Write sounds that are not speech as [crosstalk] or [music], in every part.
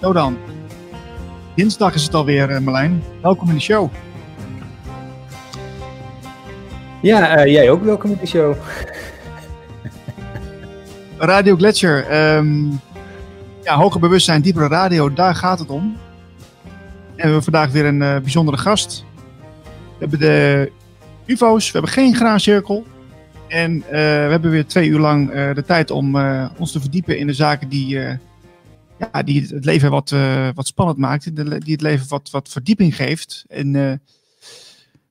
Zo dan. Dinsdag is het alweer, uh, Marlijn. Welkom in de show. Ja, uh, jij ook welkom in de show. Radio Gletscher. Um, ja, hoger bewustzijn, diepere radio, daar gaat het om. En we hebben vandaag weer een uh, bijzondere gast. Hebben de UFO's, we hebben geen graancirkel. En we hebben weer twee uur lang de tijd om ons te verdiepen in de zaken die ja, die het leven wat, uh, wat spannend maakt. Die het leven wat, wat verdieping geeft. En uh,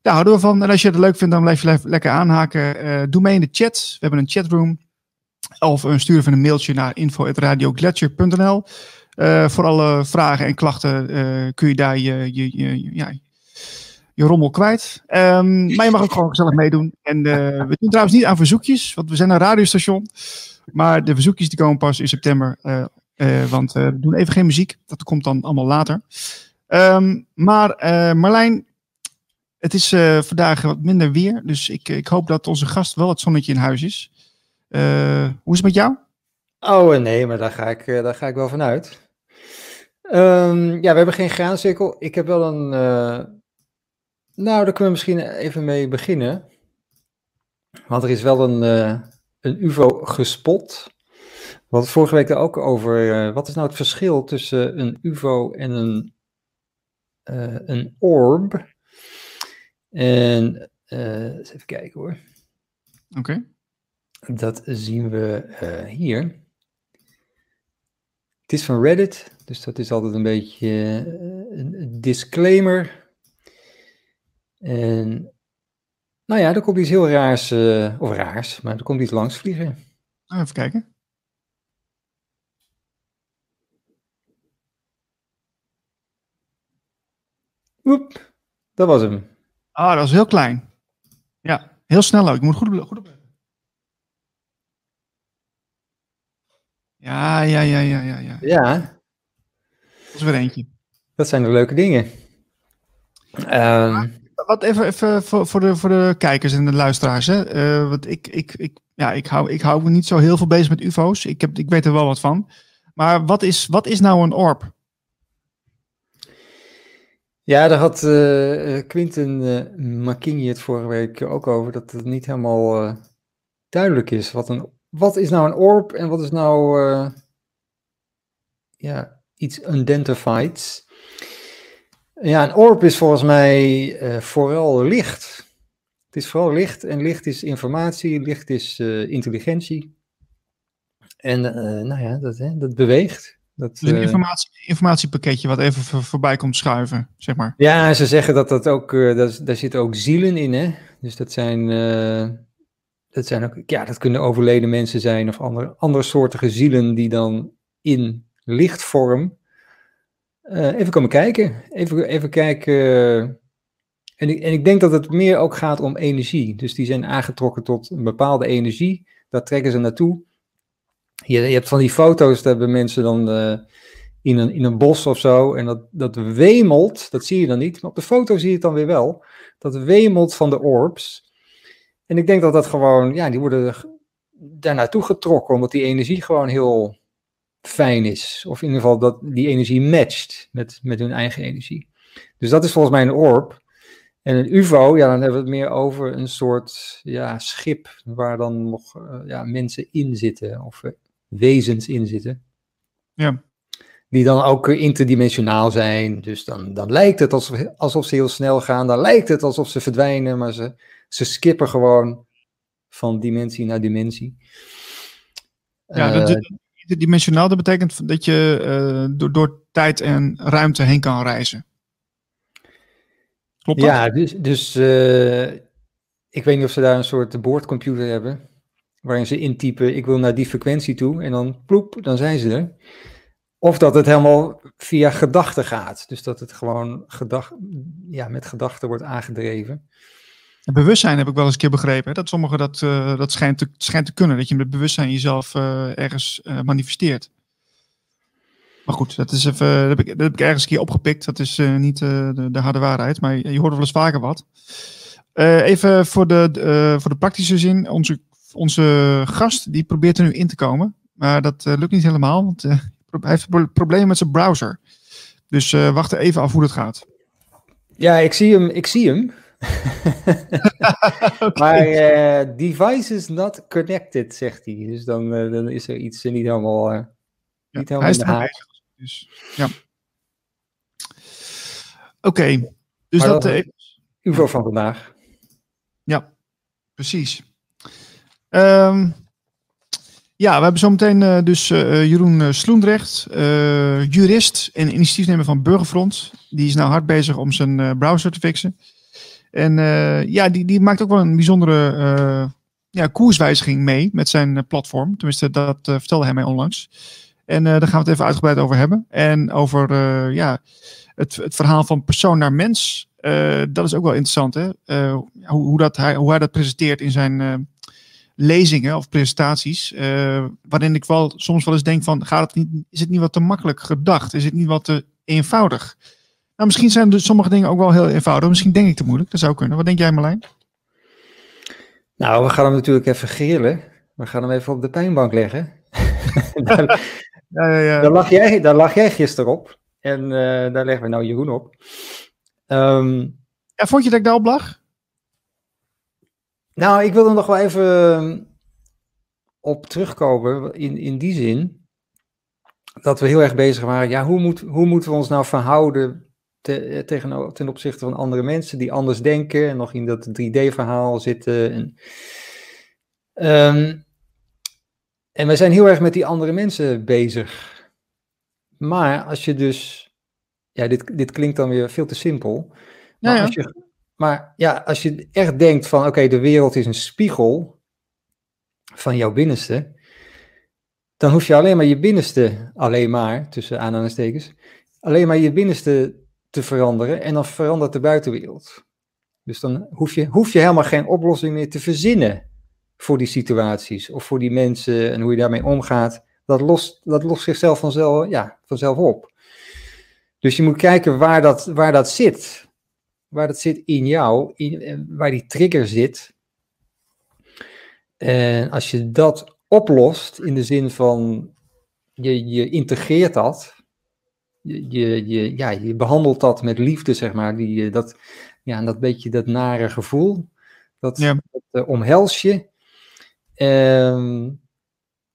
daar houden we van. En als je het leuk vindt, dan blijf je lekker aanhaken. Uh, doe mee in de chat. We hebben een chatroom. Of stuur even een mailtje naar info.radioglacier.nl. voor alle vragen en klachten kun je daar je, je, je, ja, je rommel kwijt. Um, maar je mag ook gewoon gezellig meedoen. En [laughs] we doen trouwens niet aan verzoekjes, want we zijn een radiostation. Maar de verzoekjes die komen pas in september uh, want uh, we doen even geen muziek. Dat komt dan allemaal later. Um, maar Marlijn, het is vandaag wat minder weer. Dus ik, ik hoop dat onze gast wel het zonnetje in huis is. hoe is het met jou? Oh nee, maar daar ga ik, daar ga ik wel vanuit. Um, ja, we hebben geen graancirkel. Ik heb wel een... nou, daar kunnen we misschien even mee beginnen. Want er is wel een, een UFO gespot we hadden vorige week ook over, uh, wat is nou het verschil tussen een UFO en een, uh, een orb? En uh, eens even kijken hoor. Oké. Okay. Dat zien we hier. Het is van Reddit, dus dat is altijd een beetje een disclaimer. En nou ja, er komt iets heel raars, of raars, maar er komt iets langs vliegen. Even kijken. Oep, dat was hem. Ah, dat was heel klein. Ja, heel snel ook. Ik moet goed, goed opletten. Ja, ja, ja, ja, ja, ja. Ja. Dat is weer eentje. Dat zijn de leuke dingen. Um, wat even, even voor, de, voor de kijkers en de luisteraars. Hè? Uh, want ik, ik, ik, ja, ik, hou, ik hou me niet zo heel veel bezig met UFO's. Ik, heb, ik weet er wel wat van. Maar wat is, wat is nou een orb? Ja, daar had uh, Quinten uh, het vorige week ook over, dat het niet helemaal duidelijk is. Wat, een, wat is nou een orb en wat is nou ja, iets unidentified? Ja, een orb is volgens mij vooral licht. Het is vooral licht en licht is informatie, licht is intelligentie. En nou ja, dat, hè, dat beweegt. Dat, dus een eh, informatie, informatiepakketje wat even voor, voorbij komt schuiven, zeg maar. Ja, ze zeggen dat dat ook, dat, daar zitten ook zielen in, hè. Dus dat zijn, dat zijn ook, ja, dat kunnen overleden mensen zijn of andere, andere soortige zielen die dan in lichtvorm even komen kijken. Even, even kijken. en, ik, en ik denk dat het meer ook gaat om energie. Dus die zijn aangetrokken tot een bepaalde energie. Daar trekken ze naartoe. Je, je hebt van die foto's, dat hebben mensen dan uh, in, een, in een bos of zo. En dat, dat wemelt, dat zie je dan niet. Maar op de foto zie je het dan weer wel. Dat wemelt van de orbs. En ik denk dat dat gewoon, ja, die worden daar naartoe getrokken. Omdat die energie gewoon heel fijn is. Of in ieder geval dat die energie matcht met, met hun eigen energie. Dus dat is volgens mij een orb. En een UFO, ja, dan hebben we het meer over een soort ja, schip waar dan nog uh, ja, mensen in zitten. Of uh, wezens in zitten. Ja. Die dan ook interdimensionaal zijn. Dus dan, dan lijkt het alsof, alsof ze heel snel gaan. Dan lijkt het alsof ze verdwijnen, maar ze, ze skippen gewoon van dimensie naar dimensie. Ja, uh, interdimensionaal, dat betekent dat je uh, door, door tijd en ruimte heen kan reizen. Klopt dat? Ja, dus, dus uh, ik weet niet of ze daar een soort boordcomputer hebben waarin ze intypen, ik wil naar die frequentie toe, en dan ploep, dan zijn ze er. Of dat het helemaal via gedachten gaat. Dus dat het gewoon gedacht, ja, met gedachten wordt aangedreven. Bewustzijn heb ik wel eens een keer begrepen. Dat sommigen dat, uh, dat schijnt, te, schijnt te kunnen. Dat je met bewustzijn jezelf uh, ergens uh, manifesteert. Maar goed, dat, is even, dat, heb ik, dat heb ik ergens een keer opgepikt. Dat is niet de, de, harde waarheid, maar je hoort wel eens vaker wat. Even voor de, voor de praktische zin. Onze, onze gast die probeert er nu in te komen. Maar dat lukt niet helemaal, want hij heeft problemen met zijn browser. Dus wacht even af hoe dat gaat. Ja, ik zie hem. Ik zie hem. Okay. [laughs] Maar device is not connected, zegt hij. Dus dan, dan is er iets niet helemaal, niet ja, helemaal hij is in de haak. Dus ja. Oké, okay, dus maar dat... uh, UFO van vandaag. Ja, precies. Um, ja, we hebben zometeen uh, dus uh, Jeroen Sloendrecht, jurist en initiatiefnemer van Burgerfront. Die is nou hard bezig om zijn browser te fixen. En ja, die, die maakt ook wel een bijzondere ja, koerswijziging mee met zijn platform. Tenminste, dat vertelde hij mij onlangs. En daar gaan we het even uitgebreid over hebben. En over ja, het, het verhaal van persoon naar mens. Dat is ook wel interessant, hè? hoe, hoe, dat hij, hoe hij dat presenteert in zijn lezingen of presentaties. waarin ik wel soms wel eens denk van, gaat het niet, is het niet wat te makkelijk gedacht? Is het niet wat te eenvoudig? Nou, misschien zijn dus sommige dingen ook wel heel eenvoudig. Misschien denk ik te moeilijk. Dat zou kunnen. Wat denk jij Marlijn? Nou, we gaan hem natuurlijk even grillen. We gaan hem even op de pijnbank leggen. [laughs] daar, ja, ja, ja. Daar, lag jij, daar lag jij gisteren op. En uh, daar leggen we nou Jeroen op. Um, ja, vond je dat ik daarop lag? Nou, ik wil er nog wel even op terugkomen. In, in die zin dat we heel erg bezig waren. Ja, hoe, moet, hoe moeten we ons nou verhouden te, tegen, ten opzichte van andere mensen die anders denken en nog in dat 3D-verhaal zitten. En, um, en wij zijn heel erg met die andere mensen bezig. Maar als je dus. Ja, dit, dit klinkt dan weer veel te simpel. Maar, ja, ja. Als, je, maar ja, als je echt denkt van: oké, de wereld is een spiegel van jouw binnenste. Dan hoef je alleen maar je binnenste, alleen maar, tussen aanhalingstekens, alleen maar je binnenste te veranderen en dan verandert de buitenwereld. Dus dan hoef je, hoef je helemaal geen oplossing meer te verzinnen voor die situaties of voor die mensen en hoe je daarmee omgaat, dat lost, dat lost zichzelf vanzelf, ja, vanzelf op. Dus je moet kijken waar dat, waar dat zit. Waar dat zit in jou, in, eh, waar die trigger zit. En als je dat oplost in de zin van je, je integreert dat, je, je, ja, je behandelt dat met liefde, zeg maar, die, dat, ja, dat beetje dat nare gevoel, dat, ja. dat uh, omhels je. Um,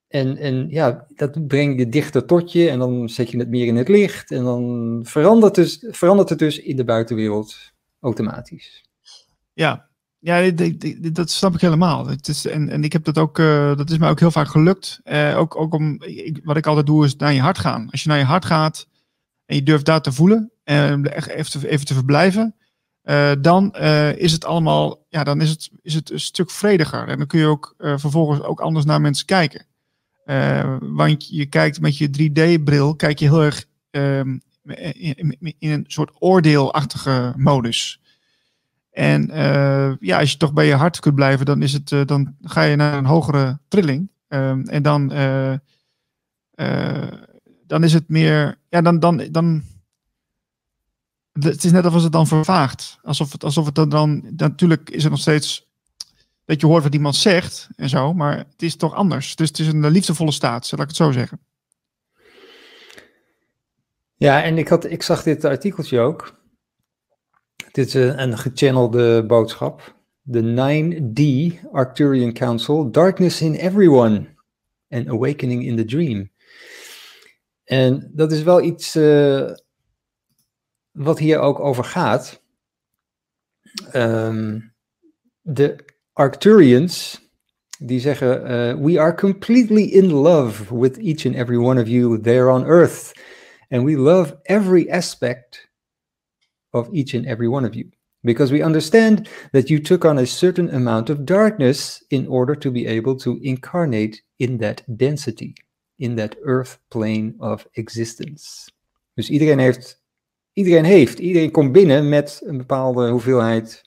en, en ja, dat breng je dichter tot je en dan zet je het meer in het licht en dan verandert, dus, verandert het dus in de buitenwereld automatisch. Ja, ja dat snap ik helemaal. Het is, en, en ik heb dat ook, uh, dat is mij ook heel vaak gelukt. Uh, ook, ook om, ik, wat ik altijd doe is naar je hart gaan. Als je naar je hart gaat en je durft daar te voelen en echt even te, even te verblijven, uh, dan uh, is het allemaal, ja, dan is het, is het een stuk vrediger. En dan kun je ook uh, vervolgens ook anders naar mensen kijken. want je kijkt met je 3D-bril, kijk je heel erg ehm, in, in, een soort oordeelachtige modus. En ja, als je toch bij je hart kunt blijven, dan, is het, dan ga je naar een hogere trilling. Ehm, en dan, dan is het meer, ja, dan, dan, dan het is net alsof het dan vervaagt. Alsof het, alsof het dan, natuurlijk is het nog steeds dat je hoort wat iemand zegt en zo, maar het is toch anders. Dus het is een liefdevolle staat, zal ik het zo zeggen. Ja, en ik, had, ik zag dit artikeltje ook. Dit is een gechannelde boodschap. The 9D Arcturian Council, Darkness in Everyone and Awakening in the Dream. En dat is wel iets uh, wat hier ook over gaat. Um, de Arcturians, die zeggen: uh, We are completely in love with each and every one of you there on earth. And we love every aspect of each and every one of you. Because we understand that you took on a certain amount of darkness in order to be able to incarnate in that density, in that earth plane of existence. Dus iedereen heeft iedereen heeft. Iedereen komt binnen met een bepaalde hoeveelheid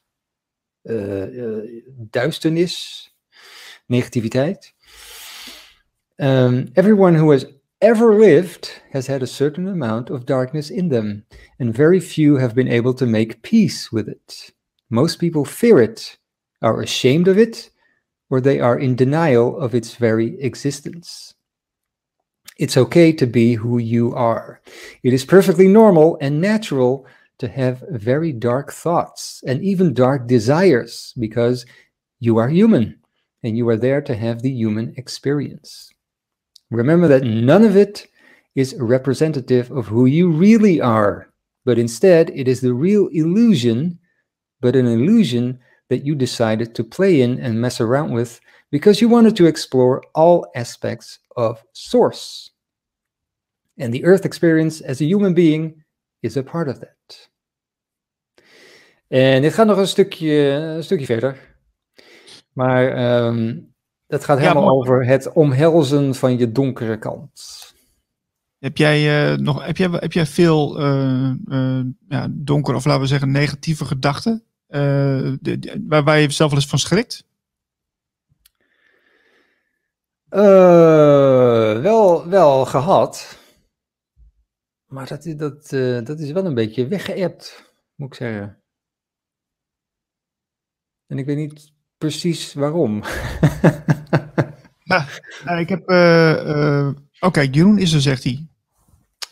uh, uh, duisternis, negativiteit. Um, everyone who has ever lived has had a certain amount of darkness in them, and very few have been able to make peace with it. Most people fear it, are ashamed of it, or they are in denial of its very existence. It's okay to be who you are. It is perfectly normal and natural to have very dark thoughts and even dark desires because you are human and you are there to have the human experience. Remember that none of it is representative of who you really are, but instead it is the real illusion, but an illusion that you decided to play in and mess around with because you wanted to explore all aspects of Source. And the Earth experience as a human being is a part of that. En dit gaat nog een stukje, een stukje verder. Maar um, het gaat helemaal ja, over het omhelzen van je donkere kant. Heb jij, uh, nog, heb jij, heb jij veel uh, uh, ja, donkere, of laten we zeggen negatieve gedachten? Waar, waar je zelf wel eens van schrikt? wel, wel gehad. Maar dat, dat, dat is wel een beetje weggeëpt, moet ik zeggen. En ik weet niet precies waarom. nou, ik heb. Uh, Oké, Jeroen is er, zegt hij.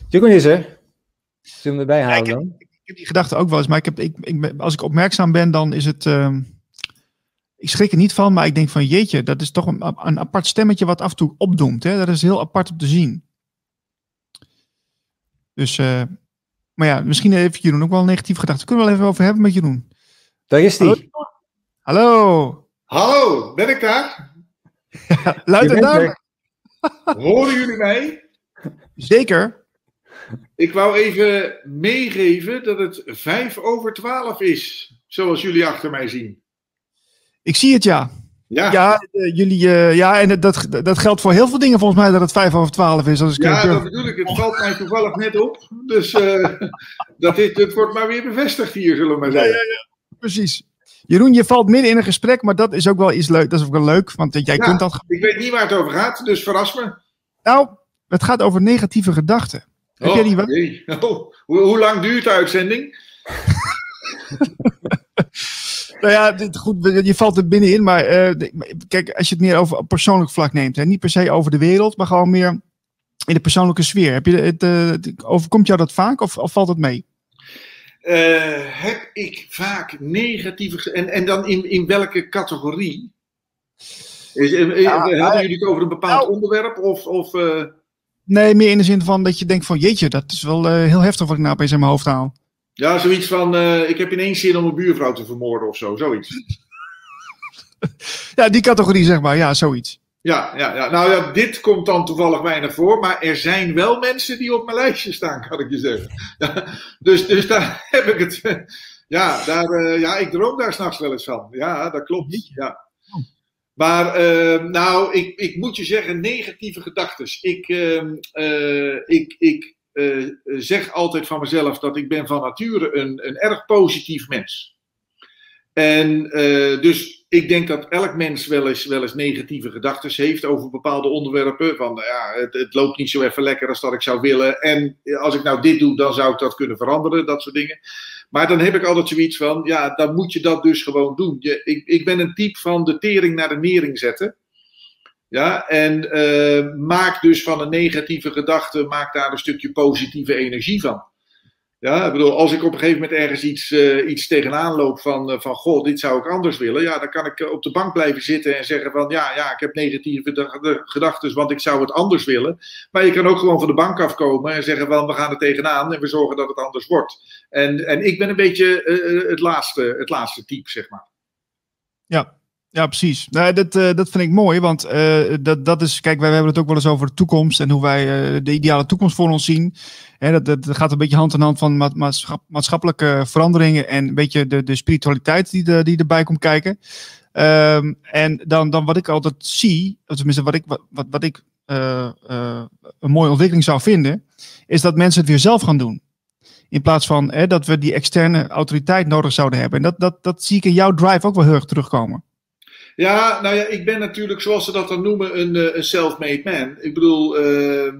Jeroen is er. Zullen we erbij halen dan? Ik, heb die gedachte ook wel eens, maar ik heb, ik, ik, als ik opmerkzaam ben, dan is het. Uh, ik schrik er niet van, maar ik denk van jeetje, dat is toch een, een apart stemmetje wat af en toe opdoemt. Hè? Dat is heel apart om te zien. Dus, uh, maar ja, misschien heeft Jeroen ook wel een negatieve gedachte. Kunnen we wel even over hebben met Jeroen? Daar is hij. Hallo. Hallo, ben ik daar? Ja, luid en duidelijk. Horen jullie mij? Zeker. Ik wou even meegeven dat het vijf over twaalf is, zoals jullie achter mij zien. Ik zie het, ja. Ja, ja, uh, jullie, uh, ja en dat, dat geldt voor heel veel dingen volgens mij dat het vijf over twaalf is. Als ik ja, dat bedoel ik. Het valt mij toevallig net op. Dus uh, [laughs] dat dit, het wordt maar weer bevestigd hier, zullen we maar zeggen. Ja, ja, ja. Precies. Jeroen, je valt midden in een gesprek, maar dat is ook wel iets leuk. Dat is ook wel leuk, want jij kunt dat. Ik weet niet waar het over gaat, dus verras me. Nou, het gaat over negatieve gedachten. Oh, Heb jij die wel? Nee. Oh, [laughs] hoe, hoe, lang duurt de uitzending? [laughs] nou ja, dit, goed, je valt er binnenin, maar uh, kijk, als je het meer over persoonlijk vlak neemt, hè, niet per se over de wereld, maar gewoon meer in de persoonlijke sfeer. Heb je het, uh, overkomt jou dat vaak of, of valt het mee? Uh, heb ik vaak negatieve. En, en dan in, in welke categorie? Is, eh, ja, hadden jullie het over een bepaald nou, onderwerp? Of, of, uh... Nee, meer in de zin van dat je denkt van jeetje, dat is wel heel heftig wat ik nou opeens in mijn hoofd haal. Ja, zoiets van ik heb ineens zin om een buurvrouw te vermoorden of zo, zoiets. [laughs] ja, die categorie zeg maar, ja, zoiets. Ja, ja, ja, nou ja, dit komt dan toevallig weinig voor, maar er zijn wel mensen die op mijn lijstje staan, kan ik je zeggen. dus, dus daar [laughs] heb ik het. Ja, daar, uh, ja ik droom daar s'nachts wel eens van. Ja, dat klopt. Ja. Maar uh, nou, ik, ik moet je zeggen, negatieve gedachten. Ik, uh, ik, ik zeg altijd van mezelf dat ik ben van nature een, een erg positief mens. En dus ik denk dat elk mens wel eens, wel eens negatieve gedachten heeft over bepaalde onderwerpen. Van ja, het, het, loopt niet zo even lekker als dat ik zou willen. En als ik nou dit doe, dan zou ik dat kunnen veranderen, dat soort dingen. Maar dan heb ik altijd zoiets van, ja, dan moet je dat dus gewoon doen. Je, ik, ik ben een type van de tering naar de nering zetten. Ja, en uh, maak dus van een negatieve gedachte, maak daar een stukje positieve energie van. Ja, ik bedoel, als ik op een gegeven moment ergens iets, uh, iets tegenaan loop van, uh, van, goh, dit zou ik anders willen. Ja, dan kan ik op de bank blijven zitten en zeggen van, ja, ja, ik heb negatieve gedachten, want ik zou het anders willen. Maar je kan ook gewoon van de bank afkomen en zeggen van, we gaan er tegenaan en we zorgen dat het anders wordt. En, en ik ben een beetje het, laatste, het laatste type, zeg maar. Ja, ja, precies. Nou, dat, uh, dat vind ik mooi, want uh, dat, dat is, kijk, wij hebben het ook wel eens over de toekomst en hoe wij uh, de ideale toekomst voor ons zien. Hè, dat, dat gaat een beetje hand in hand van ma maatschap maatschappelijke veranderingen en een beetje de, de spiritualiteit die, die erbij komt kijken. Um, en dan, dan wat ik altijd zie, of tenminste wat ik, wat, wat ik een mooie ontwikkeling zou vinden, is dat mensen het weer zelf gaan doen. In plaats van hè, dat we die externe autoriteit nodig zouden hebben. En dat, dat, dat zie ik in jouw drive ook wel heel erg terugkomen. Ja, nou ja, ik ben natuurlijk, zoals ze dat dan noemen, een, eh, een self-made man. Ik bedoel, uh, uh,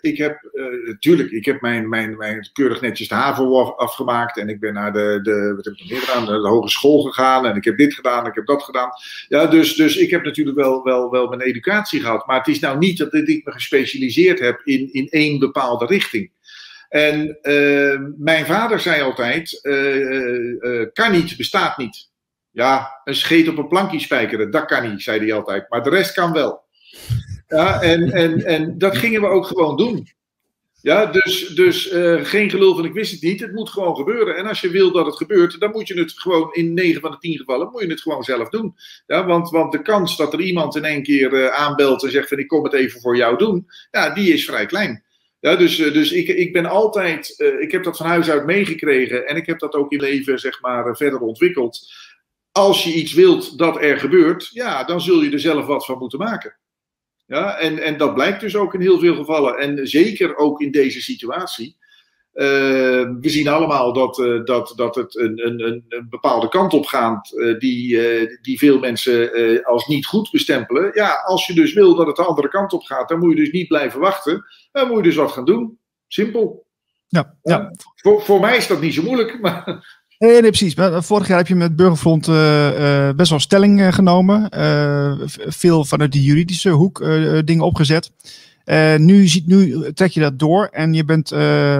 ik heb, natuurlijk, ik heb mijn, mijn, mijn keurig netjes de HAVO afgemaakt. En ik ben naar de, de, wat heb ik meer gedaan, de hogeschool gegaan. En ik heb dit gedaan, ik heb dat gedaan. Ja, dus, dus ik heb natuurlijk wel, wel, wel mijn educatie gehad. Maar het is nou niet dat ik me gespecialiseerd heb in, in één bepaalde richting. En mijn vader zei altijd, kan niet, bestaat niet. Ja, een scheet op een plankje spijkeren, dat kan niet, zei hij altijd. Maar de rest kan wel. Ja, en, en, en dat gingen we ook gewoon doen. Ja, dus, dus uh, geen gelul van ik wist het niet. Het moet gewoon gebeuren. En als je wil dat het gebeurt, dan moet je het gewoon in 9 van de 10 gevallen moet je het gewoon zelf doen. Ja, want, want de kans dat er iemand in één keer uh, aanbelt en zegt van ik kom het even voor jou doen, ja, die is vrij klein. Ja, dus uh, dus ik, ik ben altijd, ik heb dat van huis uit meegekregen en ik heb dat ook in leven zeg maar verder ontwikkeld als je iets wilt dat er gebeurt, ja, dan zul je er zelf wat van moeten maken. Ja, en, en dat blijkt dus ook in heel veel gevallen. En zeker ook in deze situatie. Uh, we zien allemaal dat, uh, dat, dat het een, een, een bepaalde kant op gaat uh, die, die veel mensen als niet goed bestempelen. Ja, als je dus wil dat het de andere kant op gaat, dan moet je dus niet blijven wachten. Dan moet je dus wat gaan doen. Simpel. Ja, ja. Voor, voor mij is dat niet zo moeilijk, [laughs] maar Nee, nee, precies. Vorig jaar heb je met Burgerfront uh, uh, best wel stelling uh, genomen. veel vanuit de juridische hoek dingen opgezet. nu, ziet, nu trek je dat door en je bent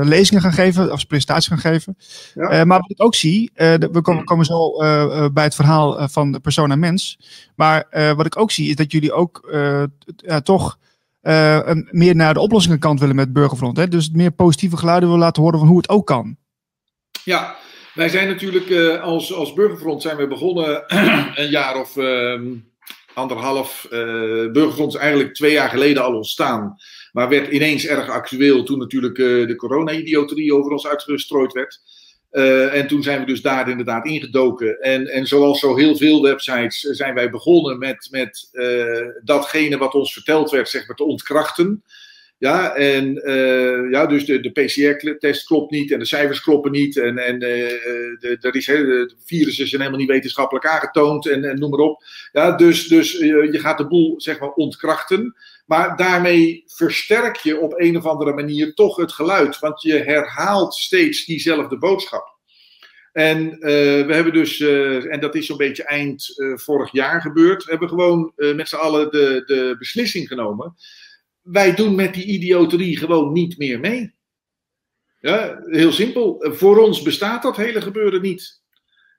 lezingen gaan geven, of presentaties gaan geven. Ja. maar wat ik ook zie, we komen, komen zo bij het verhaal van de persoon en mens. Maar wat ik ook zie, is dat jullie ook toch een, meer naar de oplossingenkant willen met Burgerfront. Hè? Dus meer positieve geluiden willen laten horen van hoe het ook kan. Ja, wij zijn natuurlijk uh, als, als Burgerfront zijn we begonnen [clears throat] een jaar of uh, anderhalf. Uh, Burgerfront is eigenlijk twee jaar geleden al ontstaan. Maar werd ineens erg actueel toen natuurlijk de corona-idioterie over ons uitgestrooid werd. en toen zijn we dus daar inderdaad ingedoken. En, en zoals zo heel veel websites zijn wij begonnen met, met datgene wat ons verteld werd, zeg maar, te ontkrachten. Ja, en uh, ja, dus de, de PCR-test klopt niet en de cijfers kloppen niet. En, en uh, de, is, de virussen zijn helemaal niet wetenschappelijk aangetoond en, en noem maar op. Ja, dus dus uh, je gaat de boel zeg maar ontkrachten. Maar daarmee versterk je op een of andere manier toch het geluid. Want je herhaalt steeds diezelfde boodschap. En we hebben dus, en dat is zo'n beetje eind vorig jaar gebeurd, hebben gewoon met z'n allen de, de beslissing genomen wij doen met die idioterie gewoon niet meer mee. Ja, heel simpel. Voor ons bestaat dat hele gebeuren niet.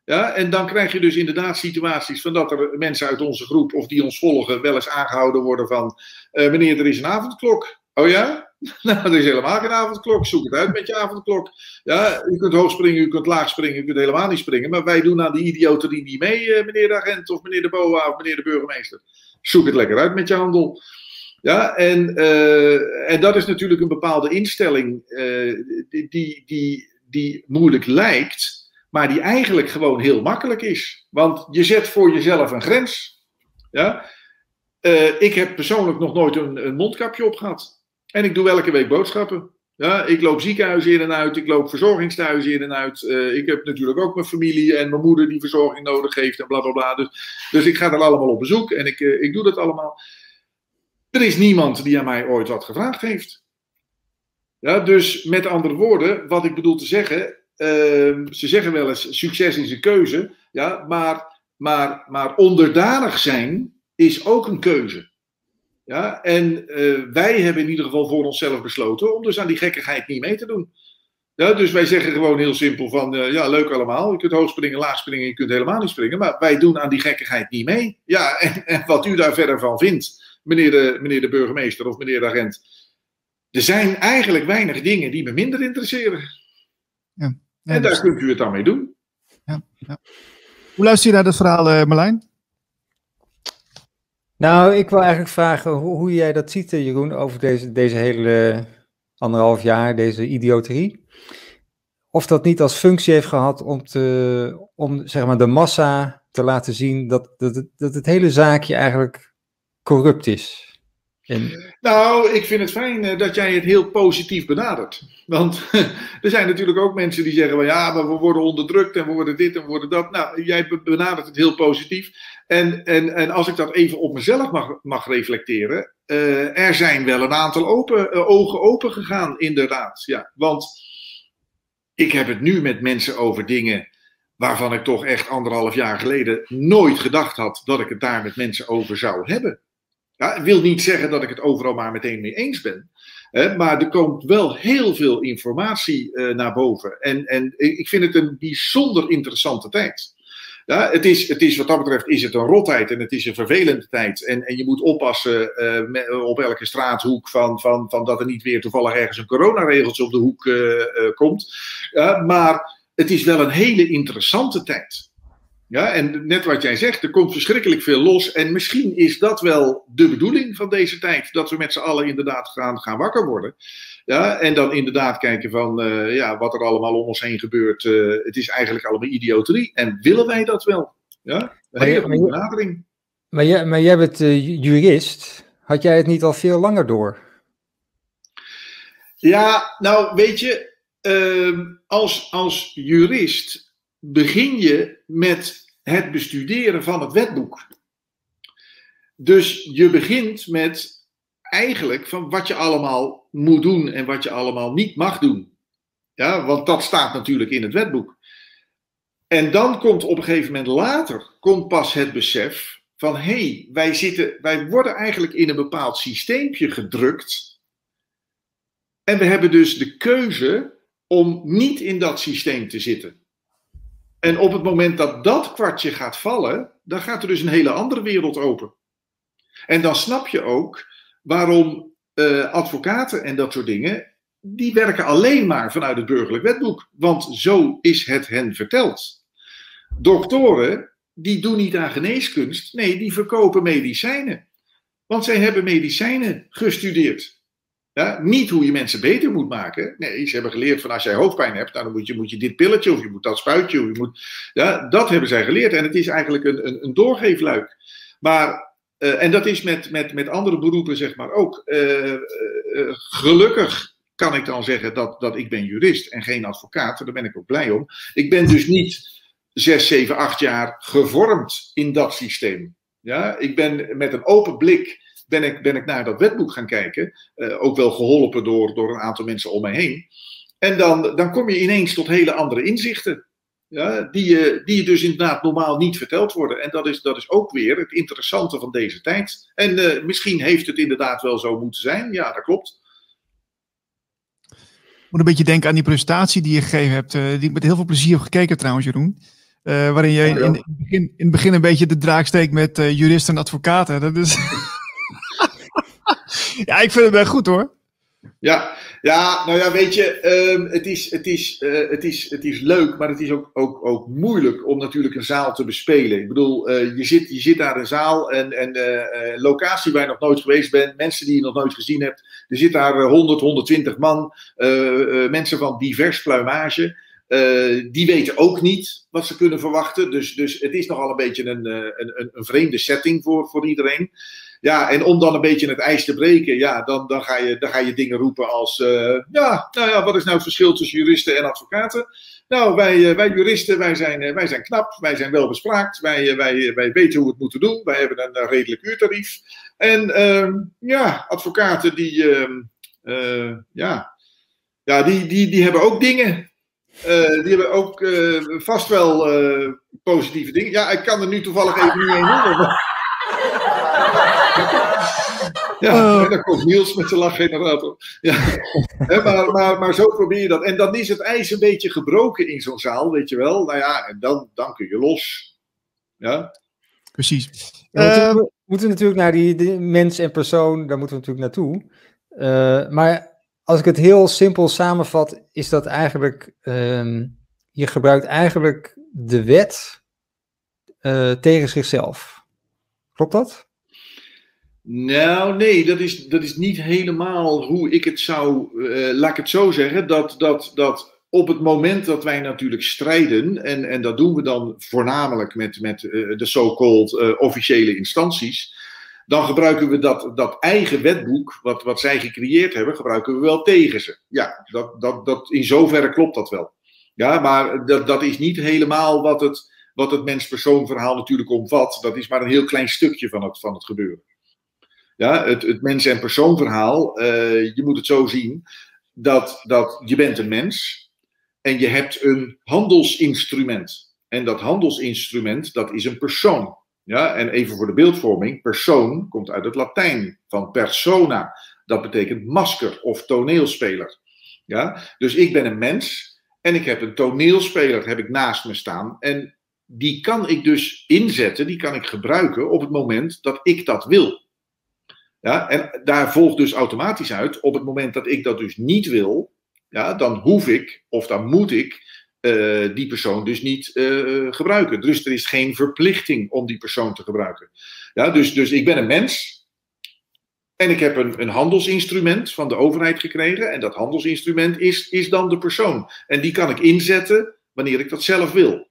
Ja, en dan krijg je dus inderdaad situaties van dat er mensen uit onze groep of die ons volgen wel eens aangehouden worden van uh, meneer, er is een avondklok. Oh ja? [laughs] Nou, er is helemaal geen avondklok. Zoek het uit met je avondklok. Ja, u kunt hoog springen, u kunt laag springen, u kunt helemaal niet springen. Maar wij doen aan die idioterie niet mee, uh, meneer de agent of meneer de BOA of meneer de burgemeester. Zoek het lekker uit met je handel. Ja, en, uh, en dat is natuurlijk een bepaalde instelling uh, die, die, die, moeilijk lijkt, maar die eigenlijk gewoon heel makkelijk is. Want je zet voor jezelf een grens. Ja? Uh, ik heb persoonlijk nog nooit een, mondkapje op gehad. En ik doe elke week boodschappen. Ja, ik loop ziekenhuizen in en uit, ik loop verzorgingstehuizen in en uit. Ik heb natuurlijk ook mijn familie en mijn moeder die verzorging nodig heeft en bla bla bla. Dus, dus ik ga er allemaal op bezoek en ik, ik doe dat allemaal. Er is niemand die aan mij ooit wat gevraagd heeft. Ja, dus met andere woorden, wat ik bedoel te zeggen, uh, ze zeggen wel eens succes is een keuze, ja, maar, maar, maar onderdanig zijn is ook een keuze. Ja, en uh, wij hebben in ieder geval voor onszelf besloten om dus aan die gekkigheid niet mee te doen. Ja, dus wij zeggen gewoon heel simpel van, uh, ja, leuk allemaal. Je kunt hoog springen, laag springen, je kunt helemaal niet springen. Maar wij doen aan die gekkigheid niet mee. Ja, en, en wat u daar verder van vindt, meneer de, meneer de burgemeester of meneer de agent. Er zijn eigenlijk weinig dingen die me minder interesseren. Ja, ja, en daar kunt u het dan mee doen. Ja, ja. Hoe luister je naar dat verhaal, uh, Marlijn? Nou, ik wil eigenlijk vragen hoe, hoe, jij dat ziet, eh, Jeroen, over deze, deze hele anderhalf jaar, deze idioterie. Of dat niet als functie heeft gehad om, te, om zeg maar, de massa te laten zien dat, dat, dat het hele zaakje eigenlijk corrupt is? En... Nou, ik vind het fijn eh, dat jij het heel positief benadert. Want [laughs] er zijn natuurlijk ook mensen die zeggen: van, ja, maar we worden onderdrukt en we worden dit en we worden dat. Nou, jij benadert het heel positief. En, en, en als ik dat even op mezelf mag, mag reflecteren, uh, er zijn wel een aantal open, uh, ogen open gegaan, inderdaad. Ja, want ik heb het nu met mensen over dingen waarvan ik toch echt anderhalf jaar geleden nooit gedacht had dat ik het daar met mensen over zou hebben. Ja, ik wil niet zeggen dat ik het overal maar meteen mee eens ben. Hè, maar er komt wel heel veel informatie uh, naar boven. En, en ik vind het een bijzonder interessante tijd. Ja, het, is, het is wat dat betreft is het een rottijd en het is een vervelende tijd. En, en je moet oppassen uh, op elke straathoek van, van, van dat er niet weer toevallig ergens een coronaregeltje op de hoek uh, komt. maar het is wel een hele interessante tijd. Ja, en net wat jij zegt, er komt verschrikkelijk veel los. En misschien is dat wel de bedoeling van deze tijd. Dat we met z'n allen inderdaad gaan, gaan wakker worden. Ja, en dan inderdaad kijken van uh, ja, wat er allemaal om ons heen gebeurt. Uh, het is eigenlijk allemaal idioterie. En willen wij dat wel? Ja, een hele benadering. Maar, jij, maar jij bent uh, jurist. Had jij het niet al veel langer door? Ja, nou weet je, ehm, als, als jurist begin je met het bestuderen van het wetboek. Dus je begint met eigenlijk van wat je allemaal moet doen en wat je allemaal niet mag doen. Ja, want dat staat natuurlijk in het wetboek. En dan komt op een gegeven moment later komt pas het besef van hé, hey, wij, zitten, wij worden eigenlijk in een bepaald systeempje gedrukt. En we hebben dus de keuze om niet in dat systeem te zitten. En op het moment dat dat kwartje gaat vallen, dan gaat er dus een hele andere wereld open. En dan snap je ook waarom uh, advocaten en dat soort dingen, die werken alleen maar vanuit het burgerlijk wetboek. Want zo is het hen verteld. Doktoren, die doen niet aan geneeskunst, nee, die verkopen medicijnen. Want zij hebben medicijnen gestudeerd. Ja, niet hoe je mensen beter moet maken. Nee, ze hebben geleerd van als jij hoofdpijn hebt, nou, dan moet je, moet je dit pilletje of je moet dat spuitje. Je moet, ja, dat hebben zij geleerd. En het is eigenlijk een, een, een doorgeefluik. Maar, uh, en dat is met, met, met andere beroepen zeg maar ook. Uh, uh, gelukkig kan ik dan zeggen dat, dat ik ben jurist en geen advocaat. Daar ben ik ook blij om. Ik ben dus niet zes, zeven, acht jaar gevormd in dat systeem. Ja, ik ben met een open blik ben ik, ben ik naar dat wetboek gaan kijken. Uh, ook wel geholpen door, door een aantal mensen om mij heen. En dan, dan kom je ineens tot hele andere inzichten. Ja, die, je, die je dus inderdaad normaal niet verteld worden. En dat is, dat is ook weer het interessante van deze tijd. En uh, misschien heeft het inderdaad wel zo moeten zijn. Ja, dat klopt. Ik moet een beetje denken aan die presentatie die je gegeven hebt. Uh, die ik met heel veel plezier heb gekeken trouwens, Jeroen. Uh, waarin je in, in, het begin, in het begin een beetje de draak steekt met uh, juristen en advocaten. Dat is... [laughs] ja, ik vind het wel goed hoor. Ja, ja, nou ja, weet je, um, het, is, het, is, uh, het, is, het is leuk, maar het is ook, ook, ook moeilijk om natuurlijk een zaal te bespelen. Ik bedoel, uh, je, zit, je zit daar in een zaal en, en uh, locatie waar je nog nooit geweest bent, mensen die je nog nooit gezien hebt. Er zit daar 100, 120 man, mensen van divers pluimage. die weten ook niet wat ze kunnen verwachten. Dus, dus het is nogal een beetje een, een, een, een vreemde setting voor, voor iedereen. Ja, en om dan een beetje het ijs te breken, ja, dan, dan, ga, je, dan ga je dingen roepen als, uh, ja, nou ja, wat is nou het verschil tussen juristen en advocaten? Nou, wij, wij juristen, wij zijn, wij zijn knap, wij zijn wel bespraakt, wij, wij, wij weten hoe we het moeten doen, wij hebben een redelijk uurtarief. En uh, ja, advocaten die, uh, ja, ja die, die, die hebben ook dingen. die hebben ook vast wel positieve dingen. Ja, ik kan er nu toevallig even niet één noemen. [laughs] Ja, oh. dan komt Niels met zijn lachgenerator. Ja. maar, maar, maar zo probeer je dat. En dan is het ijs een beetje gebroken in zo'n zaal, weet je wel. Nou ja, en dan, dan kun je los. Ja. Precies. we, moeten, we moeten natuurlijk naar die, mens en persoon, daar moeten we natuurlijk naartoe. Uh, maar als ik het heel simpel samenvat, is dat eigenlijk, uh, je gebruikt eigenlijk de wet uh, tegen zichzelf. Klopt dat? Nou, nee, dat is, dat is niet helemaal hoe ik het zou. Uh, laat ik het zo zeggen. Dat, dat, dat op het moment dat wij natuurlijk strijden. En, en dat doen we dan voornamelijk met, met uh, de so-called uh, officiële instanties. dan gebruiken we dat, dat eigen wetboek, wat, wat zij gecreëerd hebben, gebruiken we wel tegen ze. Ja, dat, dat, dat, in zoverre klopt dat wel. Ja, maar dat, dat is niet helemaal wat het, wat het mens-persoon verhaal natuurlijk omvat. Dat is maar een heel klein stukje van het, van het gebeuren. Ja, het, mens- en persoonverhaal, uh, je moet het zo zien, dat, dat je bent een mens en je hebt een handelsinstrument. En dat handelsinstrument, dat is een persoon. Ja, en even voor de beeldvorming, persoon komt uit het Latijn van persona. Dat betekent masker of toneelspeler. Ja, dus ik ben een mens en ik heb een toneelspeler heb ik naast me staan. En die kan ik dus inzetten, die kan ik gebruiken op het moment dat ik dat wil. Ja, en daar volgt dus automatisch uit, op het moment dat ik dat dus niet wil, ja, dan hoef ik of dan moet ik uh, die persoon dus niet uh, gebruiken. Dus er is geen verplichting om die persoon te gebruiken. Ja, dus, dus ik ben een mens en ik heb een, een handelsinstrument van de overheid gekregen en dat handelsinstrument is, is dan de persoon. En die kan ik inzetten wanneer ik dat zelf wil.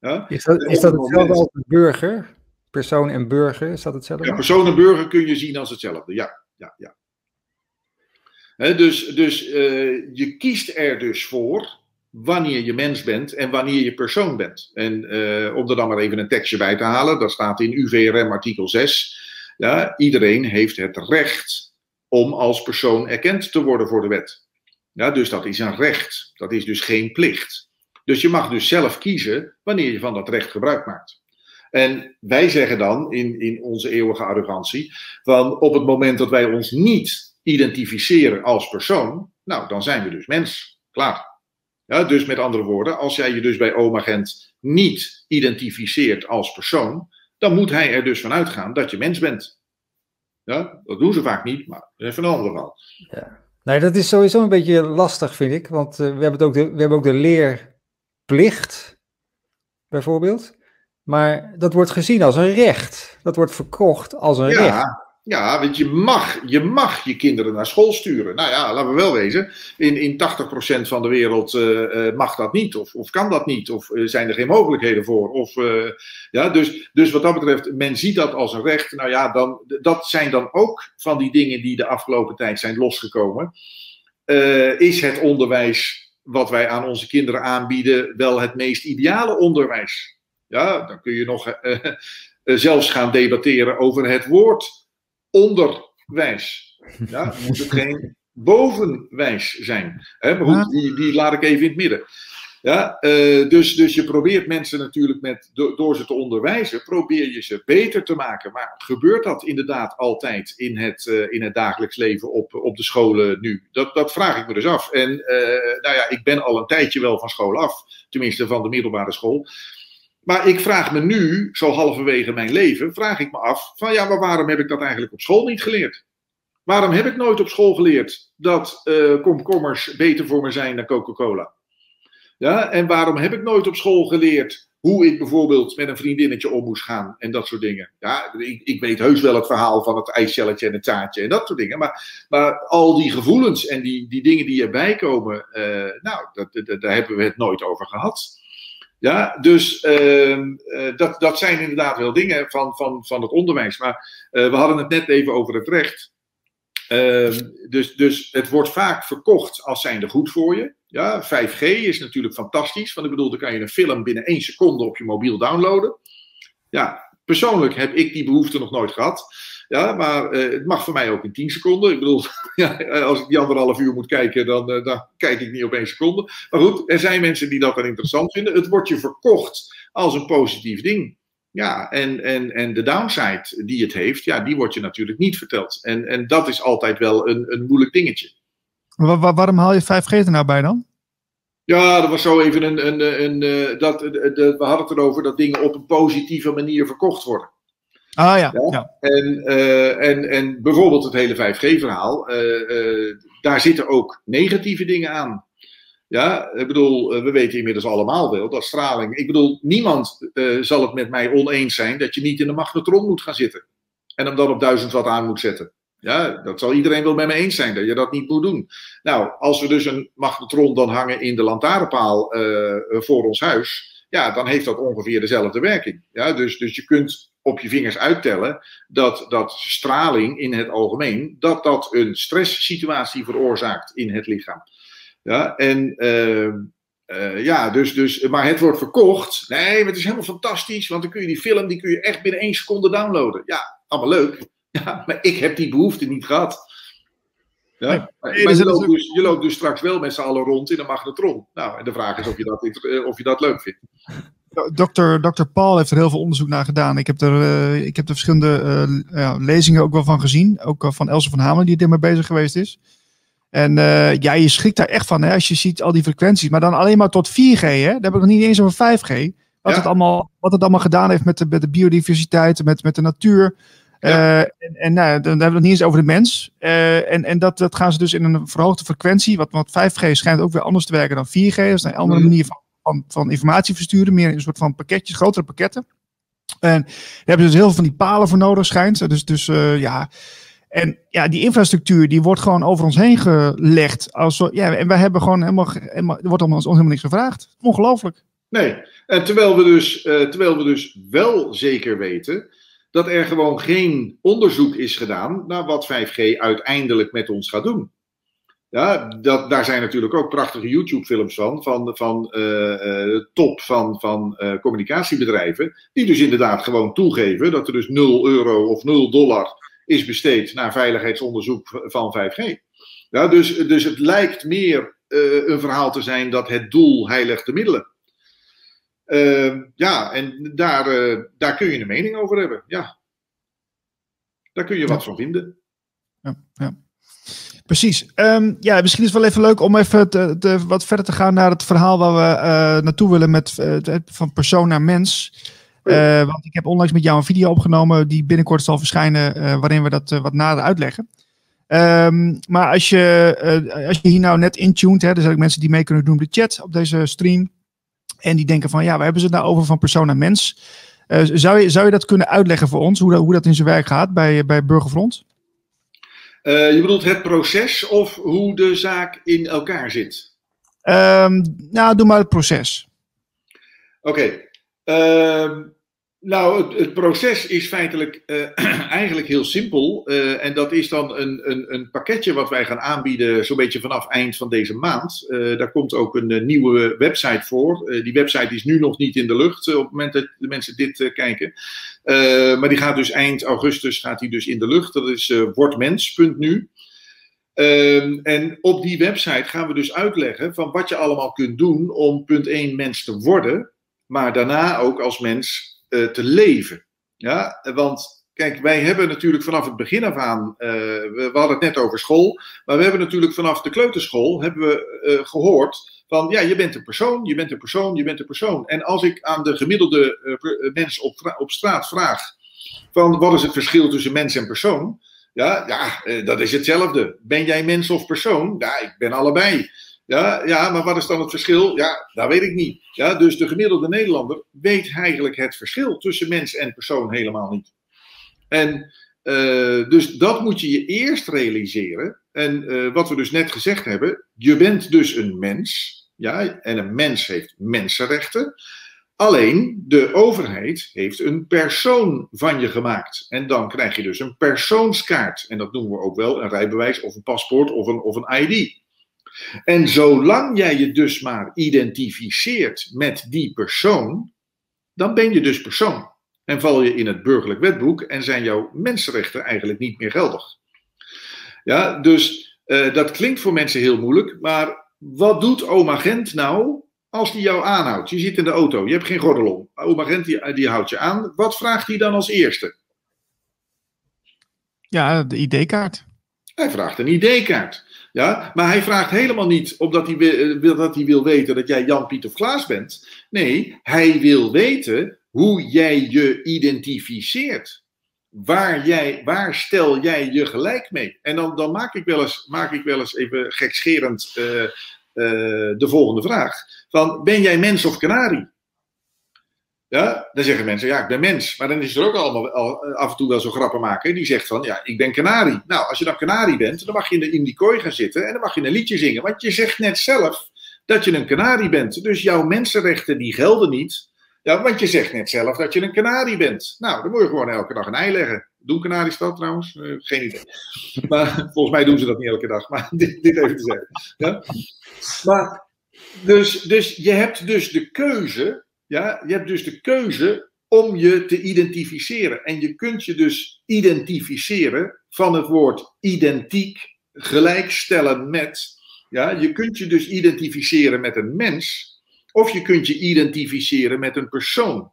Ja? Is dat, is dat hetzelfde als burger? Persoon en burger, is dat hetzelfde? Ja, persoon en burger kun je zien als hetzelfde, ja. ja, ja. Dus dus uh, je kiest er dus voor wanneer je mens bent en wanneer je persoon bent. En uh, om er dan maar even een tekstje bij te halen, dat staat in UVRM artikel 6. Ja, iedereen heeft het recht om als persoon erkend te worden voor de wet. Ja, dus dat is een recht, dat is dus geen plicht. Dus je mag dus zelf kiezen wanneer je van dat recht gebruik maakt. En wij zeggen dan in, in onze eeuwige arrogantie: van op het moment dat wij ons niet identificeren als persoon, nou, dan zijn we dus mens. Klaar. Ja, dus met andere woorden, als jij je dus bij oma Gent niet identificeert als persoon, dan moet hij er dus van uitgaan dat je mens bent. Ja, dat doen ze vaak niet, maar even een ander verhaal. Ja. Nee, dat is sowieso een beetje lastig, vind ik. Want uh, we, hebben ook de, we hebben ook de leerplicht, bijvoorbeeld. Maar dat wordt gezien als een recht. Dat wordt verkocht als een ja, recht. Ja, want je mag, je mag je kinderen naar school sturen. Nou ja, laten we wel wezen. In, in 80% van de wereld uh, uh, mag dat niet. Of, of kan dat niet. Of uh, zijn er geen mogelijkheden voor. Of, ja, dus, dus wat dat betreft, men ziet dat als een recht. Nou ja, dan, dat zijn dan ook van die dingen die de afgelopen tijd zijn losgekomen. is het onderwijs wat wij aan onze kinderen aanbieden wel het meest ideale onderwijs? Ja, dan kun je nog zelfs gaan debatteren over het woord onderwijs. Ja, moet het geen bovenwijs zijn. Hè? Die, die laat ik even in het midden. Ja, dus, dus je probeert mensen natuurlijk met, door ze te onderwijzen, probeer je ze beter te maken. Maar gebeurt dat inderdaad altijd in het, in het dagelijks leven op, op de scholen nu? Dat, dat vraag ik me dus af. En nou ja, ik ben al een tijdje wel van school af, tenminste van de middelbare school. Maar ik vraag me nu, zo halverwege mijn leven, vraag ik me af van ja, maar waarom heb ik dat eigenlijk op school niet geleerd? Waarom heb ik nooit op school geleerd dat uh, komkommers beter voor me zijn dan Coca-Cola? Ja, en waarom heb ik nooit op school geleerd hoe ik bijvoorbeeld met een vriendinnetje om moest gaan en dat soort dingen? Ja, ik, ik weet heus wel het verhaal van het ijsjelletje en het taartje en dat soort dingen. Maar, maar al die gevoelens en die, die dingen die erbij komen, uh, nou, dat, dat, daar hebben we het nooit over gehad. Ja, dus uh, dat, dat zijn inderdaad wel dingen van, van, van het onderwijs. Maar uh, we hadden het net even over het recht. Uh, dus, dus het wordt vaak verkocht als zijnde goed voor je. Ja, 5G is natuurlijk fantastisch. Want ik bedoel, dan kan je een film binnen één seconde op je mobiel downloaden. Ja, persoonlijk heb ik die behoefte nog nooit gehad. Ja, maar uh, het mag voor mij ook in 10 seconden. Ik bedoel, [laughs] ja, als ik die anderhalf uur moet kijken, dan, uh, dan kijk ik niet op één seconde. Maar goed, er zijn mensen die dat dan interessant vinden. Het wordt je verkocht als een positief ding. Ja, en, en, en de downside die het heeft, ja, die wordt je natuurlijk niet verteld. En, en dat is altijd wel een, een moeilijk dingetje. Waar, waarom haal je 5G er nou bij dan? Ja, dat was zo even een. een, een, een dat, de, de, we hadden het erover dat dingen op een positieve manier verkocht worden. Ah ja. ja? En, uh, en, en bijvoorbeeld het hele 5G-verhaal, uh, uh, daar zitten ook negatieve dingen aan. Ja, ik bedoel, we weten inmiddels allemaal wel dat straling. Ik bedoel, niemand zal het met mij oneens zijn dat je niet in een magnetron moet gaan zitten. En hem dan op 1000 watt aan moet zetten. Ja, dat zal iedereen wel met me eens zijn dat je dat niet moet doen. Nou, als we dus een magnetron dan hangen in de lantaarnpaal voor ons huis, ja, dan heeft dat ongeveer dezelfde werking. Ja, dus, dus je kunt op je vingers uittellen dat, dat straling in het algemeen, dat dat een stresssituatie veroorzaakt in het lichaam. Ja, en uh, uh, ja, dus, dus, maar het wordt verkocht. Nee, het is helemaal fantastisch, want dan kun je die film, die kun je echt binnen één seconde downloaden. Ja, allemaal leuk. Ja, maar ik heb die behoefte niet gehad. Ja? Nee, maar, je, loopt dus, je, loopt dus, straks wel met z'n allen rond in een magnetron. Nou, en de vraag is of je dat, of je dat leuk vindt. Dr. Dr. Paul heeft er heel veel onderzoek naar gedaan. Ik heb er, uh, ik heb er verschillende uh, ja, lezingen ook wel van gezien. Ook van Else van Hamelen, die ermee bezig geweest is. En ja, je schrikt daar echt van hè, als je ziet al die frequenties. Maar dan alleen maar tot 4G. Hè? Daar heb ik nog niet eens over 5G. Wat, ja. het, allemaal, wat het allemaal gedaan heeft met de, met de biodiversiteit, met, met de natuur. Ja. En, en nou, dan hebben we het niet eens over de mens. En en dat, dat gaan ze dus in een verhoogde frequentie. Wat, wat 5G schijnt ook weer anders te werken dan 4G. Dat is een andere mm. manier van, van, van informatie versturen. Meer in een soort van pakketjes, grotere pakketten. En daar hebben ze dus heel veel van die palen voor nodig, schijnt. Dus, dus uh, ja. En ja, die infrastructuur die wordt gewoon over ons heen gelegd. Als, ja, en wij hebben gewoon helemaal, helemaal er wordt ons helemaal niks gevraagd. Ongelooflijk. Nee, en terwijl we, dus, uh, terwijl we dus wel zeker weten dat er gewoon geen onderzoek is gedaan naar wat 5G uiteindelijk met ons gaat doen. Ja, dat, daar zijn natuurlijk ook prachtige YouTube-films van, van, van uh, top van, van uh, communicatiebedrijven, die dus inderdaad gewoon toegeven dat er dus 0 euro of 0 dollar is besteed naar veiligheidsonderzoek van 5G. Ja, dus, dus het lijkt meer uh, een verhaal te zijn dat het doel heiligt de middelen. Uh, ja, en daar, daar kun je een mening over hebben. Ja. Daar kun je wat van vinden. Ja, ja. Precies. Um, ja, misschien is het wel even leuk om even te, te, wat verder te gaan naar het verhaal waar we uh, naartoe willen met van persoon naar mens. Uh, want ik heb onlangs met jou een video opgenomen die binnenkort zal verschijnen, waarin we dat wat nader uitleggen. Um, maar als je, als je hier nou net intuned, hè, er zijn ook mensen die mee kunnen doen op de chat op deze stream. En die denken van, ja, waar hebben ze het nou over van persoon naar mens? zou, je, zou je dat kunnen uitleggen voor ons, hoe dat, hoe dat in zijn werk gaat bij, bij Burgerfront? Je bedoelt het proces of hoe de zaak in elkaar zit? Um, nou, doe maar het proces. Oké. Okay. Um, nou, het, het, proces is feitelijk uh, [clears throat] eigenlijk heel simpel. Uh, en dat is dan een, een, een, pakketje wat wij gaan aanbieden, zo'n beetje vanaf eind van deze maand. Daar komt ook een nieuwe website voor. die website is nu nog niet in de lucht op het moment dat de mensen dit kijken. Maar die gaat dus eind augustus gaat die dus in de lucht. Dat is wordmens.nu. Ehm, en op die website gaan we dus uitleggen van wat je allemaal kunt doen om punt 1 mens te worden. Maar daarna ook als mens uh, te leven. Ja, want kijk, wij hebben natuurlijk vanaf het begin af aan, uh, we, we, hadden het net over school, maar we hebben natuurlijk vanaf de kleuterschool hebben we uh, gehoord van ja, je bent een persoon, je bent een persoon, je bent een persoon. En als ik aan de gemiddelde mens op, op straat vraag van wat is het verschil tussen mens en persoon? Ja, ja, dat is hetzelfde. Ben jij mens of persoon? Ja, ik ben allebei. Ja, ja, maar wat is dan het verschil? Ja, dat weet ik niet. Ja, dus de gemiddelde Nederlander weet eigenlijk het verschil tussen mens en persoon helemaal niet. En dus dat moet je je eerst realiseren. En wat we dus net gezegd hebben, je bent dus een mens. Ja, en een mens heeft mensenrechten. Alleen de overheid heeft een persoon van je gemaakt. En dan krijg je dus een persoonskaart. En dat noemen we ook wel een rijbewijs of een paspoort of een, of een ID. En zolang jij je dus maar identificeert met die persoon, dan ben je dus persoon. En val je in het burgerlijk wetboek en zijn jouw mensenrechten eigenlijk niet meer geldig. Ja, dus uh, dat klinkt voor mensen heel moeilijk, maar wat doet oma Gent nou als die jou aanhoudt? Je zit in de auto, je hebt geen gordel om. Oma Gent die, die houdt je aan. Wat vraagt hij dan als eerste? Ja, de ID-kaart. Hij vraagt een ID-kaart. Ja? Maar hij vraagt helemaal niet omdat hij wil, eh, dat hij wil weten dat jij Jan, Piet of Klaas bent. Nee, hij wil weten hoe jij je identificeert. Waar, jij, waar stel jij je gelijk mee? En dan, dan maak, ik wel eens, maak ik wel eens even gekscherend uh, uh, de volgende vraag. Van, ben jij mens of kanarie? Ja, dan zeggen mensen, ja, ik ben mens. Maar dan is er ook allemaal al, eh, af en toe wel zo grappen maken. Die zegt van, ja, ik ben kanarie. Nou, als je dan kanarie bent, dan mag je in, de, in die kooi gaan zitten en dan mag je een liedje zingen. Want je zegt net zelf dat je een kanarie bent. Dus jouw mensenrechten, die gelden niet. Ja, want je zegt net zelf dat je een kanarie bent. Nou, dan moet je gewoon elke dag een ei leggen. Doen kanaries dat trouwens? Uh, geen idee. [laughs] Maar volgens mij doen ze dat niet elke dag. Maar [laughs] dit, dit even te zeggen. Ja? Maar, dus, dus je hebt dus de keuze. Ja, je hebt dus de keuze om je te identificeren. En je kunt je dus identificeren van het woord identiek, gelijkstellen met. Ja, je kunt je dus identificeren met een mens. Of je kunt je identificeren met een persoon.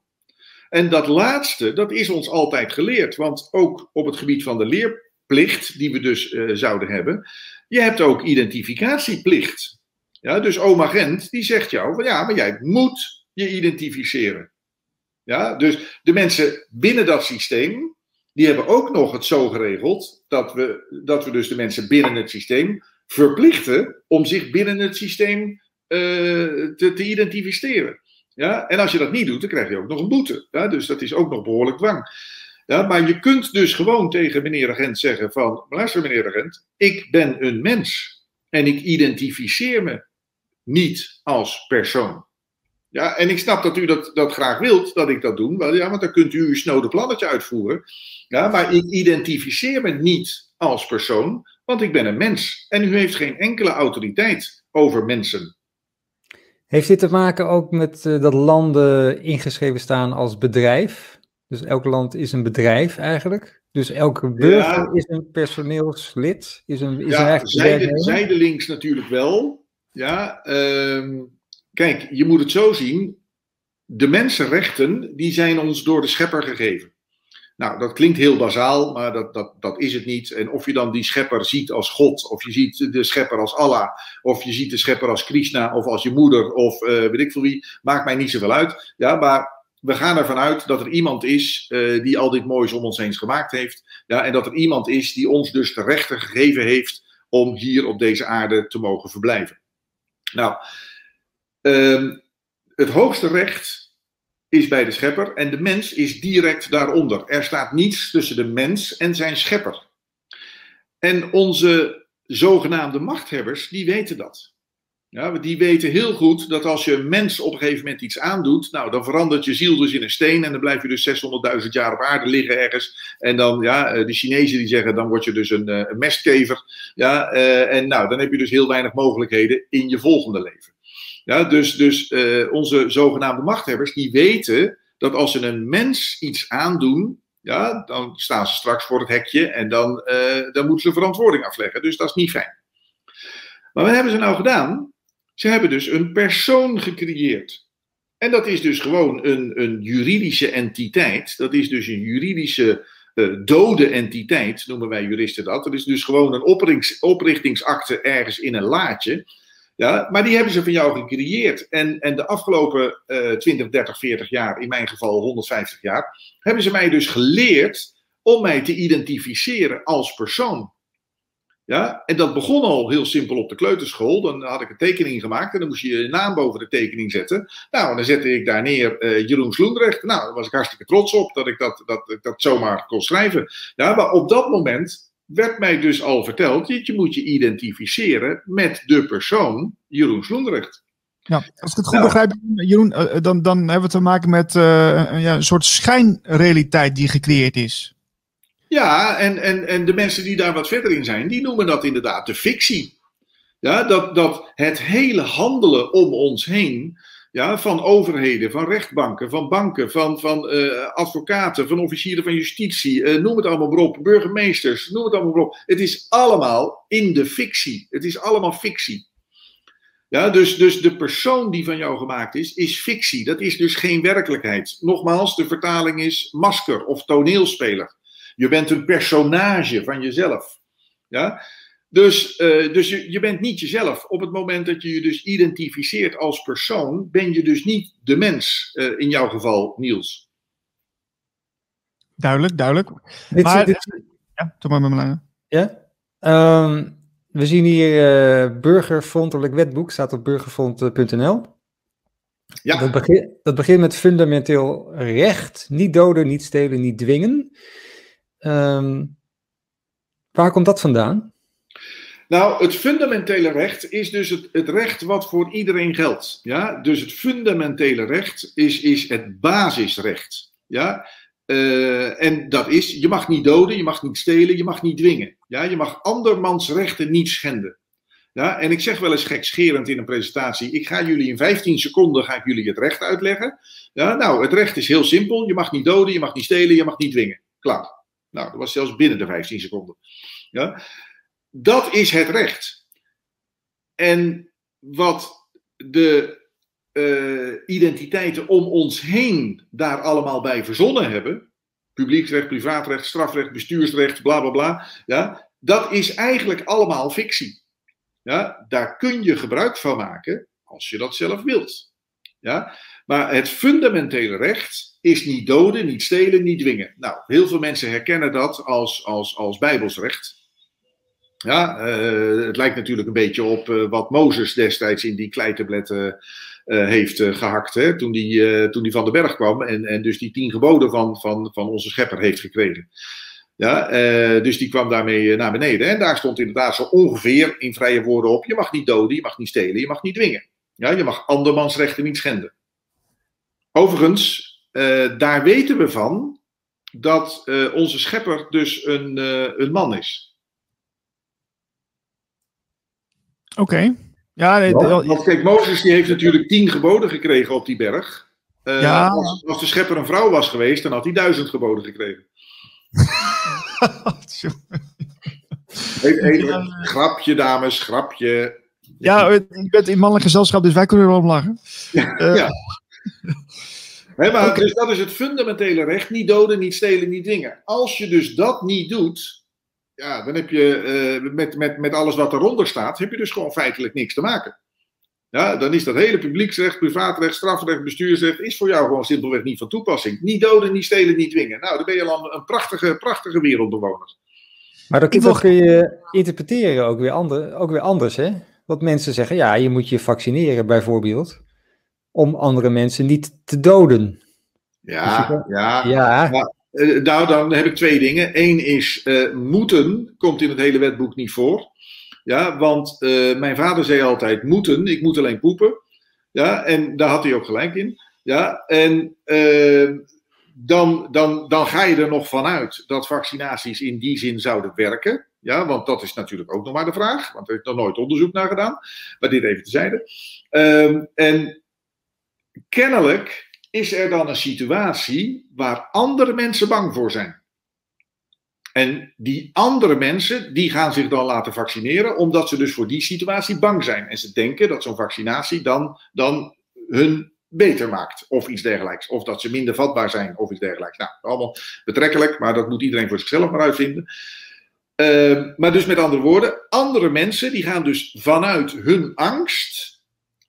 En dat laatste, dat is ons altijd geleerd. Want ook op het gebied van de leerplicht, die we dus uh, zouden hebben, je hebt ook identificatieplicht. Ja, dus oma Gent, die zegt jou van ja, maar jij moet je identificeren. Ja, dus de mensen binnen dat systeem, die hebben ook nog het zo geregeld dat we, dat we dus de mensen binnen het systeem verplichten om zich binnen het systeem te, te, identificeren. Ja? En als je dat niet doet, dan krijg je ook nog een boete. Dus dat is ook nog behoorlijk dwang. Ja, maar je kunt dus gewoon tegen meneer agent zeggen van, luister meneer agent, ik ben een mens en ik identificeer me niet als persoon. Ja, en ik snap dat u dat, dat graag wilt, dat ik dat doe, ja, want dan kunt u uw snode plannetje uitvoeren. Ja, maar ik identificeer me niet als persoon, want ik ben een mens. En u heeft geen enkele autoriteit over mensen. Heeft dit te maken ook met uh, dat landen ingeschreven staan als bedrijf? Dus elk land is een bedrijf eigenlijk. Dus elke burger ja. is een personeelslid, is een, is ja, een zijde, zijdelings natuurlijk wel. Ja, uh, kijk, je moet het zo zien. De mensenrechten, die zijn ons door de schepper gegeven. Nou, dat klinkt heel bazaal, maar dat, dat, dat is het niet. En of je dan die schepper ziet als God, of je ziet de schepper als Allah, of je ziet de schepper als Krishna, of als je moeder, of uh, weet ik veel wie, maakt mij niet zoveel uit. Ja, maar we gaan ervan uit dat er iemand is uh, die al dit moois om ons heen gemaakt heeft. Ja, en dat er iemand is die ons dus de rechten gegeven heeft om hier op deze aarde te mogen verblijven. Nou, uh, het hoogste recht is bij de schepper en de mens is direct daaronder. Er staat niets tussen de mens en zijn schepper. En onze zogenaamde machthebbers, die weten dat. Ja, die weten heel goed dat als je een mens op een gegeven moment iets aandoet, nou, dan verandert je ziel dus in een steen en dan blijf je dus 600.000 jaar op aarde liggen ergens. En dan, ja, eh, de Chinezen die zeggen, dan word je dus een, eh, een mestkever. Ja, eh, en nou, dan heb je dus heel weinig mogelijkheden in je volgende leven. Ja, dus dus uh, onze zogenaamde machthebbers, die weten dat als ze een mens iets aandoen, ja, dan staan ze straks voor het hekje en dan, uh, dan moeten ze verantwoording afleggen. Dus dat is niet fijn. Maar wat hebben ze nou gedaan? Ze hebben dus een persoon gecreëerd. En dat is dus gewoon een, een juridische entiteit. Dat is dus een juridische uh, dode entiteit, noemen wij juristen dat. Dat is dus gewoon een oprichtingsakte ergens in een laadje. Ja, maar die hebben ze van jou gecreëerd. En, en de afgelopen uh, 20, 30, 40 jaar, in mijn geval 150 jaar, hebben ze mij dus geleerd om mij te identificeren als persoon. Ja, en dat begon al heel simpel op de kleuterschool. Dan had ik een tekening gemaakt en dan moest je je naam boven de tekening zetten. Nou, en dan zette ik daar neer uh, Jeroen Sloendrecht. Nou, daar was ik hartstikke trots op dat ik dat, dat, dat, dat zomaar kon schrijven. Ja, maar op dat moment werd mij dus al verteld, je, je moet je identificeren met de persoon Jeroen Sloendrecht. Ja, als ik het goed nou, begrijp, Jeroen, eh, dan, dan hebben we te maken met uh, ja, een soort schijnrealiteit die gecreëerd is. Ja, en, en, en de mensen die daar wat verder in zijn, die noemen dat inderdaad de fictie. Ja, dat, dat het hele handelen om ons heen, ja, van overheden, van rechtbanken, van banken, van, van uh, advocaten, van officieren van justitie, uh, noem het allemaal maar op, burgemeesters, noem het allemaal maar op. Het is allemaal in de fictie. Het is allemaal fictie. Ja, dus, dus de persoon die van jou gemaakt is, is fictie. Dat is dus geen werkelijkheid. Nogmaals, de vertaling is masker of toneelspeler. Je bent een personage van jezelf. Ja? Dus, uh, dus je, je bent niet jezelf. Op het moment dat je je dus identificeert als persoon, ben je dus niet de mens. Uh, in jouw geval, Niels. Duidelijk, duidelijk. Dit, maar, dit, ja, toch maar met mijn Ja? Um, we zien hier uh, burgerfrontelijk wetboek, staat op burgerfront.nl. Ja. Dat, begint, dat begint met fundamenteel recht. Niet doden, niet stelen, niet dwingen. Um, waar komt dat vandaan? Nou, het fundamentele recht is dus het, het recht wat voor iedereen geldt. Ja? Dus het fundamentele recht is, is het basisrecht. Ja? Uh, en dat is, je mag niet doden, je mag niet stelen, je mag niet dwingen. Ja? Je mag andermans rechten niet schenden. Ja? En ik zeg wel eens gekscherend in een presentatie, ik ga jullie in 15 seconden ga ik jullie het recht uitleggen. Ja? Nou, het recht is heel simpel, je mag niet doden, je mag niet stelen, je mag niet dwingen. Klaar. Nou, dat was zelfs binnen de 15 seconden. Ja? Dat is het recht. En wat de uh, identiteiten om ons heen daar allemaal bij verzonnen hebben, publieksrecht, privaatrecht, strafrecht, bestuursrecht, bla bla bla, ja, dat is eigenlijk allemaal fictie. Ja, daar kun je gebruik van maken als je dat zelf wilt. Ja, maar het fundamentele recht is niet doden, niet stelen, niet dwingen. Nou, heel veel mensen herkennen dat als, als, als bijbelsrecht. Ja, uh, het lijkt natuurlijk een beetje op uh, wat Mozes destijds in die kleitabletten uh, heeft gehakt. Hè, toen die, toen die van de berg kwam en, en dus die tien geboden van, van, van onze schepper heeft gekregen. Ja, dus die kwam daarmee naar beneden. En daar stond inderdaad zo ongeveer in vrije woorden op: je mag niet doden, je mag niet stelen, je mag niet dwingen. Ja, je mag andermans rechten niet schenden. Overigens, daar weten we van dat onze schepper dus een, een man is. Oké. Ja, nee, want, kijk, Mozes die heeft natuurlijk tien geboden gekregen op die berg. Uh, ja. als, als, de schepper een vrouw was geweest, dan had hij duizend geboden gekregen. [laughs] even, even, grapje, dames, grapje. Ja, ik ben in mannelijk gezelschap, dus wij kunnen er wel om lachen. Ja. Uh, ja. [laughs] maar, okay. Dus dat is het fundamentele recht: niet doden, niet stelen, niet dwingen. Als je dus dat niet doet, ja, dan heb je uh, met, met, met alles wat eronder staat, heb je dus gewoon feitelijk niks te maken. Ja, dan is dat hele publieksrecht, privaatrecht, strafrecht, bestuursrecht, is voor jou gewoon simpelweg niet van toepassing. Niet doden, niet stelen, niet dwingen. Nou, dan ben je al een prachtige, prachtige wereldbewoner. Maar dat, kun je interpreteren ook weer, ander, ook weer anders, hè? Want mensen zeggen, ja, je moet je vaccineren bijvoorbeeld, om andere mensen niet te doden. Ja, dus ja, ja. ja. Uh, nou, dan heb ik twee dingen. Eén is uh, moeten, komt in het hele wetboek niet voor. Ja, want uh, mijn vader zei altijd moeten, ik moet alleen poepen. Ja, en daar had hij ook gelijk in. Ja, en dan, dan, dan ga je er nog vanuit dat vaccinaties in die zin zouden werken. Ja, want dat is natuurlijk ook nog maar de vraag. Want er heeft nog nooit onderzoek naar gedaan. Maar dit even tezijde. Um, en kennelijk is er dan een situatie waar andere mensen bang voor zijn. En die andere mensen, die gaan zich dan laten vaccineren, omdat ze dus voor die situatie bang zijn. En ze denken dat zo'n vaccinatie dan, dan hun beter maakt, of iets dergelijks. Of dat ze minder vatbaar zijn, of iets dergelijks. Nou, allemaal betrekkelijk, maar dat moet iedereen voor zichzelf maar uitvinden. Uh, maar dus met andere woorden, andere mensen die gaan dus vanuit hun angst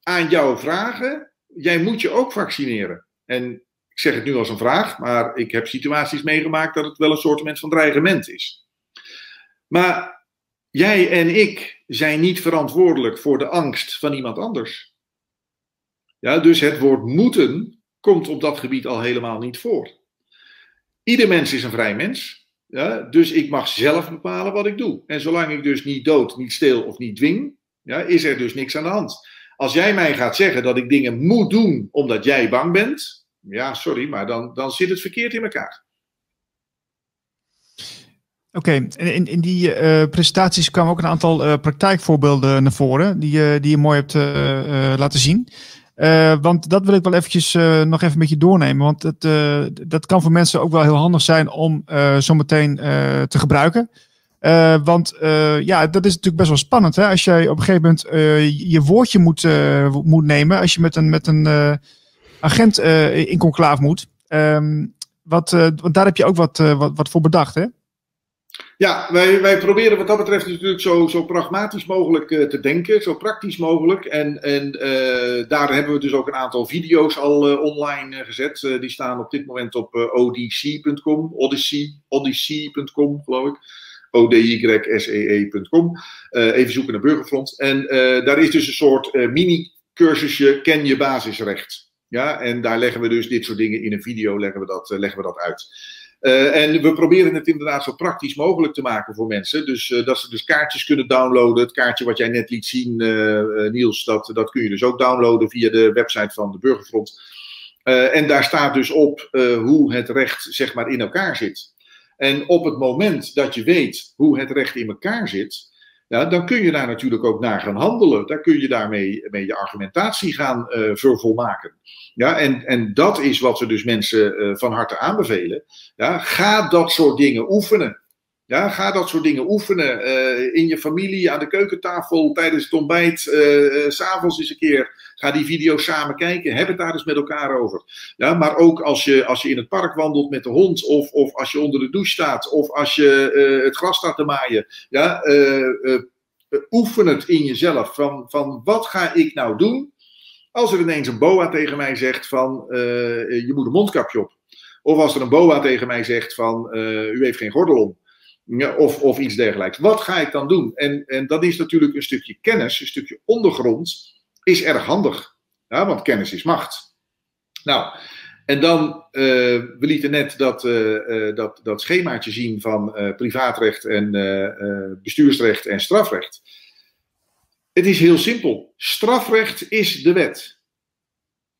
aan jou vragen: jij moet je ook vaccineren. En ik zeg het nu als een vraag, maar ik heb situaties meegemaakt dat het wel een soort van dreigement is. Maar jij en ik zijn niet verantwoordelijk voor de angst van iemand anders. Ja, dus het woord moeten komt op dat gebied al helemaal niet voor. Ieder mens is een vrij mens. Ja, dus ik mag zelf bepalen wat ik doe. En zolang ik dus niet dood, niet steel of niet dwing, ja, is er dus niks aan de hand. Als jij mij gaat zeggen dat ik dingen moet doen omdat jij bang bent, ja, sorry, maar dan, dan zit het verkeerd in elkaar. Oké, in, die uh, presentaties kwamen ook een aantal uh, praktijkvoorbeelden naar voren, die, uh, die je mooi hebt laten zien. want dat wil ik wel eventjes nog even met je doornemen, want het, dat kan voor mensen ook wel heel handig zijn om zometeen te gebruiken. Uh, want uh, ja, dat is natuurlijk best wel spannend. Hè? Als jij op een gegeven moment uh, je woordje moet, moet nemen. Als je met een, met een agent in conclaaf moet. Um, wat, want daar heb je ook wat, wat, wat voor bedacht, hè? Ja, wij, wij proberen wat dat betreft natuurlijk zo, zo pragmatisch mogelijk te denken. Zo praktisch mogelijk. En, en daar hebben we dus ook een aantal video's al online gezet. die staan op dit moment op odc.com. Odyssey, odyssey.com geloof ik odyssee.com. Uh, even zoeken naar Burgerfront. En uh, daar is dus een soort uh, mini-cursusje ken je basisrecht. Ja, en daar leggen we dus dit soort dingen in een video leggen we dat, leggen we dat uit. En we proberen het inderdaad zo praktisch mogelijk te maken voor mensen. Dus dat ze dus kaartjes kunnen downloaden. Het kaartje wat jij net liet zien, Niels, dat, dat kun je dus ook downloaden via de website van de Burgerfront. en daar staat dus op hoe het recht zeg maar in elkaar zit. En op het moment dat je weet hoe het recht in elkaar zit, ja, dan kun je daar natuurlijk ook naar gaan handelen. Daar kun je daarmee mee je argumentatie gaan uh, vervolmaken. Ja, en, en dat is wat we dus mensen uh, van harte aanbevelen. Ja, ga dat soort dingen oefenen. Ja, ga dat soort dingen oefenen. Uh, in je familie, aan de keukentafel, tijdens het ontbijt, uh, s'avonds eens een keer. Ga die video's samen kijken. Heb het daar eens met elkaar over. Ja, maar ook als je, als je in het park wandelt met de hond. Of, of als je onder de douche staat. Of als je het gras staat te maaien. Ja, oefen het in jezelf. Van, van wat ga ik nou doen? Als er ineens een boa tegen mij zegt van je moet een mondkapje op. Of als er een boa tegen mij zegt van u heeft geen gordel om. Of, of iets dergelijks. Wat ga ik dan doen? En, en dat is natuurlijk een stukje kennis, een stukje ondergrond, is erg handig. Ja, want kennis is macht. Nou, en dan, uh, we lieten net dat, uh, dat, dat schemaatje zien van privaatrecht en bestuursrecht en strafrecht. Het is heel simpel. Strafrecht is de wet.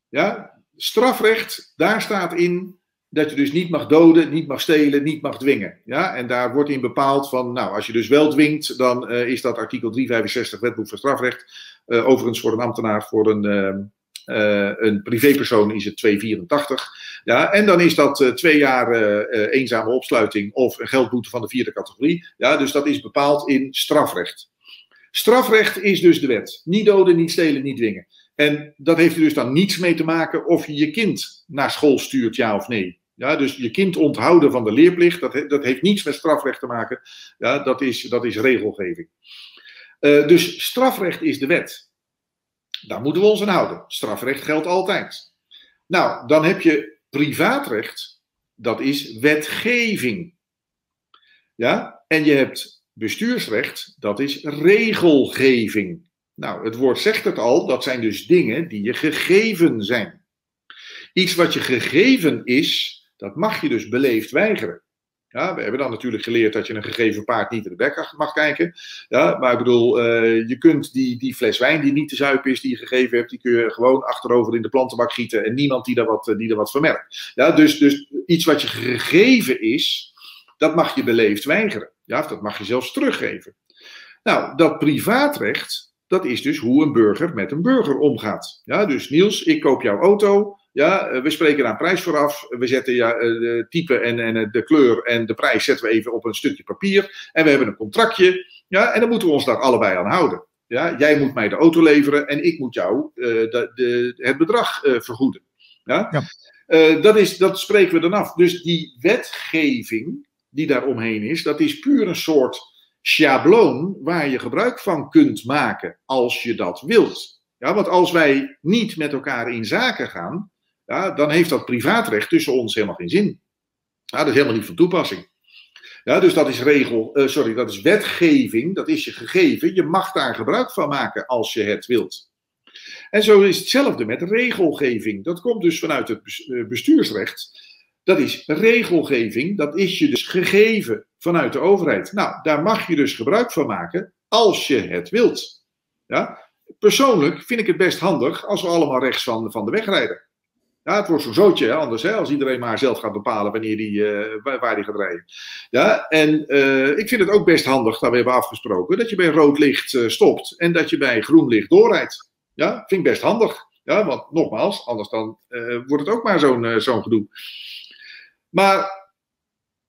Ja, strafrecht, daar staat in dat je dus niet mag doden, niet mag stelen, niet mag dwingen. Ja? En daar wordt in bepaald van, nou, als je dus wel dwingt, dan uh, is dat artikel 365 wetboek van strafrecht. Uh, overigens voor een ambtenaar, voor een, uh, een privépersoon is het 284. Ja? En dan is dat twee jaar eenzame opsluiting of een geldboete van de vierde categorie. Ja? Dus dat is bepaald in strafrecht. Strafrecht is dus de wet. Niet doden, niet stelen, niet dwingen. En dat heeft er dus dan niets mee te maken of je je kind naar school stuurt, ja of nee. Ja, dus je kind onthouden van de leerplicht, dat, dat heeft niets met strafrecht te maken. Ja, dat, is, dat is regelgeving. Uh, dus strafrecht is de wet. Daar moeten we ons aan houden. Strafrecht geldt altijd. Nou, dan heb je privaatrecht. Dat is wetgeving. Ja, en je hebt bestuursrecht. Dat is regelgeving. Nou, het woord zegt het al, dat zijn dus dingen die je gegeven zijn. Iets wat je gegeven is, dat mag je dus beleefd weigeren. Ja, we hebben dan natuurlijk geleerd dat je een gegeven paard niet in de bek mag kijken. Ja, maar ik bedoel, uh, je kunt die, die fles wijn die niet te zuipen is, die je gegeven hebt, die kun je gewoon achterover in de plantenbak gieten en niemand die daar wat, die er wat vermerkt. Ja, dus, dus iets wat je gegeven is, dat mag je beleefd weigeren. Ja, dat mag je zelfs teruggeven. Nou, dat privaatrecht, dat is dus hoe een burger met een burger omgaat. Ja, dus Niels, ik koop jouw auto. Ja, eh, we spreken daar een prijs vooraf. We zetten ja, eh, de type en, en eh, de kleur en de prijs zetten we even op een stukje papier. En we hebben een contractje. Ja, en dan moeten we ons daar allebei aan houden. Ja, jij moet mij de auto leveren en ik moet jou uh, de, de, het bedrag uh, vergoeden. Ja? ja. Uh, dat, is, dat spreken we dan af. Dus die wetgeving die daar omheen is, dat is puur een soort schabloon waar je gebruik van kunt maken als je dat wilt. Ja, want als wij niet met elkaar in zaken gaan, ja, dan heeft dat privaatrecht tussen ons helemaal geen zin. Ja, dat is helemaal niet van toepassing. Ja, dus dat is regel, uh, sorry, dat is wetgeving, dat is je gegeven. Je mag daar gebruik van maken als je het wilt. En zo is hetzelfde met regelgeving. Dat komt dus vanuit het eh, bestuursrecht. Dat is regelgeving, dat is je dus gegeven vanuit de overheid. Nou, daar mag je dus gebruik van maken als je het wilt. Ja? Persoonlijk vind ik het best handig als we allemaal rechts van, van de weg rijden. Ja, het wordt zo'n zootje anders, als iedereen maar zelf gaat bepalen wanneer die, uh, waar hij gaat rijden. Ja, en uh, ik vind het ook best handig, dat we hebben afgesproken, dat je bij rood licht uh, stopt en dat je bij groen licht doorrijdt. Ja, vind ik best handig. Ja, want nogmaals, anders dan wordt het ook maar zo'n zo'n gedoe. Maar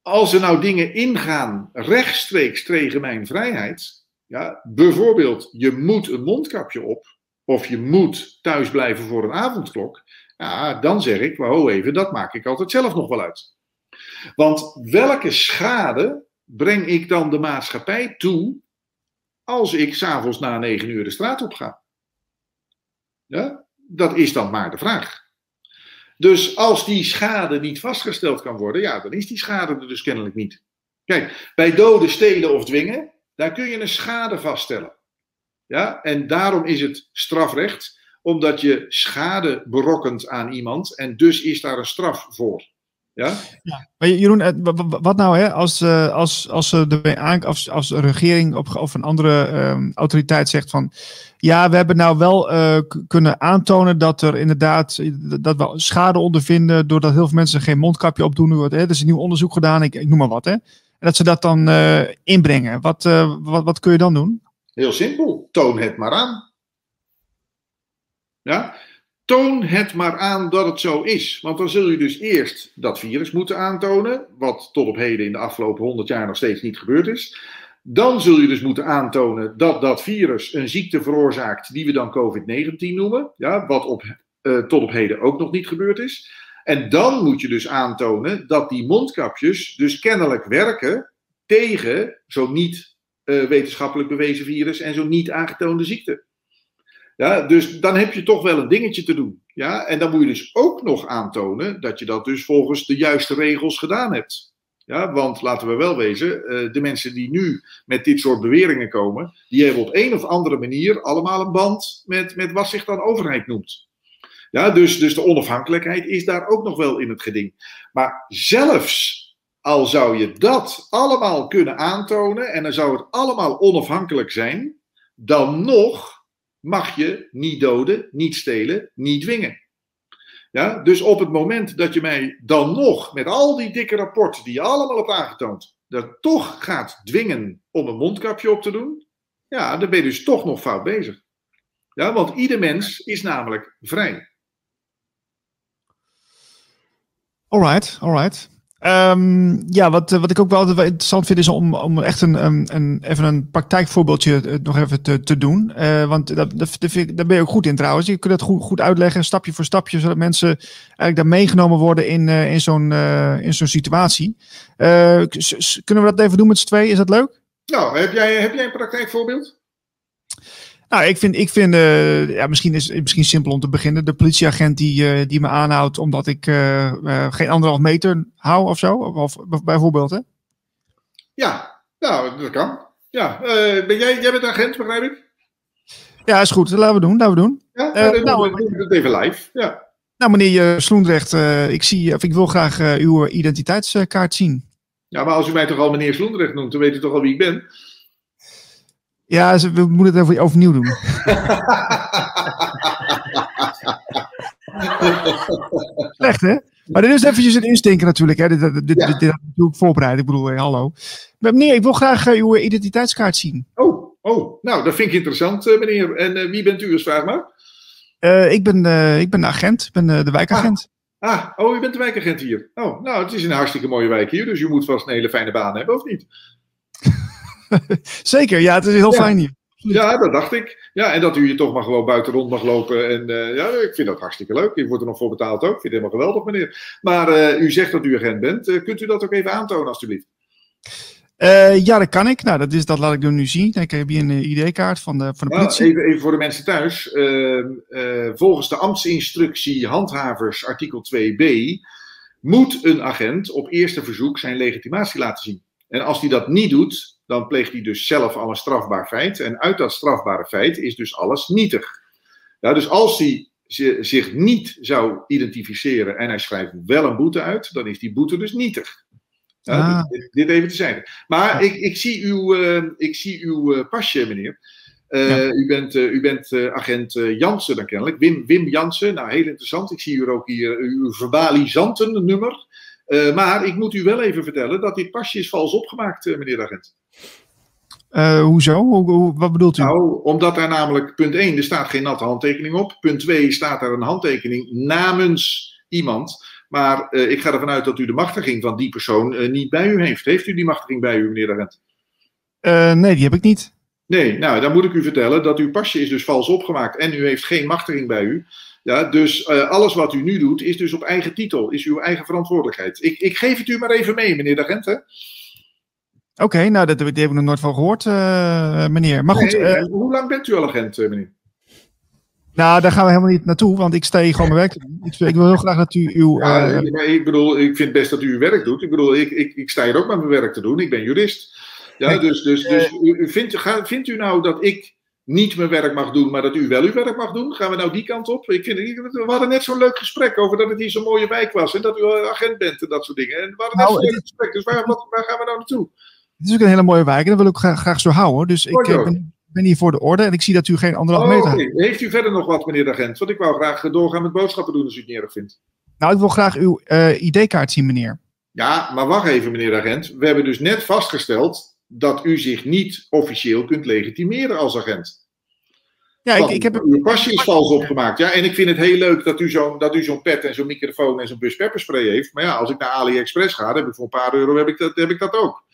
als er nou dingen ingaan rechtstreeks tegen mijn vrijheid, ja, bijvoorbeeld je moet een mondkapje op, of je moet thuis blijven voor een avondklok, ja, dan zeg ik, wow, even, dat maak ik altijd zelf nog wel uit. Want welke schade breng ik dan de maatschappij toe als ik s'avonds na negen uur de straat op ga? Ja, dat is dan maar de vraag. Dus als die schade niet vastgesteld kan worden, ja, dan is die schade er dus kennelijk niet. Kijk, bij doden, stelen of dwingen, daar kun je een schade vaststellen. Ja, en daarom is het strafrecht, omdat je schade berokkent aan iemand en dus is daar een straf voor. Ja? Ja, maar Jeroen, eh, wa- wa- wat nou hè, als, eh, als, als, ze de, als, als de regering op, of een andere ehm, autoriteit zegt van... Ja, we hebben nou wel eh, kunnen aantonen dat er inderdaad dat we schade ondervinden... doordat heel veel mensen geen mondkapje opdoen. Hè? Er is een nieuw onderzoek gedaan, ik, ik noem maar wat. Hè? En dat ze dat dan inbrengen. Wat, wat, wat kun je dan doen? Heel simpel. Toon het maar aan. Ja? Toon het maar aan dat het zo is. Want dan zul je dus eerst dat virus moeten aantonen. Wat tot op heden in de afgelopen 100 jaar nog steeds niet gebeurd is. Dan zul je dus moeten aantonen dat dat virus een ziekte veroorzaakt die we dan COVID-19 noemen. Ja, wat op, eh, tot op heden ook nog niet gebeurd is. En dan moet je dus aantonen dat die mondkapjes dus kennelijk werken tegen zo'n niet eh, wetenschappelijk bewezen virus en zo'n niet aangetoonde ziekte. Ja, dus dan heb je toch wel een dingetje te doen. Ja, en dan moet je dus ook nog aantonen dat je dat dus volgens de juiste regels gedaan hebt. Ja, want laten we wel wezen, eh, de mensen die nu met dit soort beweringen komen, die hebben op een of andere manier allemaal een band met, met wat zich dan overheid noemt. Ja, dus, dus de onafhankelijkheid is daar ook nog wel in het geding. Maar zelfs al zou je dat allemaal kunnen aantonen en dan zou het allemaal onafhankelijk zijn, dan nog mag je niet doden, niet stelen, niet dwingen. Ja, dus op het moment dat je mij dan nog met al die dikke rapporten die je allemaal hebt aangetoond, dat toch gaat dwingen om een mondkapje op te doen, ja, dan ben je dus toch nog fout bezig. Ja, want ieder mens is namelijk vrij. Alright, alright. Ehm, ja, wat, eh, wat ik ook wel interessant vind is om, om echt een, een, een, even een praktijkvoorbeeldje eh, nog even te, te doen. Eh, want dat, dat, dat daar ben je ook goed in trouwens. Je kunt het goed, goed uitleggen, stapje voor stapje, zodat mensen eigenlijk daar meegenomen worden in, in zo'n in zo'n situatie. Kunnen we dat even doen met z'n twee? Is dat leuk? Nou, heb jij, heb jij een praktijkvoorbeeld? Nou, ik vind, ik vind eh, ja, misschien is het misschien simpel om te beginnen. De politieagent die, eh, die me aanhoudt omdat ik eh, geen anderhalf meter hou of zo. Of, of bijvoorbeeld, hè? Ja, nou, dat kan. Ja, ben jij, jij bent agent, begrijp ik? Ja, is goed. Laten we doen. Laten we doen. Ja, dan nou, we- doen we het even live. Ja. Nou, meneer Sloendrecht, ik, zie, of ik wil graag uw identiteitskaart zien. ja, maar als u mij toch al meneer Sloendrecht noemt, dan weet u toch al wie ik ben? Ja, ze- we moeten het even overnieuw doen. [laughs] Slecht, hè? Maar dit is eventjes een instinker natuurlijk. Hè? Dit, dit, dit, Ja. dit, dit doe ik voorbereid. Ik bedoel, eh, hallo. Maar meneer, ik wil graag eh, uw identiteitskaart zien. Oh, oh, nou, dat vind ik interessant, eh, meneer. En wie bent u, als vraag maar? Ik, ben, ik ben de agent. Ik ben de wijkagent. Ah, oh, u bent de wijkagent hier. Oh, nou, het is een hartstikke mooie wijk hier, dus u moet vast een hele fijne baan hebben, of niet? [laughs] Zeker, ja, het is heel Ja. fijn hier. Ja, dat dacht ik. Ja, en dat u hier toch maar gewoon buiten rond mag lopen. En eh, ja, ik vind dat hartstikke leuk. U wordt er nog voor betaald ook. Ik vind het helemaal geweldig, meneer. Maar eh, u zegt dat u agent bent. Eh, kunt u dat ook even aantonen, alstublieft? Ja, dat kan ik. Nou, dat, is, dat laat ik dan nu zien. Ik heb hier een ID-kaart van de, van de Nou, politie. even, even voor de mensen thuis. Eh, eh, volgens de ambtsinstructie handhavers artikel 2b moet een agent op eerste verzoek zijn legitimatie laten zien. En als hij dat niet doet, dan pleegt hij dus zelf al een strafbaar feit. En uit dat strafbare feit is dus alles nietig. Ja, dus als hij zi- zich niet zou identificeren en hij schrijft wel een boete uit, dan is die boete dus nietig. Ja, Ah. dit, dit even te zijn. Maar ik, ik zie uw, eh, ik zie uw eh, pasje, meneer. Eh, Ja. U bent, u bent agent Jansen dan kennelijk. Wim, Wim Jansen, nou heel interessant. Ik zie hier ook hier uw verbalisanten nummer. Maar ik moet u wel even vertellen dat dit pasje is vals opgemaakt, meneer agent. Eh, hoezo? Hoe, hoe- wat bedoelt u? Nou, omdat daar namelijk, punt 1, er staat geen natte handtekening op. Punt 2, staat daar een handtekening namens iemand. Maar eh, ik ga ervan uit dat u de machtiging van die persoon eh, niet bij u heeft. Heeft u die machtiging bij u, meneer de? Eh, nee, die heb ik niet. Nee, nou, dan moet ik u vertellen dat uw pasje is dus vals opgemaakt en u heeft geen machtiging bij u. Ja, dus alles wat u nu doet is dus op eigen titel, is uw eigen verantwoordelijkheid. Ik, ik geef het u maar even mee, meneer de. Hè? Oké, nou, dat, die heb ik nog nooit van gehoord, eh, meneer. Maar goed, Nee, eh, en hoe lang bent u al agent, eh, meneer? nou, daar gaan we helemaal niet naartoe, want ik sta hier gewoon mijn werk te doen. Ik, ik wil heel graag dat u uw... Ja, eh, maar ik bedoel, ik vind best dat u uw werk doet. Ik bedoel, ik, ik, ik sta hier ook met mijn werk te doen. Ik ben jurist. Ja, Nee, dus dus, dus u, u vindt, ga- vindt u nou dat ik niet mijn werk mag doen, maar dat u wel uw werk mag doen? Gaan we nou die kant op? Ik vind, we hadden net zo'n leuk gesprek over dat het hier zo'n mooie wijk was en dat u agent bent en dat soort dingen. En we hadden net Nou, zo'n leuk gesprek, dus waar, wat- waar gaan we nou naartoe? Het is ook een hele mooie wijk en dat wil ik graag, graag zo houden. Dus ik eh, ben, ben hier voor de orde en ik zie dat u geen anderhalf Oh, meter. Heeft u verder nog wat, meneer de agent? Want ik wou graag doorgaan met boodschappen doen als u het niet erg vindt. Nou, ik wil graag uw eh, ID-kaart zien, meneer. Ja, maar wacht even, meneer de agent. We hebben dus net vastgesteld dat u zich niet officieel kunt legitimeren als agent. Ja, ik, ik heb... Uw pasje is vals opgemaakt. Ja, en ik vind het heel leuk dat u zo'n dat u zo'n pet en zo'n microfoon en zo'n bus pepperspray heeft. Maar ja, als ik naar AliExpress ga, dan heb ik voor een paar euro heb ik dat, heb ik dat ook.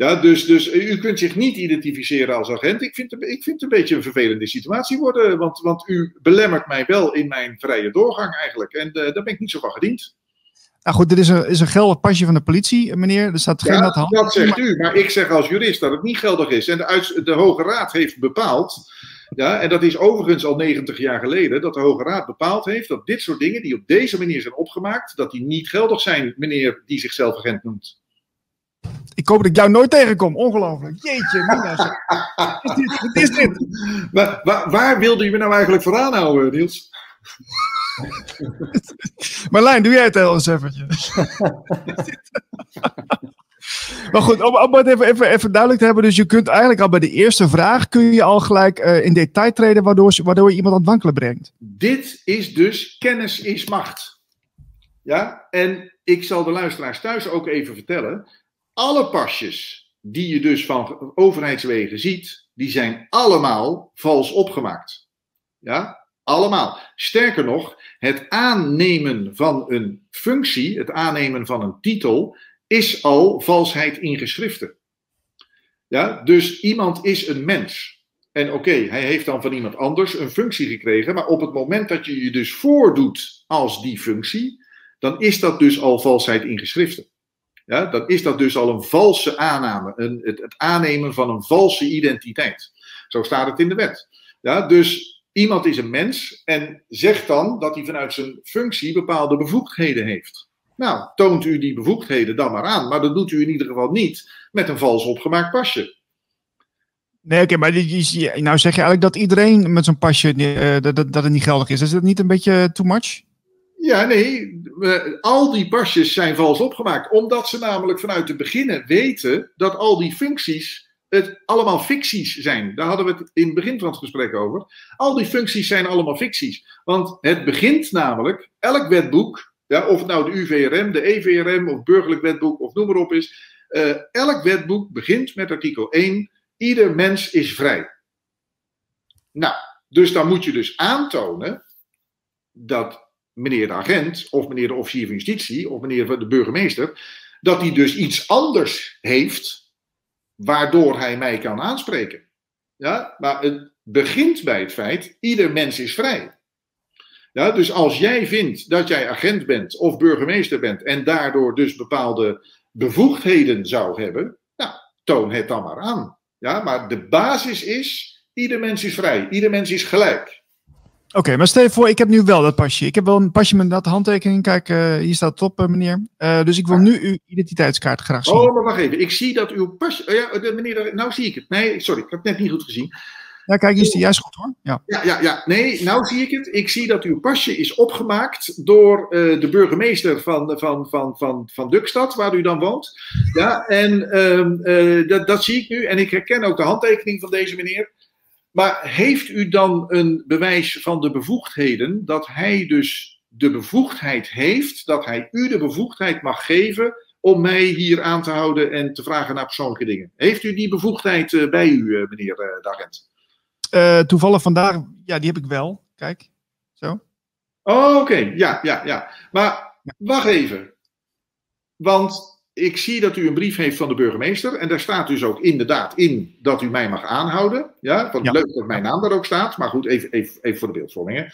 Ja, dus, dus u kunt zich niet identificeren als agent. Ik vind, het- ik vind het een beetje een vervelende situatie worden. Want, want u belemmert mij wel in mijn vrije doorgang eigenlijk. En eh, daar ben ik niet zo van gediend. Nou goed, dit is een, is een geldig pasje van de politie, eh, meneer. Er staat geen Ja, hand. dat zegt u. Maar ik zeg als jurist dat het niet geldig is. En de, de Hoge Raad heeft bepaald. Ja, en dat is overigens al 90 jaar geleden. Dat de Hoge Raad bepaald heeft dat dit soort dingen die op deze manier zijn opgemaakt. dat die niet geldig zijn, meneer die zichzelf agent noemt. Ik hoop dat ik jou nooit tegenkom. Ongelooflijk. Jeetje, Mina. Wat is dit? Wat is dit? [laughs] Waar, waar wilde u me nou eigenlijk voor aanhouden, Niels? [laughs] Marlijn, doe jij het wel eens eventje. [laughs] maar goed, om, om het even, even, even duidelijk te hebben. Dus je kunt eigenlijk al bij de eerste vraag... kun je al gelijk eh, in detail treden... Waardoor, waardoor je iemand aan het wankelen brengt. Dit is dus kennis is macht. Ja, en ik zal de luisteraars thuis ook even vertellen. Alle pasjes die je dus van overheidswegen ziet, die zijn allemaal vals opgemaakt. Ja, allemaal. Sterker nog, het aannemen van een functie, het aannemen van een titel, is al valsheid in geschriften. Ja, dus iemand is een mens. En oké, hij heeft dan van iemand anders een functie gekregen, maar op het moment dat je je dus voordoet als die functie, dan is dat dus al valsheid in geschriften. Ja, dan is dat dus al een valse aanname, een, het, het aannemen van een valse identiteit. Zo staat het in de wet. Ja, dus iemand is een mens en zegt dan dat hij vanuit zijn functie bepaalde bevoegdheden heeft. Nou, toont u die bevoegdheden dan maar aan, maar dat doet u in ieder geval niet met een vals opgemaakt pasje. Nee, oké, maar die- die- nou zeg je eigenlijk dat iedereen met zo'n pasje... eh, dat, dat, dat het niet geldig is. Is dat niet een beetje too much? Ja, nee, al die pasjes zijn vals opgemaakt. Omdat ze namelijk vanuit het beginnen weten dat al die functies het allemaal ficties zijn. Daar hadden we het in het begin van het gesprek over. Al die functies zijn allemaal ficties. Want het begint namelijk, elk wetboek, ja, of het nou de UVRM, de EVRM of burgerlijk wetboek of noem maar op is. eh, elk wetboek begint met artikel 1. Ieder mens is vrij. Nou, dus dan moet je dus aantonen dat meneer de agent, of meneer de officier van justitie, of meneer de burgemeester, dat hij dus iets anders heeft, waardoor hij mij kan aanspreken. Ja, maar het begint bij het feit, ieder mens is vrij. Ja, dus als jij vindt dat jij agent bent of burgemeester bent en daardoor dus bepaalde bevoegdheden zou hebben, nou, toon het dan maar aan. Ja, maar de basis is, ieder mens is vrij, ieder mens is gelijk. Oké, maar stel je voor, ik heb nu wel dat pasje. Ik heb wel een pasje met dat handtekening. Kijk, eh, hier staat het op, eh, meneer. Eh, dus ik wil nu uw identiteitskaart graag zien. Oh, maar wacht even. Ik zie dat uw pas. oh ja, meneer, nou zie ik het. Nee, sorry, ik heb het net niet goed gezien. Ja, kijk, hier is die juist goed hoor. Ja. Ja, ja, ja. Nee, nou zie ik het. Ik zie dat uw pasje is opgemaakt door de burgemeester van, van, van, van, van Dukstad, waar u dan woont. Ja, en ehm, eh, dat, dat zie ik nu. En ik herken ook de handtekening van deze meneer. Maar heeft u dan een bewijs van de bevoegdheden dat hij dus de bevoegdheid heeft, dat hij u de bevoegdheid mag geven om mij hier aan te houden en te vragen naar persoonlijke dingen? Heeft u die bevoegdheid eh, bij u, eh, meneer eh? Eh, toevallig vandaag, ja, die heb ik wel. Kijk, zo. Oh, oké. Ja, ja, ja. Maar wacht even. Want ik zie dat u een brief heeft van de burgemeester. En daar staat dus ook inderdaad in dat u mij mag aanhouden. Ja, want Ja. leuk dat mijn naam daar ook staat. Maar goed, even, even, even voor de beeldvorming. hè.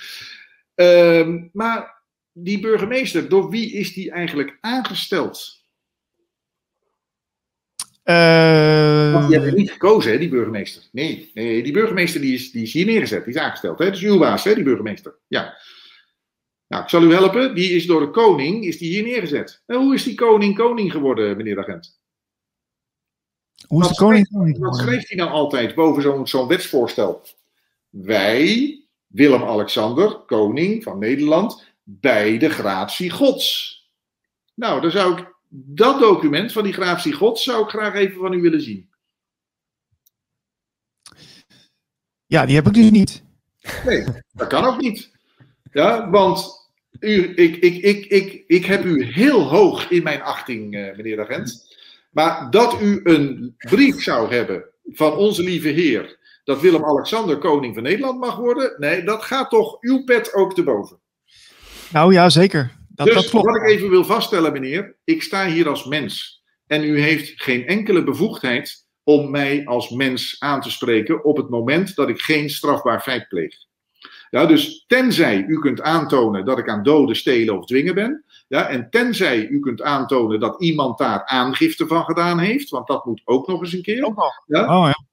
Ehm, maar die burgemeester, door wie is die eigenlijk aangesteld? Eh, Want die hebben niet gekozen, hè, die burgemeester. Nee, nee die burgemeester die is, die is hier neergezet. Die is aangesteld. Hè? Dat is uw baas, hè, die burgemeester. Ja. Nou, ik zal u helpen. Die is door de koning is die hier neergezet. En hoe is die koning koning geworden, meneer de agent? Hoe is Wat de koning schreef- koning Wat schreef hij nou altijd boven zo'n zo'n wetsvoorstel? Wij, Willem-Alexander, koning van Nederland, bij de gratie gods. Nou, dan zou ik dat document van die gratie gods zou ik graag even van u willen zien. Ja, die heb ik dus niet. Nee, dat kan ook niet. Ja, want u, ik, ik, ik, ik, ik heb u heel hoog in mijn achting, eh, meneer de agent. Maar dat u een brief zou hebben van onze lieve heer, dat Willem-Alexander koning van Nederland mag worden, nee, dat gaat toch uw pet ook te boven. Nou ja, zeker. Dat, dus dat klopt. wat ik even wil vaststellen, meneer, ik sta hier als mens. En u heeft geen enkele bevoegdheid om mij als mens aan te spreken op het moment dat ik geen strafbaar feit pleeg. Ja, dus tenzij u kunt aantonen dat ik aan doden, stelen of dwingen ben. Ja, en tenzij u kunt aantonen dat iemand daar aangifte van gedaan heeft, want dat moet ook nog eens een keer. Ook nog. Ja? Oh ja.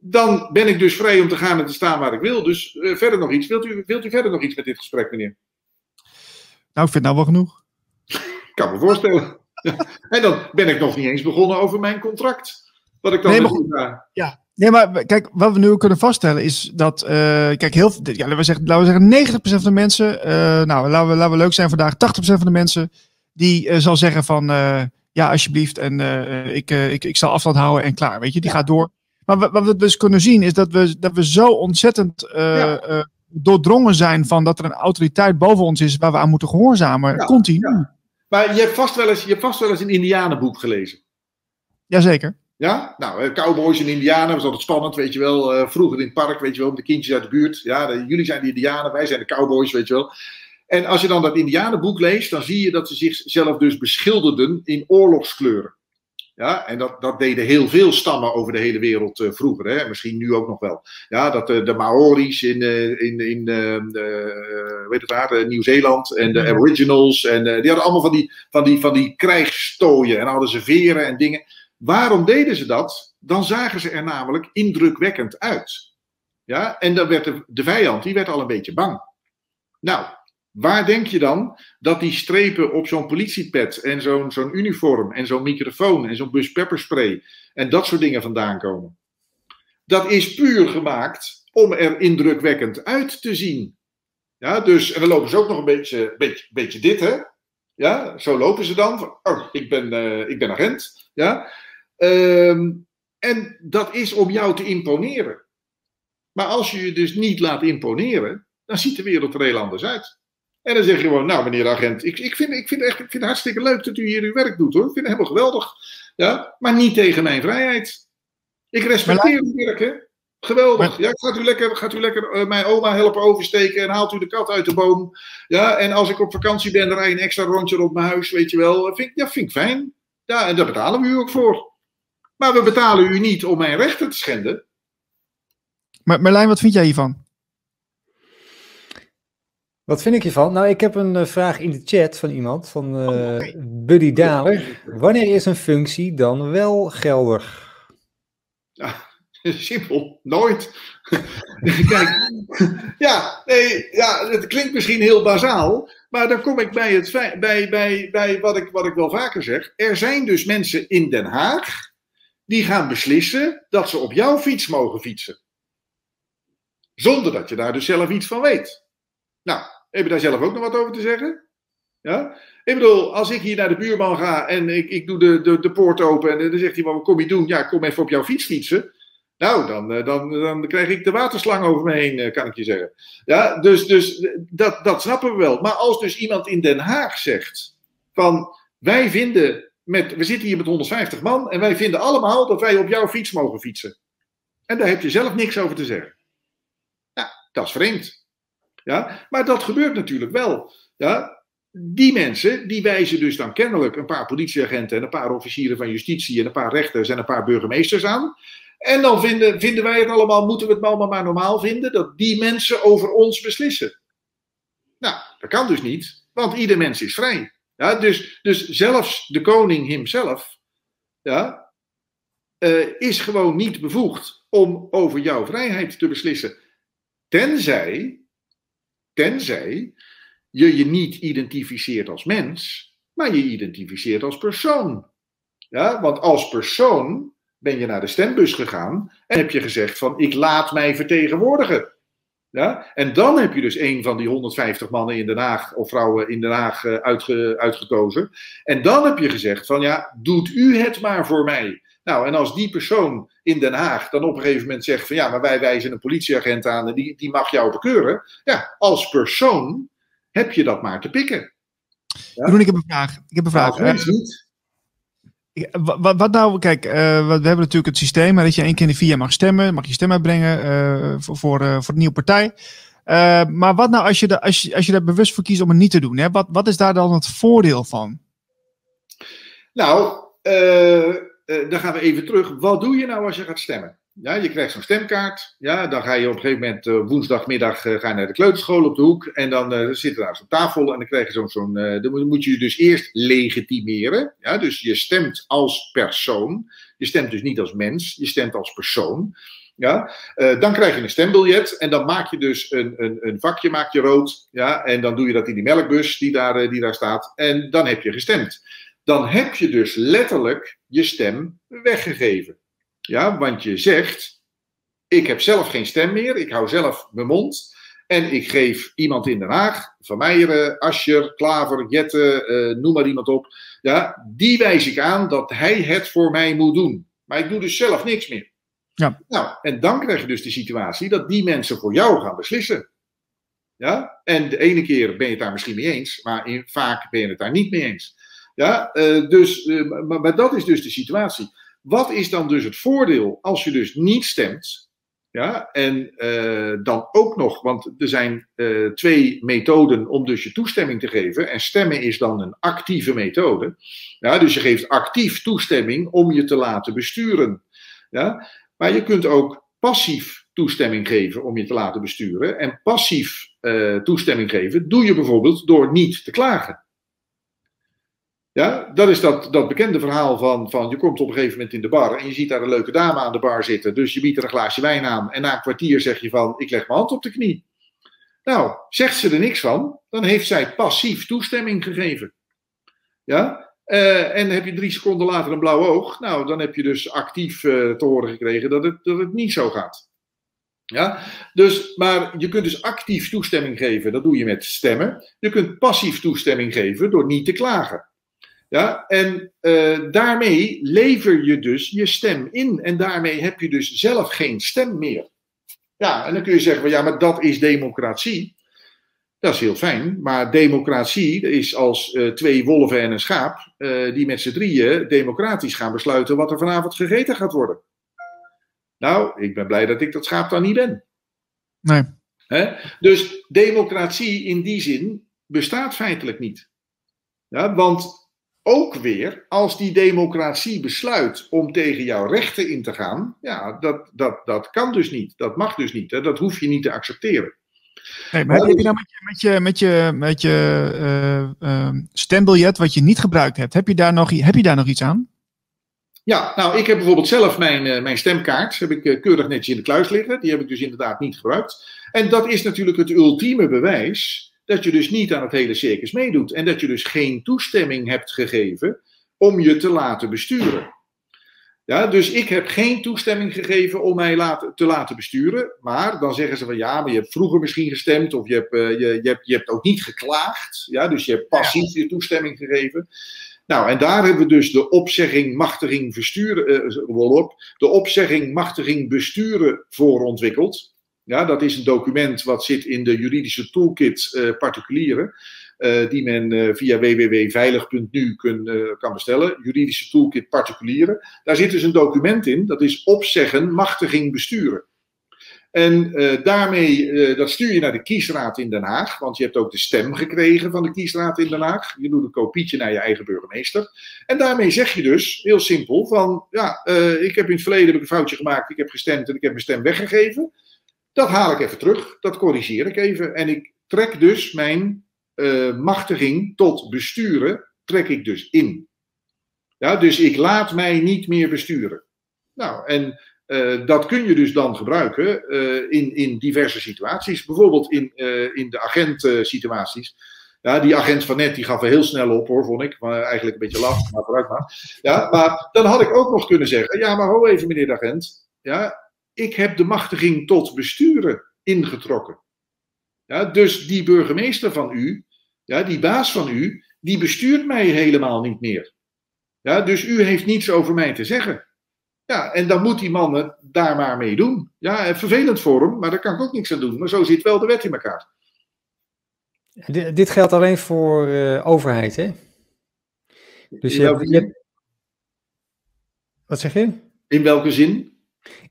Dan ben ik dus vrij om te gaan en te staan waar ik wil. Dus eh, verder nog iets. Wilt u, wilt u verder nog iets met dit gesprek, meneer? Nou, ik vind het nou wel genoeg. Ik kan me voorstellen. [laughs] en dan ben ik nog niet eens begonnen over mijn contract. Wat ik dan Nee, met maar u ga. Nee, maar kijk, wat we nu kunnen vaststellen is dat, eh, kijk, heel, ja, laten, we zeggen, laten we zeggen 90% van de mensen, eh, nou, laten we, laten we leuk zijn vandaag, 80% van de mensen, die eh, zal zeggen van, ja, alsjeblieft, en ik, ik, ik zal afstand houden en klaar, weet je, die gaat door. Maar wat, wat we dus kunnen zien is dat we, dat we zo ontzettend Ja. doordrongen zijn van dat er een autoriteit boven ons is waar we aan moeten gehoorzamen, Ja, continu. Maar je hebt vast wel eens, je hebt vast wel eens een Indianenboek gelezen. Jazeker. Ja? Nou, eh, cowboys en Indianen was altijd spannend, weet je wel. Eh, vroeger in het park, weet je wel, met de kindjes uit de buurt. Ja, jullie zijn de Indianen, wij zijn de cowboys, weet je wel. En als je dan dat Indianenboek leest, dan zie je dat ze zichzelf dus beschilderden in oorlogskleuren. Ja, en dat, dat deden heel veel stammen over de hele wereld eh, vroeger, hè? misschien nu ook nog wel. Ja, dat de Maori's in, eh, in, in weet het waar, Nieuw-Zeeland en de Aboriginals, en, die hadden allemaal van die, van, die, van die krijgsstooien en hadden ze veren en dingen. Waarom deden ze dat? Dan zagen ze er namelijk indrukwekkend uit. Ja, en dan werd de, de vijand, die werd al een beetje bang. Nou, waar denk je dan dat die strepen op zo'n politiepet en zo'n zo'n uniform en zo'n microfoon en zo'n bus pepperspray en dat soort dingen vandaan komen? Dat is puur gemaakt om er indrukwekkend uit te zien. Ja, dus, en dan lopen ze ook nog een beetje, beetje, beetje dit, hè? Ja, zo lopen ze dan. Oh, ik ben, eh, ik ben agent. Ja. Ehm, en dat is om jou te imponeren. Maar als je je dus niet laat imponeren, dan ziet de wereld er heel anders uit. En dan zeg je gewoon, nou meneer de agent, ik, ik, vind, ik, vind echt, ik vind het hartstikke leuk dat u hier uw werk doet hoor. Ik vind het helemaal geweldig. Ja, maar niet tegen mijn vrijheid. Ik respecteer uw werk hè. Geweldig. Maar- Ja, gaat u lekker, gaat u lekker eh, mijn oma helpen oversteken en haalt u de kat uit de boom. Ja, en als ik op vakantie ben, dan rij je een extra rondje rond mijn huis, weet je wel. Vind, ik- ja, vind ik fijn. Ja, en daar betalen we u ook voor. Maar we betalen u niet om mijn rechten te schenden. Maar Merlijn, wat vind jij hiervan? Wat vind ik hiervan? Nou, ik heb een eh, vraag in de chat van iemand, van eh, Oh. Buddy Daler. Wanneer is een functie dan wel geldig? [laughs] Simpel, nooit. [laughs] Kijk, ja, nee, ja, het klinkt misschien heel bazaal, maar dan kom ik bij, het, bij, bij, bij wat, ik, wat ik wel vaker zeg. Er zijn dus mensen in Den Haag die gaan beslissen dat ze op jouw fiets mogen fietsen. Zonder dat je daar dus zelf iets van weet. Nou, heb je daar zelf ook nog wat over te zeggen? Ja? Ik bedoel, als ik hier naar de buurman ga en ik, ik doe de, de, de poort open en dan zegt hij, wat kom je doen? Ja, kom even op jouw fiets fietsen. Nou, dan, eh, dan, dan krijg ik de waterslang over me heen, eh, kan ik je zeggen. Ja, dus, dus eh, dat, dat snappen we wel. Maar als dus iemand in Den Haag zegt van wij vinden, met, we zitten hier met 150 man en wij vinden allemaal dat wij op jouw fiets mogen fietsen. En daar heb je zelf niks over te zeggen. Ja, dat is vreemd. Ja, maar dat gebeurt natuurlijk wel. Ja, die mensen die wijzen dus dan kennelijk een paar politieagenten en een paar officieren van justitie en een paar rechters en een paar burgemeesters aan. En dan vinden, vinden wij het allemaal, moeten we het allemaal maar normaal vinden, dat die mensen over ons beslissen. Nou, dat kan dus niet, want ieder mens is vrij. Ja, dus, dus zelfs de koning hemzelf ja, eh, is gewoon niet bevoegd om over jouw vrijheid te beslissen. Tenzij, tenzij je je niet identificeert als mens, maar je identificeert als persoon. Ja, want als persoon ben je naar de stembus gegaan en heb je gezegd van ik laat mij vertegenwoordigen. Ja? En dan heb je dus een van die 150 mannen in Den Haag of vrouwen in Den Haag uh, uitge, uitgekozen. En dan heb je gezegd van ja, doet u het maar voor mij. Nou, en als die persoon in Den Haag dan op een gegeven moment zegt van ja, maar wij wijzen een politieagent aan en die, die mag jou bekeuren. Ja, als persoon heb je dat maar te pikken. Ja? Jeroen, ik heb een vraag. Ik heb een vraag. Nou, niet. Wat, nou, kijk, uh, we hebben natuurlijk het systeem dat je één keer in de vier jaar mag stemmen, mag je stem uitbrengen uh, voor, voor, uh, voor de nieuwe partij. maar wat nou als je, de, als, je, als je er bewust voor kiest om het niet te doen? Hè? Wat, wat is daar dan het voordeel van? Nou, dan gaan we even terug. Wat doe je nou als je gaat stemmen? Ja, je krijgt zo'n stemkaart. Ja, dan ga je op een gegeven moment uh, woensdagmiddag uh, ga je naar de kleuterschool op de hoek. En dan uh, zit er daar zo'n tafel en dan krijg je zo'n. zo'n dan moet je je dus eerst legitimeren. Ja, dus je stemt als persoon. Je stemt dus niet als mens, je stemt als persoon. Ja, dan krijg je een stembiljet en dan maak je dus een, een, een vakje maak je rood. Ja, en dan doe je dat in die melkbus die daar, die daar staat. En dan heb je gestemd. Dan heb je dus letterlijk je stem weggegeven. Ja, want je zegt, ik heb zelf geen stem meer, ik hou zelf mijn mond. En ik geef iemand in Den Haag, Van Meijeren, Ascher, Klaver, Jette, uh, noem maar iemand op. Ja, die wijs ik aan dat hij het voor mij moet doen. Maar ik doe dus zelf niks meer. Ja. Nou, en dan krijg je dus de situatie dat die mensen voor jou gaan beslissen. Ja? En de ene keer ben je het daar misschien mee eens, maar in, vaak ben je het daar niet mee eens. Ja? Uh, dus, uh, maar, maar dat is dus de situatie. Wat is dan dus het voordeel als je dus niet stemt? Ja, en uh, dan ook nog, want er zijn uh, twee methoden om dus je toestemming te geven. En stemmen is dan een actieve methode. Ja, dus je geeft actief toestemming om je te laten besturen. Ja, maar je kunt ook passief toestemming geven om je te laten besturen. En passief uh, toestemming geven doe je bijvoorbeeld door niet te klagen. Ja, dat is dat, dat bekende verhaal van, van je komt op een gegeven moment in de bar en je ziet daar een leuke dame aan de bar zitten. Dus je biedt er een glaasje wijn aan en na een kwartier zeg je van ik leg mijn hand op de knie. Nou, zegt ze er niks van, dan heeft zij passief toestemming gegeven. Ja, uh, en heb je drie seconden later een blauw oog, nou dan heb je dus actief uh, te horen gekregen dat het, dat het niet zo gaat. Ja, dus, maar je kunt dus actief toestemming geven, dat doe je met stemmen. Je kunt passief toestemming geven door niet te klagen. Ja, en uh, daarmee lever je dus je stem in. En daarmee heb je dus zelf geen stem meer. Ja, en dan kun je zeggen, van, ja, maar dat is democratie. Dat is heel fijn, maar democratie is als uh, twee wolven en een schaap, uh, die met z'n drieën democratisch gaan besluiten wat er vanavond gegeten gaat worden. Nou, ik ben blij dat ik dat schaap dan niet ben. Nee. He? Dus democratie in die zin bestaat feitelijk niet. Ja, want ook weer, als die democratie besluit om tegen jouw rechten in te gaan, ja, dat, dat, dat kan dus niet. Dat mag dus niet. Hè? Dat hoef je niet te accepteren. Maar heb je nou met je, met je, met je, met je uh, uh, stembiljet wat je niet gebruikt hebt, heb je daar nog, heb je daar nog iets aan? Ja, nou, ik heb bijvoorbeeld zelf mijn, uh, mijn stemkaart, heb ik keurig netjes in de kluis liggen. Die heb ik dus inderdaad niet gebruikt. En dat is natuurlijk het ultieme bewijs dat je dus niet aan het hele circus meedoet. En dat je dus geen toestemming hebt gegeven om je te laten besturen. Ja, dus ik heb geen toestemming gegeven om mij laten, te laten besturen. Maar dan zeggen ze van ja, maar je hebt vroeger misschien gestemd of je hebt, uh, je, je, hebt, je hebt ook niet geklaagd. Ja, dus je hebt passief je toestemming gegeven. Nou, en daar hebben we dus de opzegging, machtiging, versturen, uh, de opzegging, machtiging, besturen voor ontwikkeld. Ja, dat is een document wat zit in de juridische toolkit uh, particulieren. Uh, die men uh, via www.veilig.nu kan bestellen. Juridische toolkit particulieren. Daar zit dus een document in, dat is opzeggen, machtiging, besturen. En daarmee, dat stuur je naar de kiesraad in Den Haag, want je hebt ook de stem gekregen van de kiesraad in Den Haag. Je doet een kopietje naar je eigen burgemeester. En daarmee zeg je dus, heel simpel, van ja, ik heb in het verleden heb ik een foutje gemaakt, ik heb gestemd en ik heb mijn stem weggegeven. Dat haal ik even terug, dat corrigeer ik even. En ik trek dus mijn uh, machtiging tot besturen, trek ik dus in. Ja, dus ik laat mij niet meer besturen. Nou, en uh, dat kun je dus dan gebruiken uh, in, in diverse situaties. Bijvoorbeeld in, in de agentsituaties. Ja, die agent van net die gaf er heel snel op hoor, vond ik. Maar eigenlijk een beetje laf, maar vooruit maar. Ja, maar dan had ik ook nog kunnen zeggen, ja, maar ho even meneer de agent. Ja, ik heb de machtiging tot besturen ingetrokken. Ja, dus die burgemeester van u, ja, die baas van u, die bestuurt mij helemaal niet meer. Ja, dus u heeft niets over mij te zeggen. Ja, en dan moet die man daar maar mee doen. Ja, vervelend voor hem, maar daar kan ik ook niks aan doen. Maar zo zit wel de wet in elkaar. Dit geldt alleen voor uh, overheid, hè? Dus je, hebt, je Wat zeg je? In welke zin?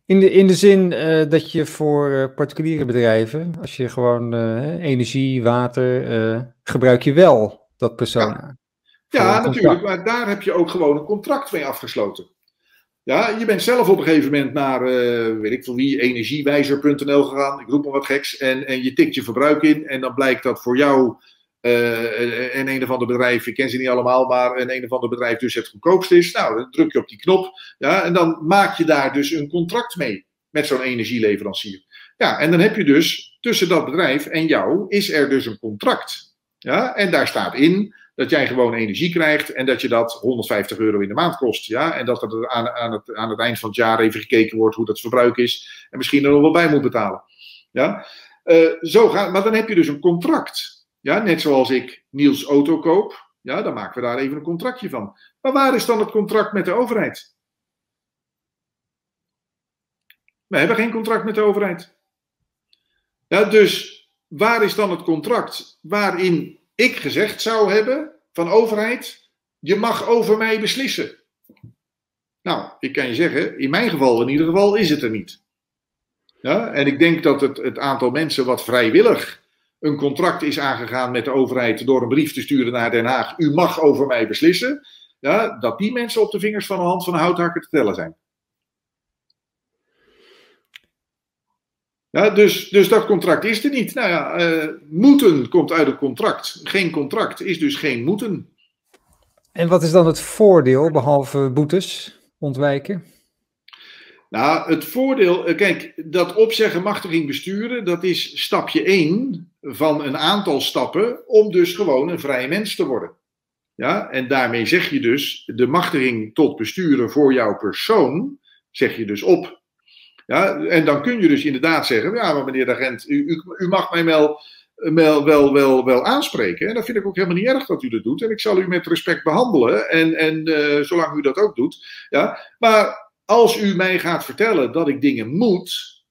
In de, in de zin uh, dat je voor uh, particuliere bedrijven, als je gewoon energie, water, gebruik je wel dat persona. Ja, ja natuurlijk, maar daar heb je ook gewoon een contract mee afgesloten. Ja, je bent zelf op een gegeven moment naar, weet ik veel wie, energiewijzer.nl gegaan. Ik roep maar wat geks. En, en je tikt je verbruik in. En dan blijkt dat voor jou en een of ander bedrijf, ik ken ze niet allemaal, maar een, een of ander bedrijf dus het goedkoopst is. Nou, dan druk je op die knop. Ja, en dan maak je daar dus een contract mee met zo'n energieleverancier. Ja, en dan heb je dus tussen dat bedrijf en jou is er dus een contract. Ja, en daar staat in dat jij gewoon energie krijgt en dat je dat 150 euro in de maand kost. Ja? En dat er aan, aan, het, aan het eind van het jaar even gekeken wordt hoe dat verbruik is en misschien er nog wel bij moet betalen. Ja? Zo gaat, maar dan heb je dus een contract. Ja? Net zoals ik Niels auto koop, ja, dan maken we daar even een contractje van. Maar waar is dan het contract met de overheid? We hebben geen contract met de overheid. Ja, dus waar is dan het contract waarin ik gezegd zou hebben van overheid, je mag over mij beslissen. Nou, ik kan je zeggen, in mijn geval in ieder geval is het er niet. Ja, en ik denk dat het, het aantal mensen wat vrijwillig een contract is aangegaan met de overheid door een brief te sturen naar Den Haag, u mag over mij beslissen, ja, dat die mensen op de vingers van de hand van de houthakker te tellen zijn. Ja, dus, dus dat contract is er niet. Nou ja, uh, moeten komt uit het contract. Geen contract is dus geen moeten. En wat is dan het voordeel, behalve boetes ontwijken? Nou, het voordeel, eh, kijk, dat opzeggen machtiging besturen, dat is stapje 1 van een aantal stappen om dus gewoon een vrije mens te worden. Ja, en daarmee zeg je dus de machtiging tot besturen voor jouw persoon, zeg je dus op. Ja, en dan kun je dus inderdaad zeggen, ja, maar meneer de agent, u, u, u mag mij wel, wel, wel, wel, wel aanspreken. En dat vind ik ook helemaal niet erg dat u dat doet. En ik zal u met respect behandelen. En, en uh, zolang u dat ook doet. Ja. Maar als u mij gaat vertellen dat ik dingen moet,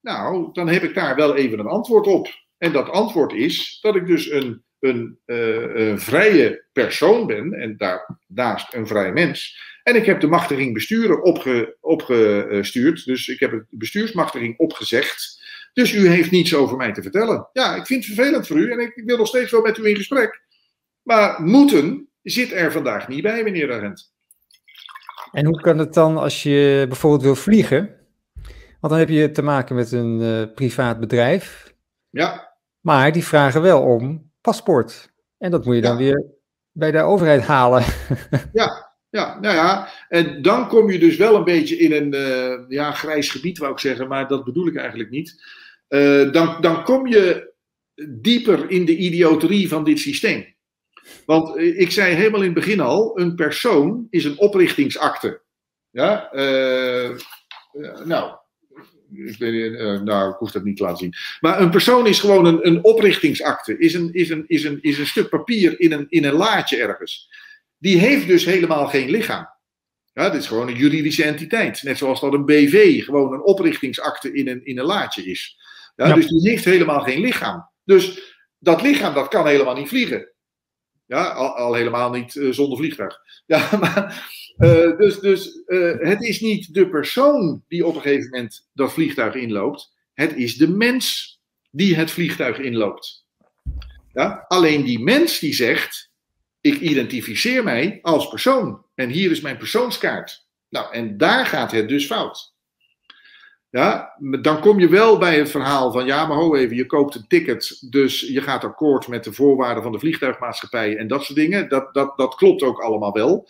nou, dan heb ik daar wel even een antwoord op. En dat antwoord is dat ik dus een, een, een vrije persoon ben en daarnaast een vrije mens. En ik heb de machtiging besturen opge, opgestuurd. Dus ik heb de bestuursmachtiging opgezegd. Dus u heeft niets over mij te vertellen. Ja, ik vind het vervelend voor u en ik, wil nog steeds wel met u in gesprek. Maar moeten zit er vandaag niet bij, meneer agent. En hoe kan het dan als je bijvoorbeeld wil vliegen? Want dan heb je te maken met een uh, privaat bedrijf. Ja. Maar die vragen wel om paspoort. En dat moet je dan weer bij de overheid halen. [laughs] ja, ja, nou ja, en dan kom je dus wel een beetje in een uh, ja, grijs gebied, wou ik zeggen, maar dat bedoel ik eigenlijk niet. Uh, dan, dan kom je dieper in de idioterie van dit systeem. Want uh, ik zei helemaal in het begin al, een persoon is een oprichtingsakte. Ja, nou, ik, ben, nou, ik hoef dat niet te laten zien. Maar een persoon is gewoon een, een oprichtingsakte, is een, is, een, is, een, is een stuk papier in een, in een laadje ergens die heeft dus helemaal geen lichaam. Ja, dit is gewoon een juridische entiteit. Net zoals dat een BV gewoon een oprichtingsakte in een, in een laadje is. Ja, Dus die heeft helemaal geen lichaam. Dus dat lichaam dat kan helemaal niet vliegen. Ja, al, al helemaal niet uh, zonder vliegtuig. Ja, [laughs] maar, uh, dus dus uh, het is niet de persoon die op een gegeven moment dat vliegtuig inloopt. Het is de mens die het vliegtuig inloopt. Ja, alleen die mens die zegt, ik identificeer mij als persoon. En hier is mijn persoonskaart. Nou, en daar gaat het dus fout. Ja, dan kom je wel bij het verhaal van, ja, maar ho even, je koopt een ticket, dus je gaat akkoord met de voorwaarden van de vliegtuigmaatschappij en dat soort dingen. Dat, dat, dat klopt ook allemaal wel.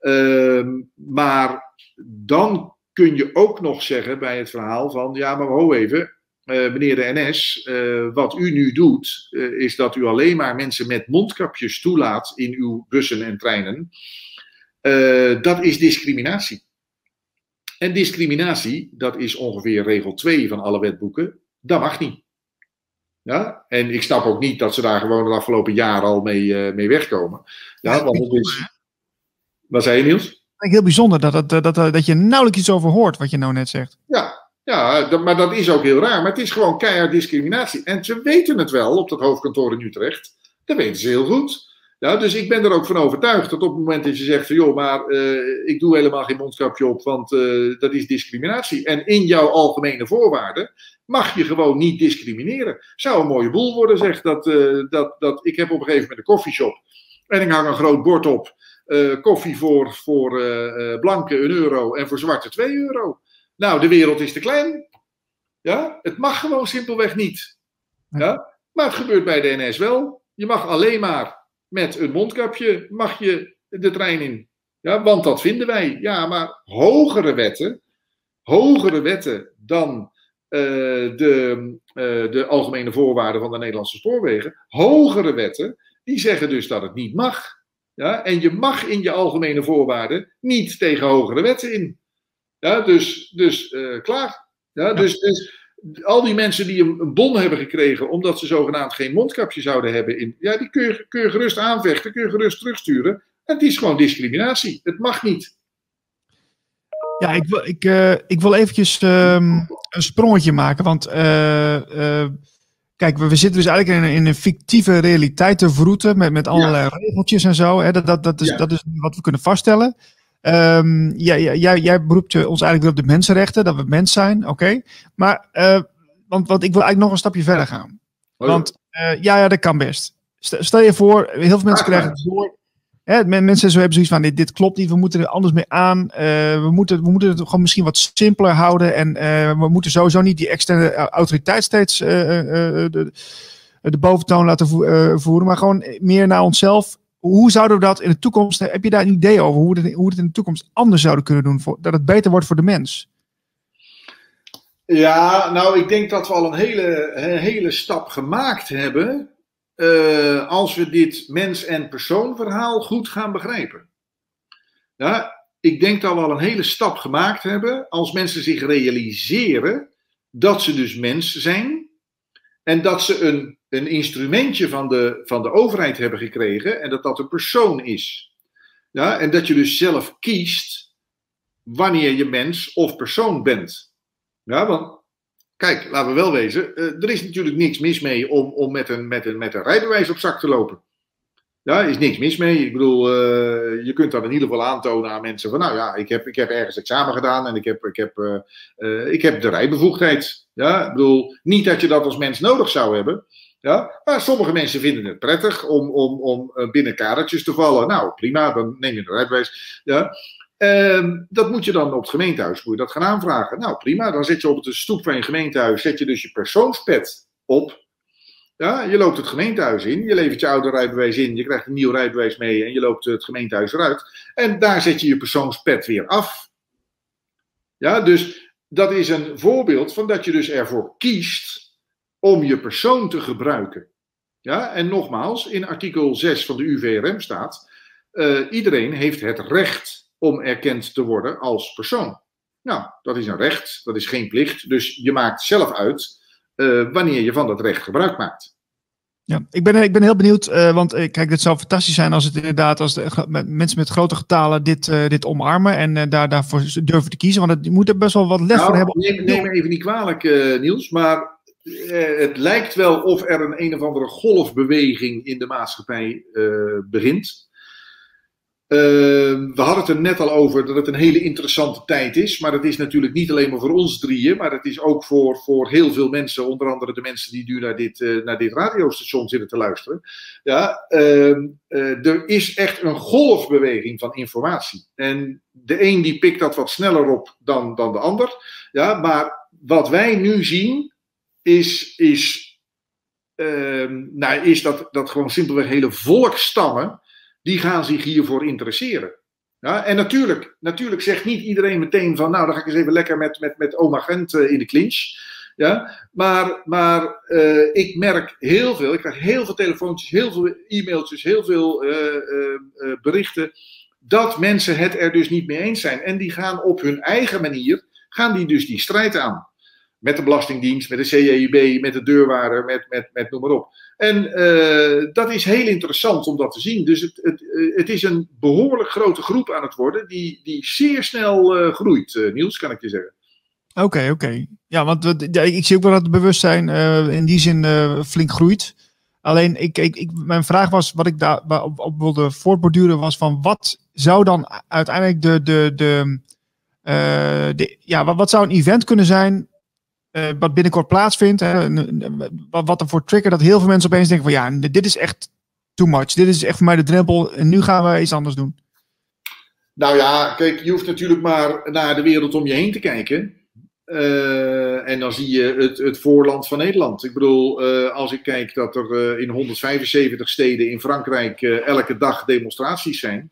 Uh, maar dan kun je ook nog zeggen bij het verhaal van, ja, maar ho even, eh, meneer de NS, eh, wat u nu doet, eh, is dat u alleen maar mensen met mondkapjes toelaat in uw bussen en treinen. Dat is discriminatie. En discriminatie, dat is ongeveer regel 2 van alle wetboeken, dat mag niet. Ja? En ik snap ook niet dat ze daar gewoon de afgelopen jaren al mee, eh, mee wegkomen. Ja, want het is... Wat zei je, Niels? ik heel bijzonder dat, dat, dat, dat, dat je nauwelijks iets over hoort wat je nou net zegt. Ja, ja dat, maar dat is ook heel raar. Maar het is gewoon keihard discriminatie. En ze weten het wel op dat hoofdkantoor in Utrecht. Dat weten ze heel goed. Ja, dus ik ben er ook van overtuigd dat op het moment dat je zegt van joh, maar eh, ik doe helemaal geen mondkapje op, want eh, dat is discriminatie. En in jouw algemene voorwaarden mag je gewoon niet discrimineren. Zou een mooie boel worden, zegt dat, eh, dat, dat ik heb op een gegeven moment een koffieshop en ik hang een groot bord op. koffie voor, voor blanken een euro en voor zwarte 2 euro. Nou, de wereld is te klein. Ja, het mag gewoon simpelweg niet. Ja, maar het gebeurt bij de NS wel. Je mag alleen maar met een mondkapje mag je de trein in. Ja, want dat vinden wij. Ja, maar hogere wetten, hogere wetten dan eh, de, eh, de algemene voorwaarden van de Nederlandse spoorwegen, hogere wetten, die zeggen dus dat het niet mag. Ja, en je mag in je algemene voorwaarden niet tegen hogere wetten in. Ja, dus dus eh, klaar. Ja, Dus, dus al die mensen die een, bon hebben gekregen omdat ze zogenaamd geen mondkapje zouden hebben, in, ja, die kun je, kun je gerust aanvechten, kun je gerust terugsturen. Het is gewoon discriminatie. Het mag niet. Ja, ik wil, ik, eh, ik wil eventjes ehm, een sprongetje maken. Want eh, eh, kijk, we, we zitten dus eigenlijk in, een- in een fictieve realiteit te vroeten met, met allerlei regeltjes en zo. Hè. Dat, dat, dat, is, Ja. dat is wat we kunnen vaststellen. Ehm, jij, jij- jij, beroept ons eigenlijk weer op de mensenrechten, dat we mens zijn, oké. Maar, eh, want, want ik wil eigenlijk nog een stapje verder gaan. Want eh, ja, ja, dat kan best. Stel, je voor, heel veel mensen krijgen het [laughs] door. Hè, men- mensen zo hebben zoiets van, dit, dit klopt niet, we moeten er anders mee aan. Eh, we, moeten, we moeten het gewoon misschien wat simpeler houden. En we moeten sowieso niet die externe au- autoriteit steeds de, de boventoon laten vo- voeren. Maar gewoon meer naar onszelf. Hoe zouden we dat in de toekomst, heb je daar een idee over? Hoe we het, hoe het in de toekomst anders zouden kunnen doen? Voor, dat het beter wordt voor de mens? Ja, nou, ik denk dat we al een hele, hele stap gemaakt hebben. eh, als we dit mens- en persoonverhaal goed gaan begrijpen. Ja, ik denk dat we al een hele stap gemaakt hebben. Als mensen zich realiseren dat ze dus mens zijn. En dat ze een, een instrumentje van de, van de overheid hebben gekregen. En dat dat een persoon is. Ja, en dat je dus zelf kiest wanneer je mens of persoon bent. Ja, want kijk, laten we wel wezen. eh, er is natuurlijk niks mis mee om, om met, een, met, een, met een rijbewijs op zak te lopen. Ja, er is niks mis mee. Ik bedoel, eh, je kunt dat in ieder geval aantonen aan mensen van, nou ja, ik heb, ik heb ergens examen gedaan en ik heb, ik heb, eh, eh, ik heb de rijbevoegdheid. Ja, ik bedoel, niet dat je dat als mens nodig zou hebben. Ja, maar sommige mensen vinden het prettig om, om, om binnen kadertjes te vallen. Nou, prima, dan neem je een rijbewijs. Ja. Ehm, dat moet je dan op het gemeentehuis moet je dat gaan aanvragen. Nou, prima. Dan zet je op de stoep van je gemeentehuis zet je dus je persoonspet op. Ja, je loopt het gemeentehuis in, je levert je oude rijbewijs in, je krijgt een nieuw rijbewijs mee en je loopt het gemeentehuis eruit. En daar zet je je persoonspet weer af. Ja, dus dat is een voorbeeld van dat je dus ervoor kiest om je persoon te gebruiken. Ja, en nogmaals, in artikel 6 van de UVRM staat: eh, iedereen heeft het recht om erkend te worden als persoon. Nou, dat is een recht, dat is geen plicht. Dus je maakt zelf uit eh, wanneer je van dat recht gebruik maakt. Ja, ik ben, ik ben heel benieuwd, eh, want eh, kijk, dit zou fantastisch zijn als het inderdaad, als de, met- mensen met grote getalen dit, dit omarmen en daar, daarvoor durven te kiezen. Want het, moet er best wel wat lef voor Nou, hebben. neem, neem me even niet kwalijk, Niels, maar het lijkt wel of er een een of andere golfbeweging in de maatschappij begint. Eh, we hadden het er net al over dat het een hele interessante tijd is. Maar dat is natuurlijk niet alleen maar voor ons drieën. Maar het is ook voor, voor heel veel mensen. Onder andere de mensen die nu naar dit, eh, naar dit radiostation zitten te luisteren. Ja, ehm, eh, er is echt een golfbeweging van informatie. En de een die pikt dat wat sneller op dan, dan de ander. Ja, maar wat wij nu zien is, is, ehm, nou, is dat, dat gewoon simpelweg hele volkstammen die gaan zich hiervoor interesseren. Ja, en natuurlijk, natuurlijk zegt niet iedereen meteen van, nou, dan ga ik eens even lekker met, met, met oma Gent eh, in de clinch. Ja, maar, maar uh, ik merk heel veel, ik krijg heel veel telefoontjes, heel veel e-mailtjes, heel veel uh, berichten, dat mensen het er dus niet mee eens zijn. En die gaan op hun eigen manier, gaan die dus die strijd aan. Met de Belastingdienst, met de CJUB, met de deurwaarder, met, met, met noem maar op. En dat is heel interessant om dat te zien. Dus het, het, het is een behoorlijk grote groep aan het worden, die, die zeer snel groeit, Niels, kan ik je zeggen. Oké, oké. Ja, want ik zie ook wel dat het bewustzijn in die zin flink groeit. Alleen, ik, ik, ik, mijn vraag was, wat ik daar op, op wilde voortborduren, was van wat zou dan uiteindelijk de, de, de, de ja, wat zou een event kunnen zijn wat binnenkort plaatsvindt? Hè? Wat, er voor trigger dat heel veel mensen opeens denken van ja, dit is echt too much. Dit is echt voor mij de drempel en nu gaan we iets anders doen. Nou ja, kijk, je hoeft natuurlijk maar naar de wereld om je heen te kijken. Uh, en dan zie je het, het voorland van Nederland. Ik bedoel, uh, als ik kijk dat er in 175 steden in Frankrijk elke dag demonstraties zijn.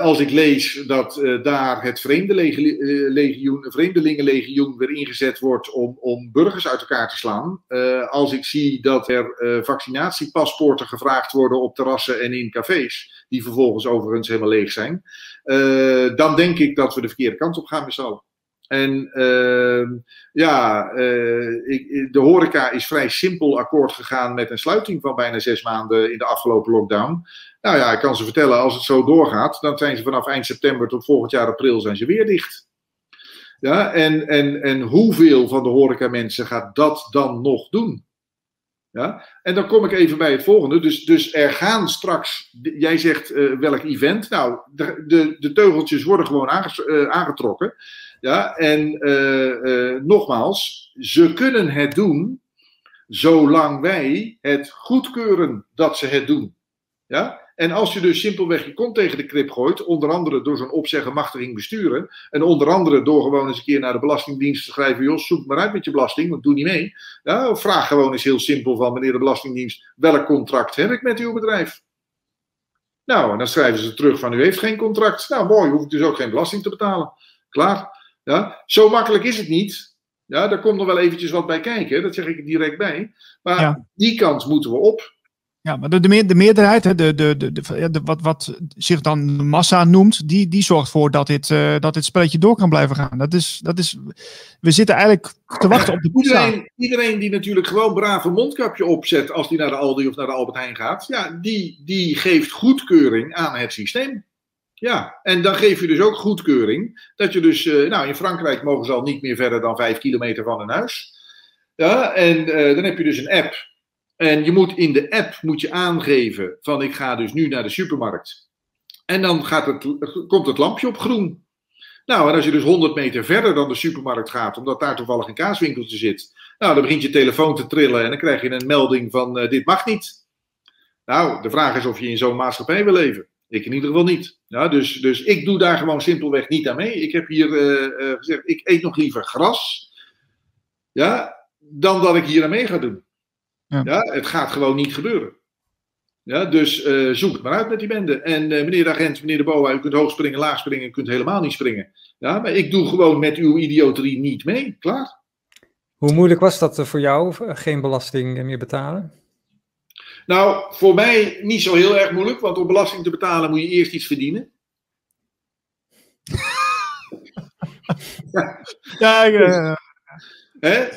Als ik lees dat daar het Vreemdelingenlegioen, Vreemdelingenlegioen weer ingezet wordt om, om burgers uit elkaar te slaan. als ik zie dat er vaccinatiepaspoorten gevraagd worden op terrassen en in cafés, die vervolgens overigens helemaal leeg zijn. dan denk ik dat we de verkeerde kant op gaan met z'n. En uh, ja, ik, de horeca is vrij simpel akkoord gegaan met een sluiting van bijna zes maanden in de afgelopen lockdown. Nou ja, ik kan ze vertellen, als het zo doorgaat, dan zijn ze vanaf eind september tot volgend jaar april zijn ze weer dicht. Ja, en, en, en hoeveel van de horeca mensen gaat dat dan nog doen? Ja, en dan kom ik even bij het volgende. Dus, dus er gaan straks, jij zegt uh, welk event. Nou, de, de, de, teugeltjes worden gewoon uh, aangetrokken. Ja, en uh, nogmaals, ze kunnen het doen zolang wij het goedkeuren dat ze het doen. Ja? En als je dus simpelweg je kont tegen de krip gooit, onder andere door zo'n opzeggen machtiging besturen, en onder andere door gewoon eens een keer naar de Belastingdienst te schrijven, joh, zoek maar uit met je belasting, want doe niet mee. Ja, of vraag gewoon eens heel simpel van meneer de Belastingdienst, welk contract heb ik met uw bedrijf? Nou, en dan schrijven ze terug van u heeft geen contract. Nou, mooi, hoef ik dus ook geen belasting te betalen. Klaar. Ja, zo makkelijk is het niet. Ja, daar komt nog wel eventjes wat bij kijken, dat zeg ik direct bij. Maar die kant moeten we op. Ja, maar de, de, de meerderheid, de, de, de, de, wat, wat zich dan massa noemt, die, die zorgt voor dat dit, uh, dat spelletje door kan blijven gaan. Dat is, dat is, we zitten eigenlijk te wachten op de iedereen, iedereen die natuurlijk gewoon braaf een mondkapje opzet als die naar de Aldi of naar de Albert Heijn gaat, ja, die, die geeft goedkeuring aan het systeem. Ja, en dan geef je dus ook goedkeuring. Dat je dus, uh, nou in Frankrijk mogen ze al niet meer verder dan vijf kilometer van hun huis. Ja, en uh, dan heb je dus een app. En je moet in de app moet je aangeven van ik ga dus nu naar de supermarkt. En dan gaat het, komt het lampje op groen. Nou, en als je dus 100 meter verder dan de supermarkt gaat, omdat daar toevallig een kaaswinkeltje zit, nou, dan begint je telefoon te trillen en dan krijg je een melding van uh, dit mag niet. Nou, de vraag is of je in zo'n maatschappij wil leven. Ik in ieder geval niet. Ja, dus, dus ik doe daar gewoon simpelweg niet aan mee. Ik heb hier uh, uh, gezegd, ik eet nog liever gras. Ja, dan dat ik hier aan mee ga doen. Ja. ja het gaat gewoon niet gebeuren. Ja, dus uh, zoek het maar uit met die bende. En meneer de agent, meneer de BOA, u kunt hoog springen, laag springen, u kunt helemaal niet springen. Ja, maar ik doe gewoon met uw idioterie niet mee. Klaar. Hoe moeilijk was dat voor jou, geen belasting meer betalen? Nou, voor mij niet zo heel erg moeilijk, want om belasting te betalen moet je eerst iets verdienen. [laughs] ja, ja, ja.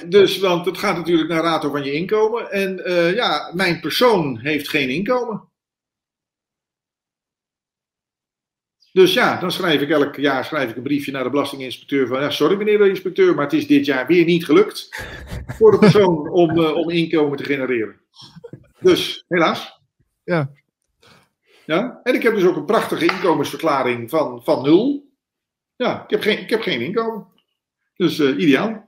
Dus, want het gaat natuurlijk naar rato van je inkomen. En uh, ja, mijn persoon heeft geen inkomen. Dus ja, dan schrijf ik elk jaar schrijf ik een briefje naar de belastinginspecteur van ja, sorry meneer de inspecteur, maar het is dit jaar weer niet gelukt voor de persoon [laughs] om, uh, om inkomen te genereren. Dus, helaas. Ja. Ja, en ik heb dus ook een prachtige inkomensverklaring van, van nul. Ja, ik heb geen, ik heb geen inkomen. Dus uh, ideaal.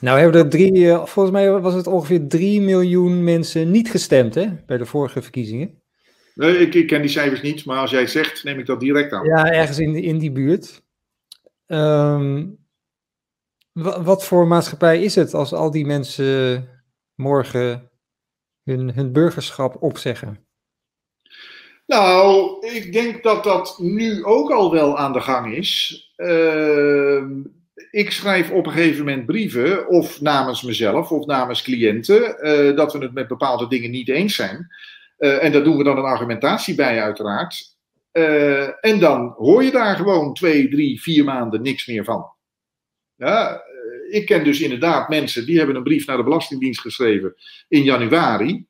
Nou hebben er drie, uh, volgens mij was het ongeveer 3 miljoen mensen niet gestemd hè, bij de vorige verkiezingen. Nee, ik, ik ken die cijfers niet, maar als jij het zegt, neem ik dat direct aan. Ja, ergens in, in die buurt. Um, wat voor maatschappij is het als al die mensen morgen hun, hun burgerschap opzeggen? Nou, ik denk dat dat nu ook al wel aan de gang is. Uh, ik schrijf op een gegeven moment brieven, of namens mezelf of namens cliënten, eh, dat we het met bepaalde dingen niet eens zijn. Eh, en daar doen we dan een argumentatie bij, uiteraard. Eh, en dan hoor je daar gewoon twee, drie, vier maanden niks meer van. Ja, ik ken dus inderdaad mensen die hebben een brief naar de Belastingdienst geschreven in januari.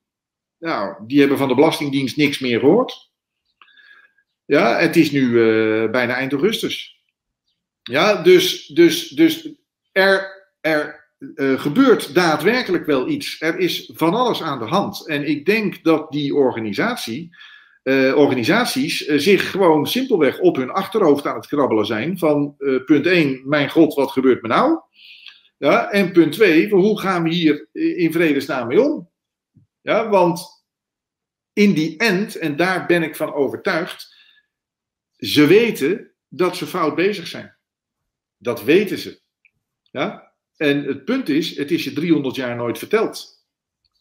Nou, die hebben van de Belastingdienst niks meer gehoord. Ja, het is nu bijna eind augustus. Ja, dus, dus, dus er, er uh, gebeurt daadwerkelijk wel iets. Er is van alles aan de hand. En ik denk dat die organisatie, uh, organisaties uh, zich gewoon simpelweg op hun achterhoofd aan het krabbelen zijn. Van punt 1, mijn god, wat gebeurt me nou? Ja, en punt 2, hoe gaan we hier in vredesnaam mee om? Ja, want in die end, en daar ben ik van overtuigd, ze weten dat ze fout bezig zijn. Dat weten ze. Ja? En het punt is, het is je 300 jaar nooit verteld.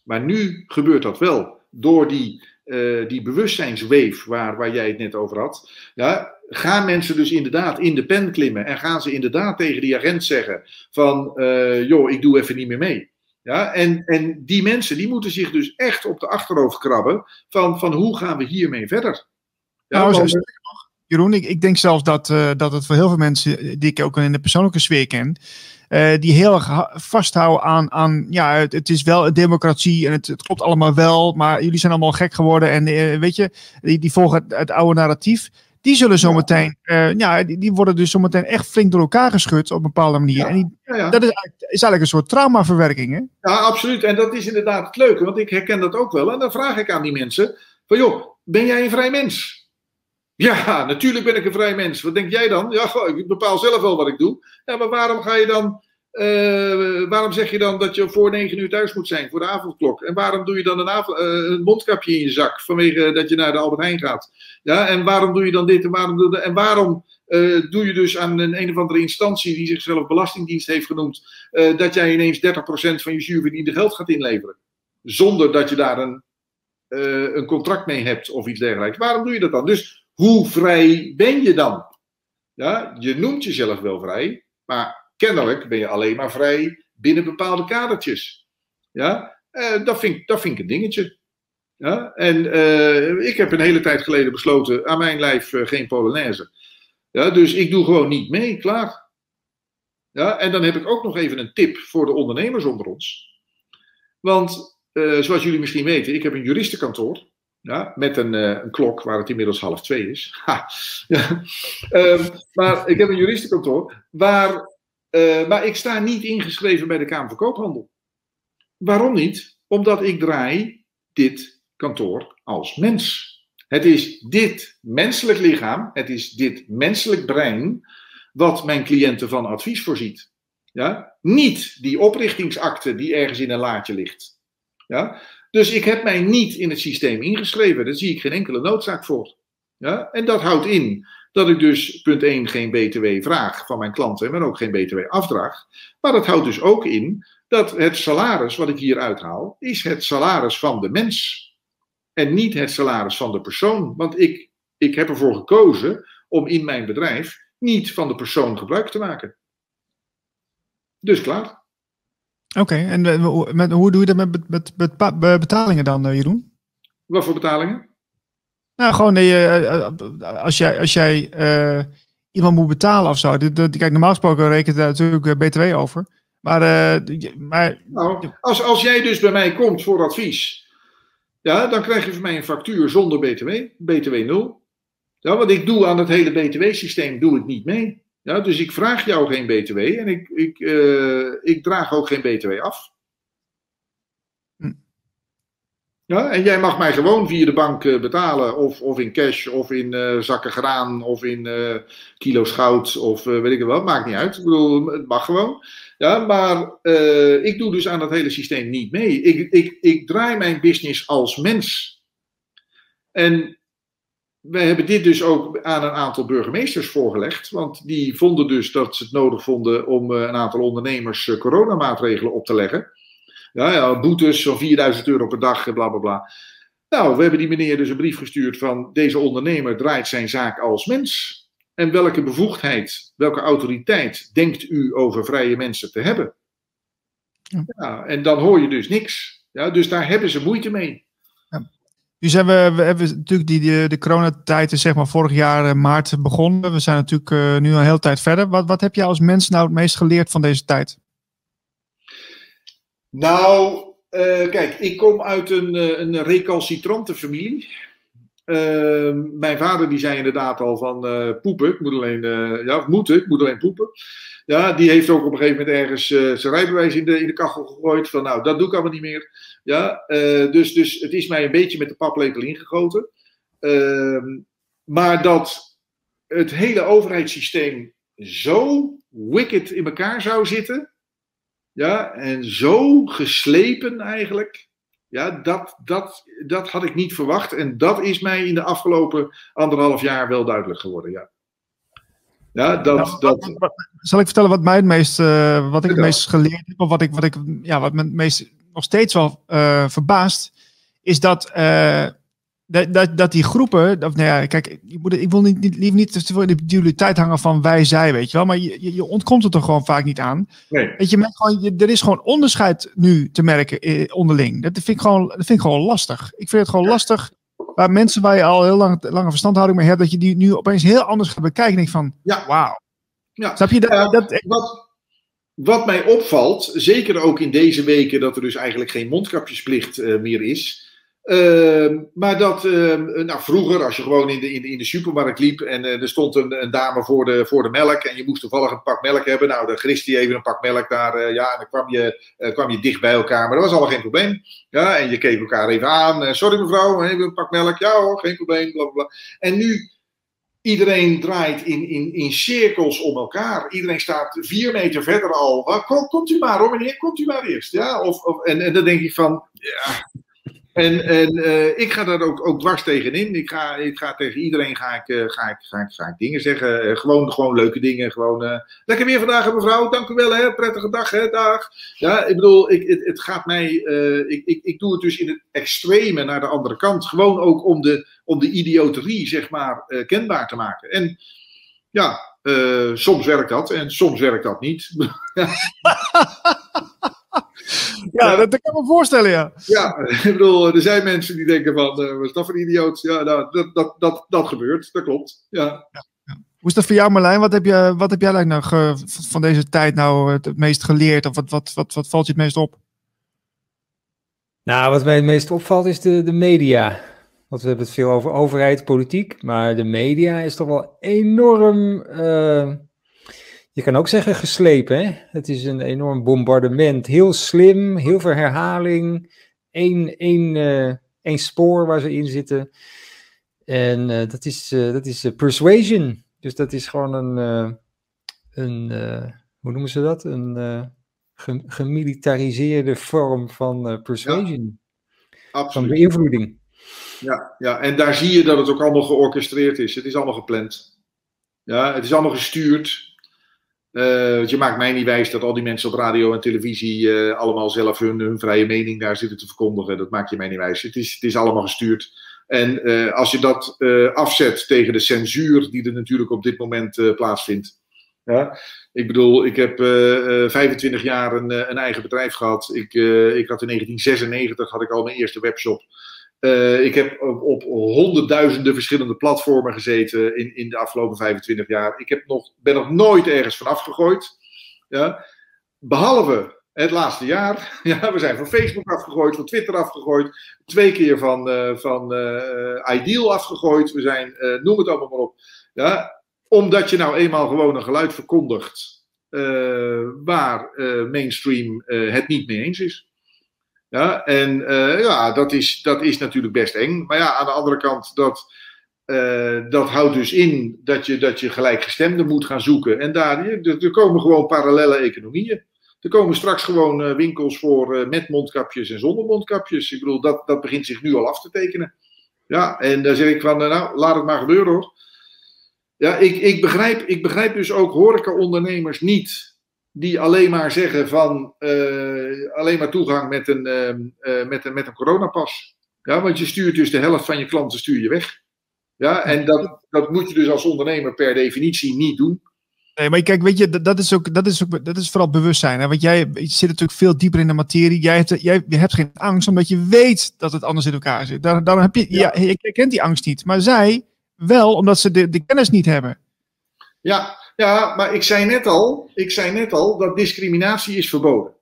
Maar nu gebeurt dat wel. Door die, uh, die bewustzijnsweef waar, waar jij het net over had. Ja, gaan mensen dus inderdaad in de pen klimmen. En gaan ze inderdaad tegen die agent zeggen van, uh, joh, ik doe even niet meer mee. Ja, en, en die mensen die moeten zich dus echt op de achterhoofd krabben van, van hoe gaan we hiermee verder. Ja, nou, want, Jeroen, ik, ik denk zelfs dat, uh, dat het voor heel veel mensen, die ik ook in de persoonlijke sfeer ken, uh, die heel erg vasthouden aan, aan ja, het, het, is wel een democratie en het, het, klopt allemaal wel, maar jullie zijn allemaal gek geworden en uh, weet je, die, die volgen het, het, oude narratief. Die zullen zometeen, ja, ja die, die, worden dus zometeen echt flink door elkaar geschud op een bepaalde manier. Ja, en die, ja, dat is, is, eigenlijk een soort traumaverwerking, hè? Ja, absoluut. En dat is inderdaad het leuke, want ik herken dat ook wel. En dan vraag ik aan die mensen, van joh, ben jij een vrij mens? Ja, natuurlijk ben ik een vrij mens. Wat denk jij dan? Ja, ik bepaal zelf wel wat ik doe. Ja, maar waarom ga je dan. Uh, waarom zeg je dan dat je voor negen uur thuis moet zijn, voor de avondklok? En waarom doe je dan een, avond, uh, een mondkapje in je zak vanwege dat je naar de Albert Heijn gaat? Ja, en waarom doe je dan dit en waarom doe, en waarom uh, doe je dus aan een, een of andere instantie die zichzelf Belastingdienst heeft genoemd, dat jij ineens 30% van je zuurverdiende geld gaat inleveren? Zonder dat je daar een, een contract mee hebt of iets dergelijks. Waarom doe je dat dan? Dus hoe vrij ben je dan? Ja, je noemt jezelf wel vrij, maar kennelijk ben je alleen maar vrij binnen bepaalde kadertjes. Ja, eh, dat, vind, dat vind ik een dingetje. Ja, en eh, ik heb een hele tijd geleden besloten aan mijn lijf uh, geen Polonaise. Ja, dus ik doe gewoon niet mee, klaar. Ja, en dan heb ik ook nog even een tip voor de ondernemers onder ons. Want uh, zoals jullie misschien weten, ik heb een juristenkantoor. Ja, met een, uh, een, klok waar het inmiddels half twee is. [laughs] Um, maar ik heb een juristenkantoor waar. Uh, maar ik sta niet ingeschreven bij de Kamer van Koophandel. Waarom niet? Omdat ik draai dit kantoor als mens. Het is dit menselijk lichaam, het is dit menselijk brein wat mijn cliënten van advies voorziet. Ja? Niet die oprichtingsakte die ergens in een laadje ligt. Ja? Dus ik heb mij niet in het systeem ingeschreven. Daar zie ik geen enkele noodzaak voor. Ja? En dat houdt in dat ik dus punt 1 geen BTW vraag van mijn klanten, maar ook geen BTW afdraag. Maar dat houdt dus ook in dat het salaris wat ik hier uithaal, is het salaris van de mens. En niet het salaris van de persoon. Want ik, ik heb ervoor gekozen om in mijn bedrijf niet van de persoon gebruik te maken. Dus klaar. Oké, en eh, met, hoe doe je dat met, met, met betalingen dan, eh, Jeroen? Wat voor betalingen? Nou, gewoon uh, als jij, als jij uh, iemand moet betalen of zo. kijk, normaal gesproken rekent daar natuurlijk BTW over. Maar, maar nou, als, als jij dus bij mij komt voor advies, ja, dan krijg je van mij een factuur zonder BTW, BTW 0. Ja, want ik doe aan het hele BTW-systeem doe ik niet mee. Ja, dus ik vraag jou geen BTW en ik, ik, uh, ik draag ook geen BTW af. Hm. Ja, en jij mag mij gewoon via de bank uh, betalen, of, of in cash, of in uh, zakken graan, of in kilo's goud, of weet ik wat, maakt niet uit. Ik bedoel, het mag gewoon. Ja, maar ik doe dus aan dat hele systeem niet mee. Ik, ik, ik draai mijn business als mens. En wij hebben dit dus ook aan een aantal burgemeesters voorgelegd. Want die vonden dus dat ze het nodig vonden om eh, een aantal ondernemers eh, coronamaatregelen op te leggen. Ja, ja, boetes van 4000 euro per dag, bla bla bla. Nou, we hebben die meneer dus een brief gestuurd van deze ondernemer draait zijn zaak als mens. en welke bevoegdheid, welke autoriteit denkt u over vrije mensen te hebben? Ja. Ja, en dan hoor je dus niks. Ja, dus daar hebben ze moeite mee. Nu zijn we, we hebben natuurlijk die, die, de coronatijd is zeg maar vorig jaar eh, maart begonnen. We zijn natuurlijk eh, nu een hele tijd verder. Wat, wat heb jij als mens nou het meest geleerd van deze tijd? Nou, eh, kijk, ik kom uit een, een recalcitrante familie. Eh, mijn vader die zei inderdaad al van eh, poepen, ik moet alleen, eh, ja, moeten, ik moet alleen poepen. Ja, die heeft ook op een gegeven moment ergens eh, zijn rijbewijs in de, in de kachel gegooid. Van nou, dat doe ik allemaal niet meer. Ja, dus, dus het is mij een beetje met de paplepel ingegoten. Ehm, maar dat het hele overheidssysteem zo wicked in elkaar zou zitten. Ja, en zo geslepen eigenlijk. Ja, dat, dat, dat had ik niet verwacht. En dat is mij in de afgelopen anderhalf jaar wel duidelijk geworden. Ja, ja dat. Nou, dat zal ik vertellen wat mij het meest, eh, wat ik het meest geleerd heb, of wat ik, wat ik, ja, wat me het meest nog steeds wel eh, verbaast, is dat, eh, dat, dat, dat die groepen, of, nou ja, kijk, ik, moet, ik wil niet, niet, liever niet te veel in de dualiteit hangen van wij, zij, weet je wel, maar je, je, ontkomt het er gewoon vaak niet aan. nee. Weet je, gewoon, je, er is gewoon onderscheid nu te merken eh, onderling. Dat vind ik gewoon, dat vind ik gewoon lastig. Ik vind het gewoon lastig, waar mensen waar je al heel lang, lange verstandhouding mee hebt, dat je die nu opeens heel anders gaat bekijken. En denk van, Ja. wauw. Ja. Snap je dat Wat, wat mij opvalt, zeker ook in deze weken, dat er dus eigenlijk geen mondkapjesplicht eh, meer is. Ehm, maar dat, ehm, nou, vroeger, als je gewoon in de, in in de supermarkt liep en eh, er stond een, een dame voor de, voor de melk en je moest toevallig een pak melk hebben, nou, dan griste je even een pak melk daar, eh, ja, en dan kwam je, eh, kwam je dicht bij elkaar, maar dat was allemaal geen probleem. Ja, en je keek elkaar even aan, sorry mevrouw, even een pak melk, ja hoor, geen probleem, bla bla. En nu, iedereen draait in, in, in cirkels om elkaar. Iedereen staat vier meter verder al. Komt u maar hoor, meneer, komt u maar eerst. Ja, of, of, en, en dan denk ik van, ja. En, en eh, ik ga daar ook, ook dwars tegenin. Ik ga, tegen iedereen ga ik, eh, ga ik, ga ik, ga ik dingen zeggen. Eh, gewoon, gewoon leuke dingen. Gewoon, lekker weer vandaag, mevrouw. Dank u wel, hè. Prettige dag, hè. Dag. Ja, ik bedoel, ik, het, gaat mij... ik, ik, ik doe het dus in het extreme naar de andere kant. Gewoon ook om de, om de idioterie, zeg maar, kenbaar te maken. En ja, soms werkt dat en soms werkt dat niet. [laughs] [laughs] ja, dat, dat kan ik me voorstellen, ja. ja, [laughs] ik bedoel, er zijn mensen die denken van, eh, wat is dat voor een idioot? Ja, nou, dat, dat, dat, dat gebeurt, dat klopt. Ja. Hoe is dat voor jou, Marlijn? Wat heb, je, wat heb jij eigenlijk nou ge- van deze tijd nou het, het meest geleerd? Of wat, wat, wat, wat valt je het meest op? Nou, wat mij het meest opvalt is de, de media. Want we hebben het veel over overheid, politiek, maar de media is toch wel enorm, eh, je kan ook zeggen geslepen. Hè? Het is een enorm bombardement. Heel slim, heel veel herhaling, één, één, eh, één spoor waar ze in zitten. En eh, dat is, eh, dat is persuasion. Dus dat is gewoon een, een hoe noemen ze dat? Een ge- gemilitariseerde vorm van persuasion, van beïnvloeding. Ja, ja, en daar zie je dat het ook allemaal georchestreerd is. Het is allemaal gepland. Ja, het is allemaal gestuurd. Want je maakt mij niet wijs dat al die mensen op radio en televisie eh, allemaal zelf hun, hun vrije mening daar zitten te verkondigen. Dat maak je mij niet wijs. Het is, het is allemaal gestuurd. En eh, als je dat afzet tegen de censuur die er natuurlijk op dit moment plaatsvindt. Ja, ik bedoel, ik heb eh, eh, 25 jaar een, een eigen bedrijf gehad. Ik, ik had in 1996 had ik al mijn eerste webshop. Eh, ik heb op, honderdduizenden verschillende platformen gezeten in, in de afgelopen 25 jaar. Ik heb nog, ben nog nooit ergens van afgegooid. Ja? Behalve het laatste jaar. [laughs] Ja, we zijn van Facebook afgegooid, van Twitter afgegooid. Twee keer van, eh, van eh, Ideal afgegooid. We zijn, noem het allemaal maar op. Ja? Omdat je nou eenmaal gewoon een geluid verkondigt waar mainstream het niet mee eens is. Ja, en eh, ja, dat is, dat is natuurlijk best eng. Maar ja, aan de andere kant, dat, eh, dat houdt dus in dat je, dat je gelijkgestemden moet gaan zoeken. En daar er, komen gewoon parallele economieën. Er komen straks gewoon eh, winkels voor met mondkapjes en zonder mondkapjes. Ik bedoel, dat, dat begint zich nu al af te tekenen. Ja, en daar zeg ik van, nou, laat het maar gebeuren hoor. Ja, ik, ik, begrijp, ik begrijp dus ook horecaondernemers niet die alleen maar zeggen van eh, alleen maar toegang met een, ehm, eh, met een, met een coronapas. Ja, want je stuurt dus de helft van je klanten stuur je weg. Ja, en dat, dat moet je dus als ondernemer per definitie niet doen. Nee, maar kijk, weet je, dat, dat is ook, dat is ook, dat is vooral bewustzijn. Hè? Want jij zit natuurlijk veel dieper in de materie. Jij hebt, jij hebt geen angst, omdat je weet dat het anders in elkaar zit. Daar, daarom heb je, ja. ja je kent die angst niet. Maar zij wel, omdat ze de, de kennis niet hebben. Ja, ja, maar ik zei net al, ik zei net al dat discriminatie is verboden.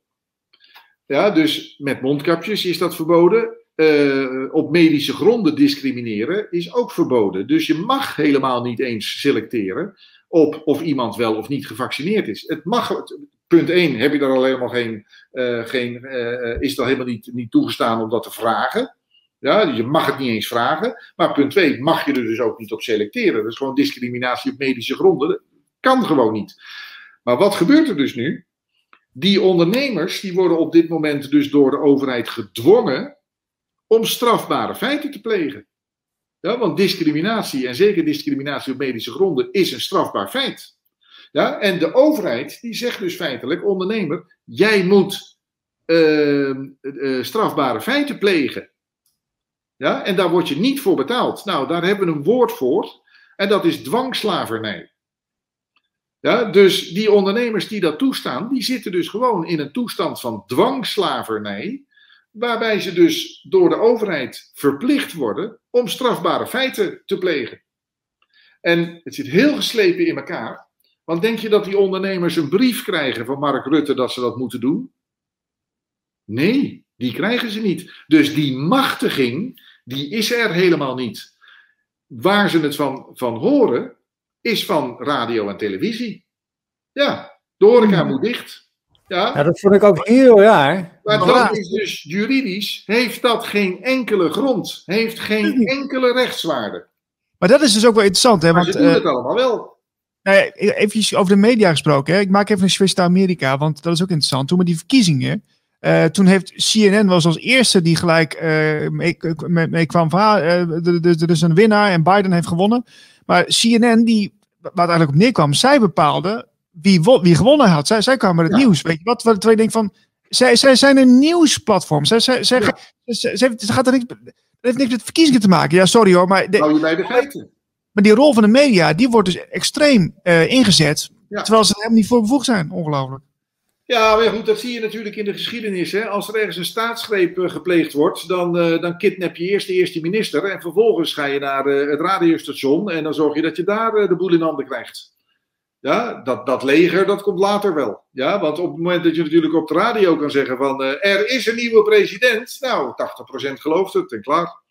Ja, dus met mondkapjes is dat verboden. Uh, op medische gronden discrimineren is ook verboden. Dus je mag helemaal niet eens selecteren op of iemand wel of niet gevaccineerd is. Het mag, punt 1 heb je er al helemaal geen, uh, geen uh, is er helemaal niet, niet toegestaan om dat te vragen. Ja, je mag het niet eens vragen. Maar punt 2 mag je er dus ook niet op selecteren. Dat is gewoon discriminatie op medische gronden. Kan gewoon niet. Maar wat gebeurt er dus nu? Die ondernemers die worden op dit moment dus door de overheid gedwongen om strafbare feiten te plegen. Ja, want discriminatie, en zeker discriminatie op medische gronden, is een strafbaar feit. Ja, en de overheid die zegt dus feitelijk, ondernemer, jij moet uh, uh, strafbare feiten plegen. Ja, en daar word je niet voor betaald. Nou, daar hebben we een woord voor, en dat is dwangslavernij. Ja, dus die ondernemers die dat toestaan, die zitten dus gewoon in een toestand van dwangslavernij, waarbij ze dus door de overheid verplicht worden om strafbare feiten te plegen. En het zit heel geslepen in elkaar, want denk je dat die ondernemers een brief krijgen van Mark Rutte dat ze dat moeten doen? Nee, die krijgen ze niet. Dus die machtiging, die is er helemaal niet. Waar ze het van, van horen, is van radio en televisie. Ja, de horeca moet dicht. Ja. ja, dat vond ik ook heel raar. Maar dat is dus juridisch, heeft dat geen enkele grond. Heeft geen enkele rechtswaarde. Maar dat is dus ook wel interessant. Hè? Maar want, ze doen uh, het allemaal wel. Nou ja, even over de media gesproken. Hè? Ik maak even een switch naar Amerika, want dat is ook interessant. Toen met die verkiezingen, uh, toen heeft CNN was als eerste die gelijk uh, mee, mee, mee, kwam van, ah, er is een winnaar en Biden heeft gewonnen. Maar CNN, die, waar het eigenlijk op neerkwam, zij bepaalde wie, wie gewonnen had. Zij, zij kwamen met het ja. nieuws. Weet je wat? Wat je denkt van. Zij, zij zijn een nieuwsplatform. Zij, zij, zij, ja. zij, zij, zij gaat er niks, heeft niks met verkiezingen te maken. Ja, sorry hoor. Maar de, je bij de feiten. Maar die rol van de media, die wordt dus extreem uh, ingezet. Ja. Terwijl ze er helemaal niet voor bevoegd zijn. Ongelooflijk. Ja, maar goed, dat zie je natuurlijk in de geschiedenis. Hè. Als er ergens een staatsgreep uh, gepleegd wordt, dan, uh, dan kidnap je eerst de eerste minister. En vervolgens ga je naar het radiostation en dan zorg je dat je daar de boel in handen krijgt. Ja, dat, dat leger, dat komt later wel. Ja, want op het moment dat je natuurlijk op de radio kan zeggen van er is een nieuwe president, nou, 80% gelooft het en klaar.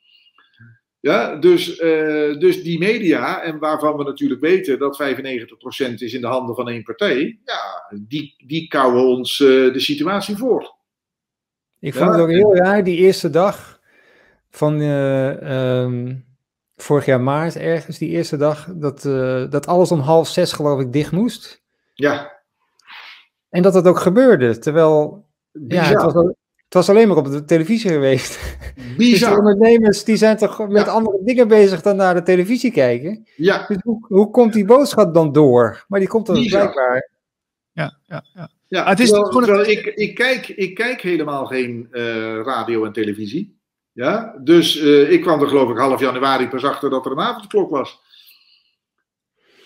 Ja, dus, uh, dus die media, en waarvan we natuurlijk weten dat 95% is in de handen van één partij, ja, die, die kouwen ons uh, de situatie voor. Ik vond het ook heel raar, die eerste dag van um vorig jaar maart ergens, die eerste dag, dat, dat alles om half zes geloof ik dicht moest. Ja. En dat dat ook gebeurde, terwijl ja, het, was, het was alleen maar op de televisie geweest. [laughs] Dus de ondernemers die zijn toch met ja. andere dingen bezig dan naar de televisie kijken. Ja. Dus hoe, hoe komt die boodschap dan door? Maar die komt dan blijkbaar. Ja, ja, ja. Ja, het is terwijl, terwijl ik, ik, kijk, ik kijk helemaal geen uh, radio en televisie. Ja, dus uh, ik kwam er geloof ik half januari pas achter dat er een avondklok was.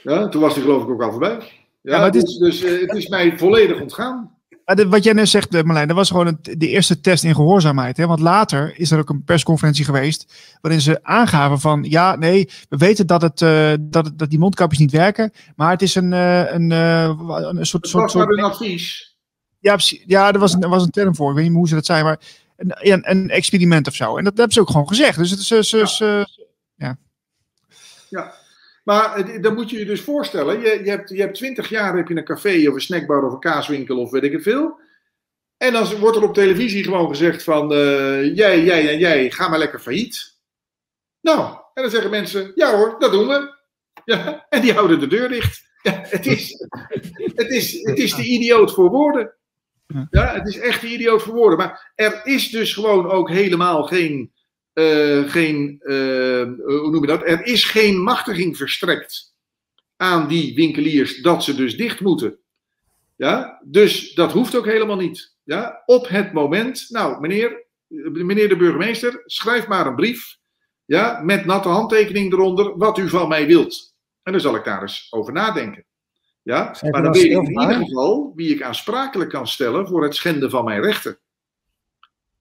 Ja, toen was die geloof ik ook al voorbij. Ja, ja maar dus, is... dus uh, het is mij volledig ontgaan. De, wat jij net zegt, Marlijn, dat was gewoon een, de eerste test in gehoorzaamheid. Hè? Want later is er ook een persconferentie geweest. waarin ze aangaven van. ja, nee, we weten dat, het, uh, dat, het, dat die mondkapjes niet werken. maar het is een, uh, een, uh, een soort. Het was soort, een advies. Ja, ja er, was een, er was een term voor. Ik weet niet hoe ze dat zijn. Maar een, een experiment of zo. En dat, dat hebben ze ook gewoon gezegd. Dus het is. Ja. ja. ja. Maar dan moet je je dus voorstellen, je, je, hebt, je hebt twintig jaar heb je een café of een snackbar of een kaaswinkel of weet ik het veel. En dan wordt er op televisie gewoon gezegd van, uh, jij, jij en jij, ga maar lekker failliet. Nou, en dan zeggen mensen, ja hoor, dat doen we. Ja, en die houden de deur dicht. Ja, het, is, het, is, het is de idioot voor woorden. Ja, het is echt de idioot voor woorden. Maar er is dus gewoon ook helemaal geen uh, geen, uh, hoe noem je dat? Er is geen machtiging verstrekt aan die winkeliers dat ze dus dicht moeten. Ja, dus dat hoeft ook helemaal niet. Ja, op het moment, nou meneer, meneer de burgemeester, schrijf maar een brief. Ja, met natte handtekening eronder, wat u van mij wilt. En dan zal ik daar eens over nadenken. Ja, maar dan weet ik in ieder geval wie ik aansprakelijk kan stellen voor het schenden van mijn rechten.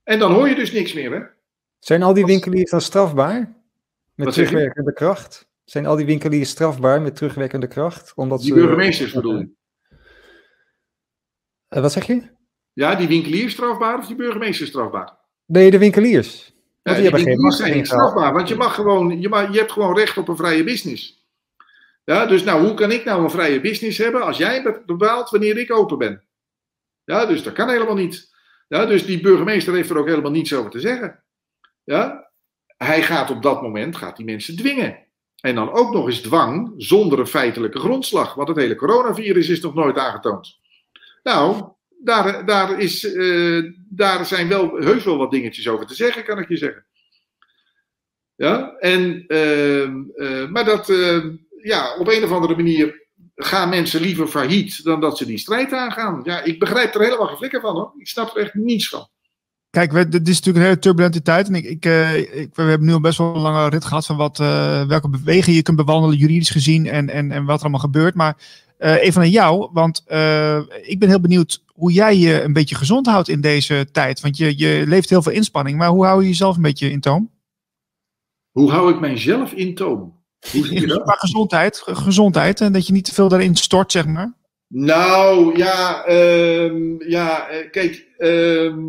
En dan hoor je dus niks meer, hè? Zijn al die winkeliers dan strafbaar? Met terugwerkende kracht? Zijn al die winkeliers strafbaar met terugwerkende kracht? Omdat Die ze... burgemeesters bedoel. Eh, wat zeg je? Ja, die winkelier strafbaar of die burgemeester strafbaar? Nee, de winkeliers. Want Ja, die geen winkeliers zijn niet strafbaar, want je, mag gewoon, je, ma- je hebt gewoon recht op een vrije business. Ja, dus nou, hoe kan ik nou een vrije business hebben als jij be- bepaalt wanneer ik open ben? Ja, dus dat kan helemaal niet. Ja, dus die burgemeester heeft er ook helemaal niets over te zeggen. Ja, hij gaat op dat moment gaat die mensen dwingen. En dan ook nog eens dwang zonder een feitelijke grondslag. Want het hele coronavirus is nog nooit aangetoond. Nou, daar, daar, is, eh, daar zijn wel heus wel wat dingetjes over te zeggen, kan ik je zeggen. Ja, en, ehm, eh, maar dat, ehm, ja, op een of andere manier gaan mensen liever failliet dan dat ze die strijd aangaan. Ja, ik begrijp er helemaal geen flikker van hoor. Ik snap er echt niets van. Kijk, we, dit is natuurlijk een hele turbulente tijd. En ik, ik, eh, ik, we hebben nu al best wel een lange rit gehad van wat, eh, welke bewegingen je kunt bewandelen, juridisch gezien, en, en, en wat er allemaal gebeurt. Maar eh, even aan jou, want ik ben heel benieuwd hoe jij je een beetje gezond houdt in deze tijd. Want je, je leeft heel veel inspanning, maar hoe hou je jezelf een beetje in toom? Hoe hou ik mijzelf in toom? Hoe zie je dat? Qua gezondheid, ge- gezondheid, en dat je niet te veel daarin stort, zeg maar. Nou, ja, ehm, ja kijk, ehm,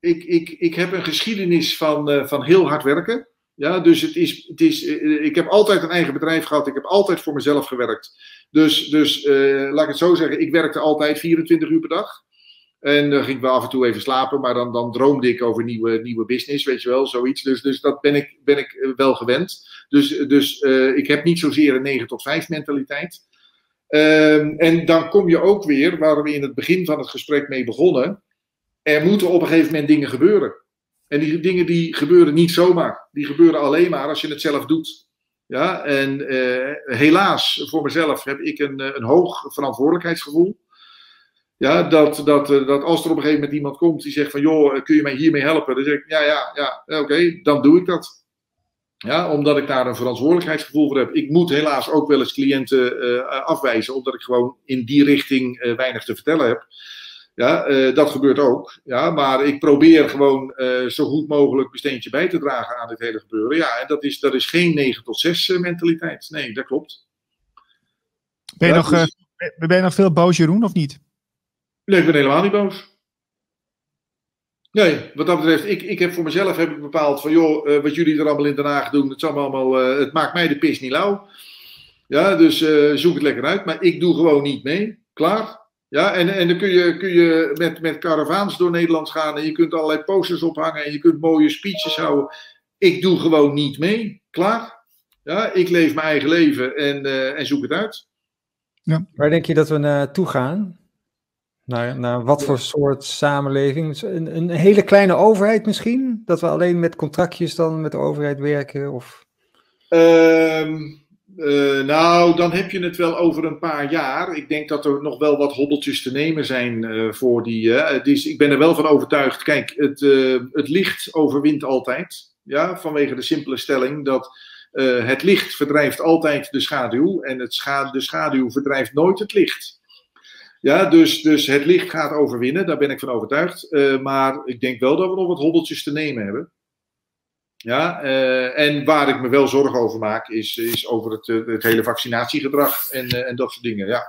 ik, ik, ik heb een geschiedenis van, eh, van heel hard werken. Ja, dus het is, het is, eh, ik heb altijd een eigen bedrijf gehad. Ik heb altijd voor mezelf gewerkt. Dus, dus eh, laat ik het zo zeggen, ik werkte altijd 24 uur per dag. En dan ging ik wel af en toe even slapen, maar dan, dan droomde ik over nieuwe, nieuwe business, weet je wel, zoiets. Dus, dus dat ben ik, ben ik wel gewend. Dus, dus ik heb niet zozeer een 9 tot 5 mentaliteit. Ehm, en dan kom je ook weer, waar we in het begin van het gesprek mee begonnen. Er moeten op een gegeven moment dingen gebeuren. En die dingen die gebeuren niet zomaar. Die gebeuren alleen maar als je het zelf doet. Ja, en eh, helaas voor mezelf heb ik een, eh, een hoog verantwoordelijkheidsgevoel. Ja, dat, dat, eh, dat als er op een gegeven moment iemand komt die zegt van joh, kun je mij hiermee helpen? Dan zeg ik ja, ja, ja, oké, dan doe ik dat. Ja, omdat ik daar een verantwoordelijkheidsgevoel voor heb. Ik moet helaas ook wel eens cliënten afwijzen, omdat ik gewoon in die richting weinig te vertellen heb. Ja, eh, dat gebeurt ook. Ja, maar ik probeer gewoon eh, zo goed mogelijk mijn steentje bij te dragen aan dit hele gebeuren. Ja, en dat is, dat is geen 9 tot 6 eh, mentaliteit. Nee, dat klopt. Ben je, Ja, nog, dus- ben je nog veel boos, Jeroen, of niet? Nee, ik ben helemaal niet boos. Nee, wat dat betreft, ik, ik heb voor mezelf heb ik bepaald van, joh, wat jullie er allemaal in Den Haag doen, het, allemaal, het maakt mij de pis niet lauw. Ja, dus zoek het lekker uit. Maar ik doe gewoon niet mee. Klaar. Ja, en, en dan kun je, kun je met, met caravaans door Nederland gaan en je kunt allerlei posters ophangen en je kunt mooie speeches houden. Ik doe gewoon niet mee. Klaar. Ja, ik leef mijn eigen leven en, eh, en zoek het uit. Waar denk je dat we naartoe gaan? Naar, naar wat voor soort samenleving? Een, een hele kleine overheid misschien? Dat we alleen met contractjes dan met de overheid werken? Of... Ehm, eh, nou, dan heb je het wel over een paar jaar. Ik denk dat er nog wel wat hobbeltjes te nemen zijn eh, voor die. eh, is, ik ben er wel van overtuigd. Kijk, het, het licht overwint altijd. Ja, vanwege de simpele stelling dat het licht verdrijft altijd de schaduw. En het de schaduw verdrijft nooit het licht. Ja, dus, dus het licht gaat overwinnen, daar ben ik van overtuigd. Maar ik denk wel dat we nog wat hobbeltjes te nemen hebben. Ja, eh, en waar ik me wel zorgen over maak, is, is over het, eh, het hele vaccinatiegedrag en, eh, en dat soort dingen. Ja.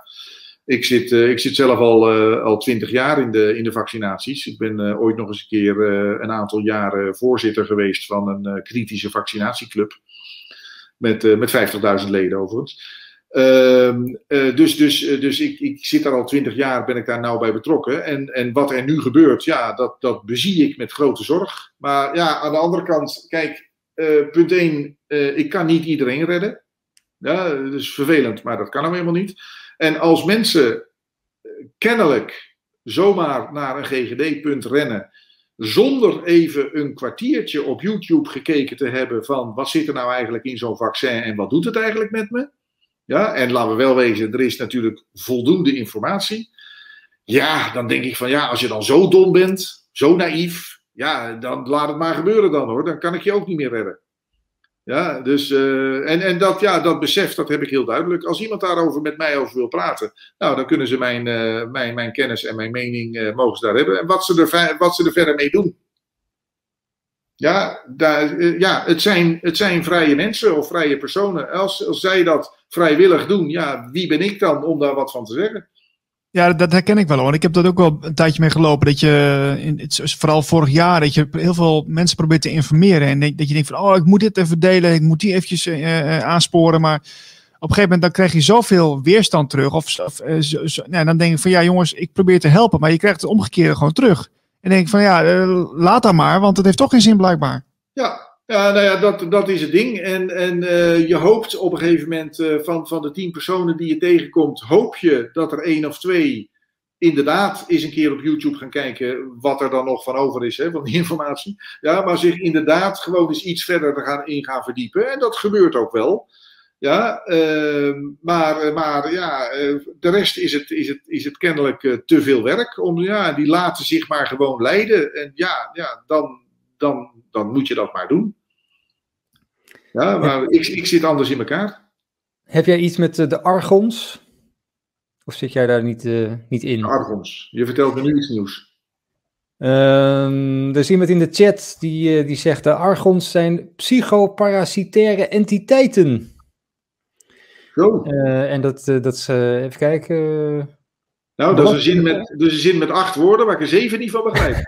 Ik zit, ik zit zelf al, al twintig jaar in de, in de vaccinaties. Ik ben ooit nog eens een keer een aantal jaren voorzitter geweest van een kritische vaccinatieclub. Met, met 50.000 leden overigens. Ehm, eh, dus dus, eh, dus ik, ik zit daar al twintig jaar, ben ik daar nou bij betrokken. En, en wat er nu gebeurt, ja, dat, dat bezie ik met grote zorg. Maar ja, aan de andere kant, kijk, eh, punt 1, ik kan niet iedereen redden. Ja, dat is vervelend, maar dat kan hem helemaal niet. En als mensen kennelijk zomaar naar een GGD-punt rennen, zonder even een kwartiertje op YouTube gekeken te hebben van wat zit er nou eigenlijk in zo'n vaccin en wat doet het eigenlijk met me? Ja, en laten we wel wezen, er is natuurlijk voldoende informatie. Ja, dan denk ik van ja, als je dan zo dom bent, zo naïef, ja, dan laat het maar gebeuren dan hoor. Dan kan ik je ook niet meer redden. Ja, dus, uh, en, en dat, ja, dat besef, dat heb ik heel duidelijk. Als iemand daarover met mij over wil praten, nou, dan kunnen ze mijn, uh, mijn, mijn kennis en mijn mening uh, mogen ze daar hebben. En wat ze er, wat ze er verder mee doen. Ja, daar, ja het, zijn, het zijn vrije mensen of vrije personen. Als, als zij dat vrijwillig doen, ja, wie ben ik dan om daar wat van te zeggen? Ja, dat herken ik wel hoor. Ik heb dat ook wel een tijdje mee gelopen. Dat je, in, vooral vorig jaar, dat je heel veel mensen probeert te informeren. En dat je denkt van, oh, ik moet dit even delen. Ik moet die eventjes uh, aansporen. Maar op een gegeven moment dan krijg je zoveel weerstand terug. Of, zo, zo, nou, dan denk ik van, ja jongens, ik probeer te helpen. Maar je krijgt het omgekeerde gewoon terug. En denk van, ja, uh, laat dat maar. Want het heeft toch geen zin blijkbaar. Ja, ja, nou ja, dat, dat is het ding. En, en uh, je hoopt op een gegeven moment uh, van, van de tien personen die je tegenkomt, hoop je dat er één of twee inderdaad eens een keer op YouTube gaan kijken wat er dan nog van over is, hè, van die [laughs] informatie. Ja, maar zich inderdaad gewoon eens iets verder te gaan, in gaan verdiepen. En dat gebeurt ook wel. Ja, uh, maar, maar ja, de rest is het, is het, is het kennelijk te veel werk. Om, ja, die laten zich maar gewoon leiden. En ja, ja dan, dan, dan moet je dat maar doen. Ja, maar ik, ik zit anders in elkaar. Heb jij iets met de Argons? Of zit jij daar niet, niet in? Argons. Je vertelt me nu iets nieuws. Um, er is iemand in de chat die, die zegt: de Argons zijn psychoparasitaire entiteiten. Zo. Uh, en dat, dat is, even kijken. Nou, dat is, een zin met, dus een zin met acht woorden waar ik er zeven niet van begrijp. [laughs]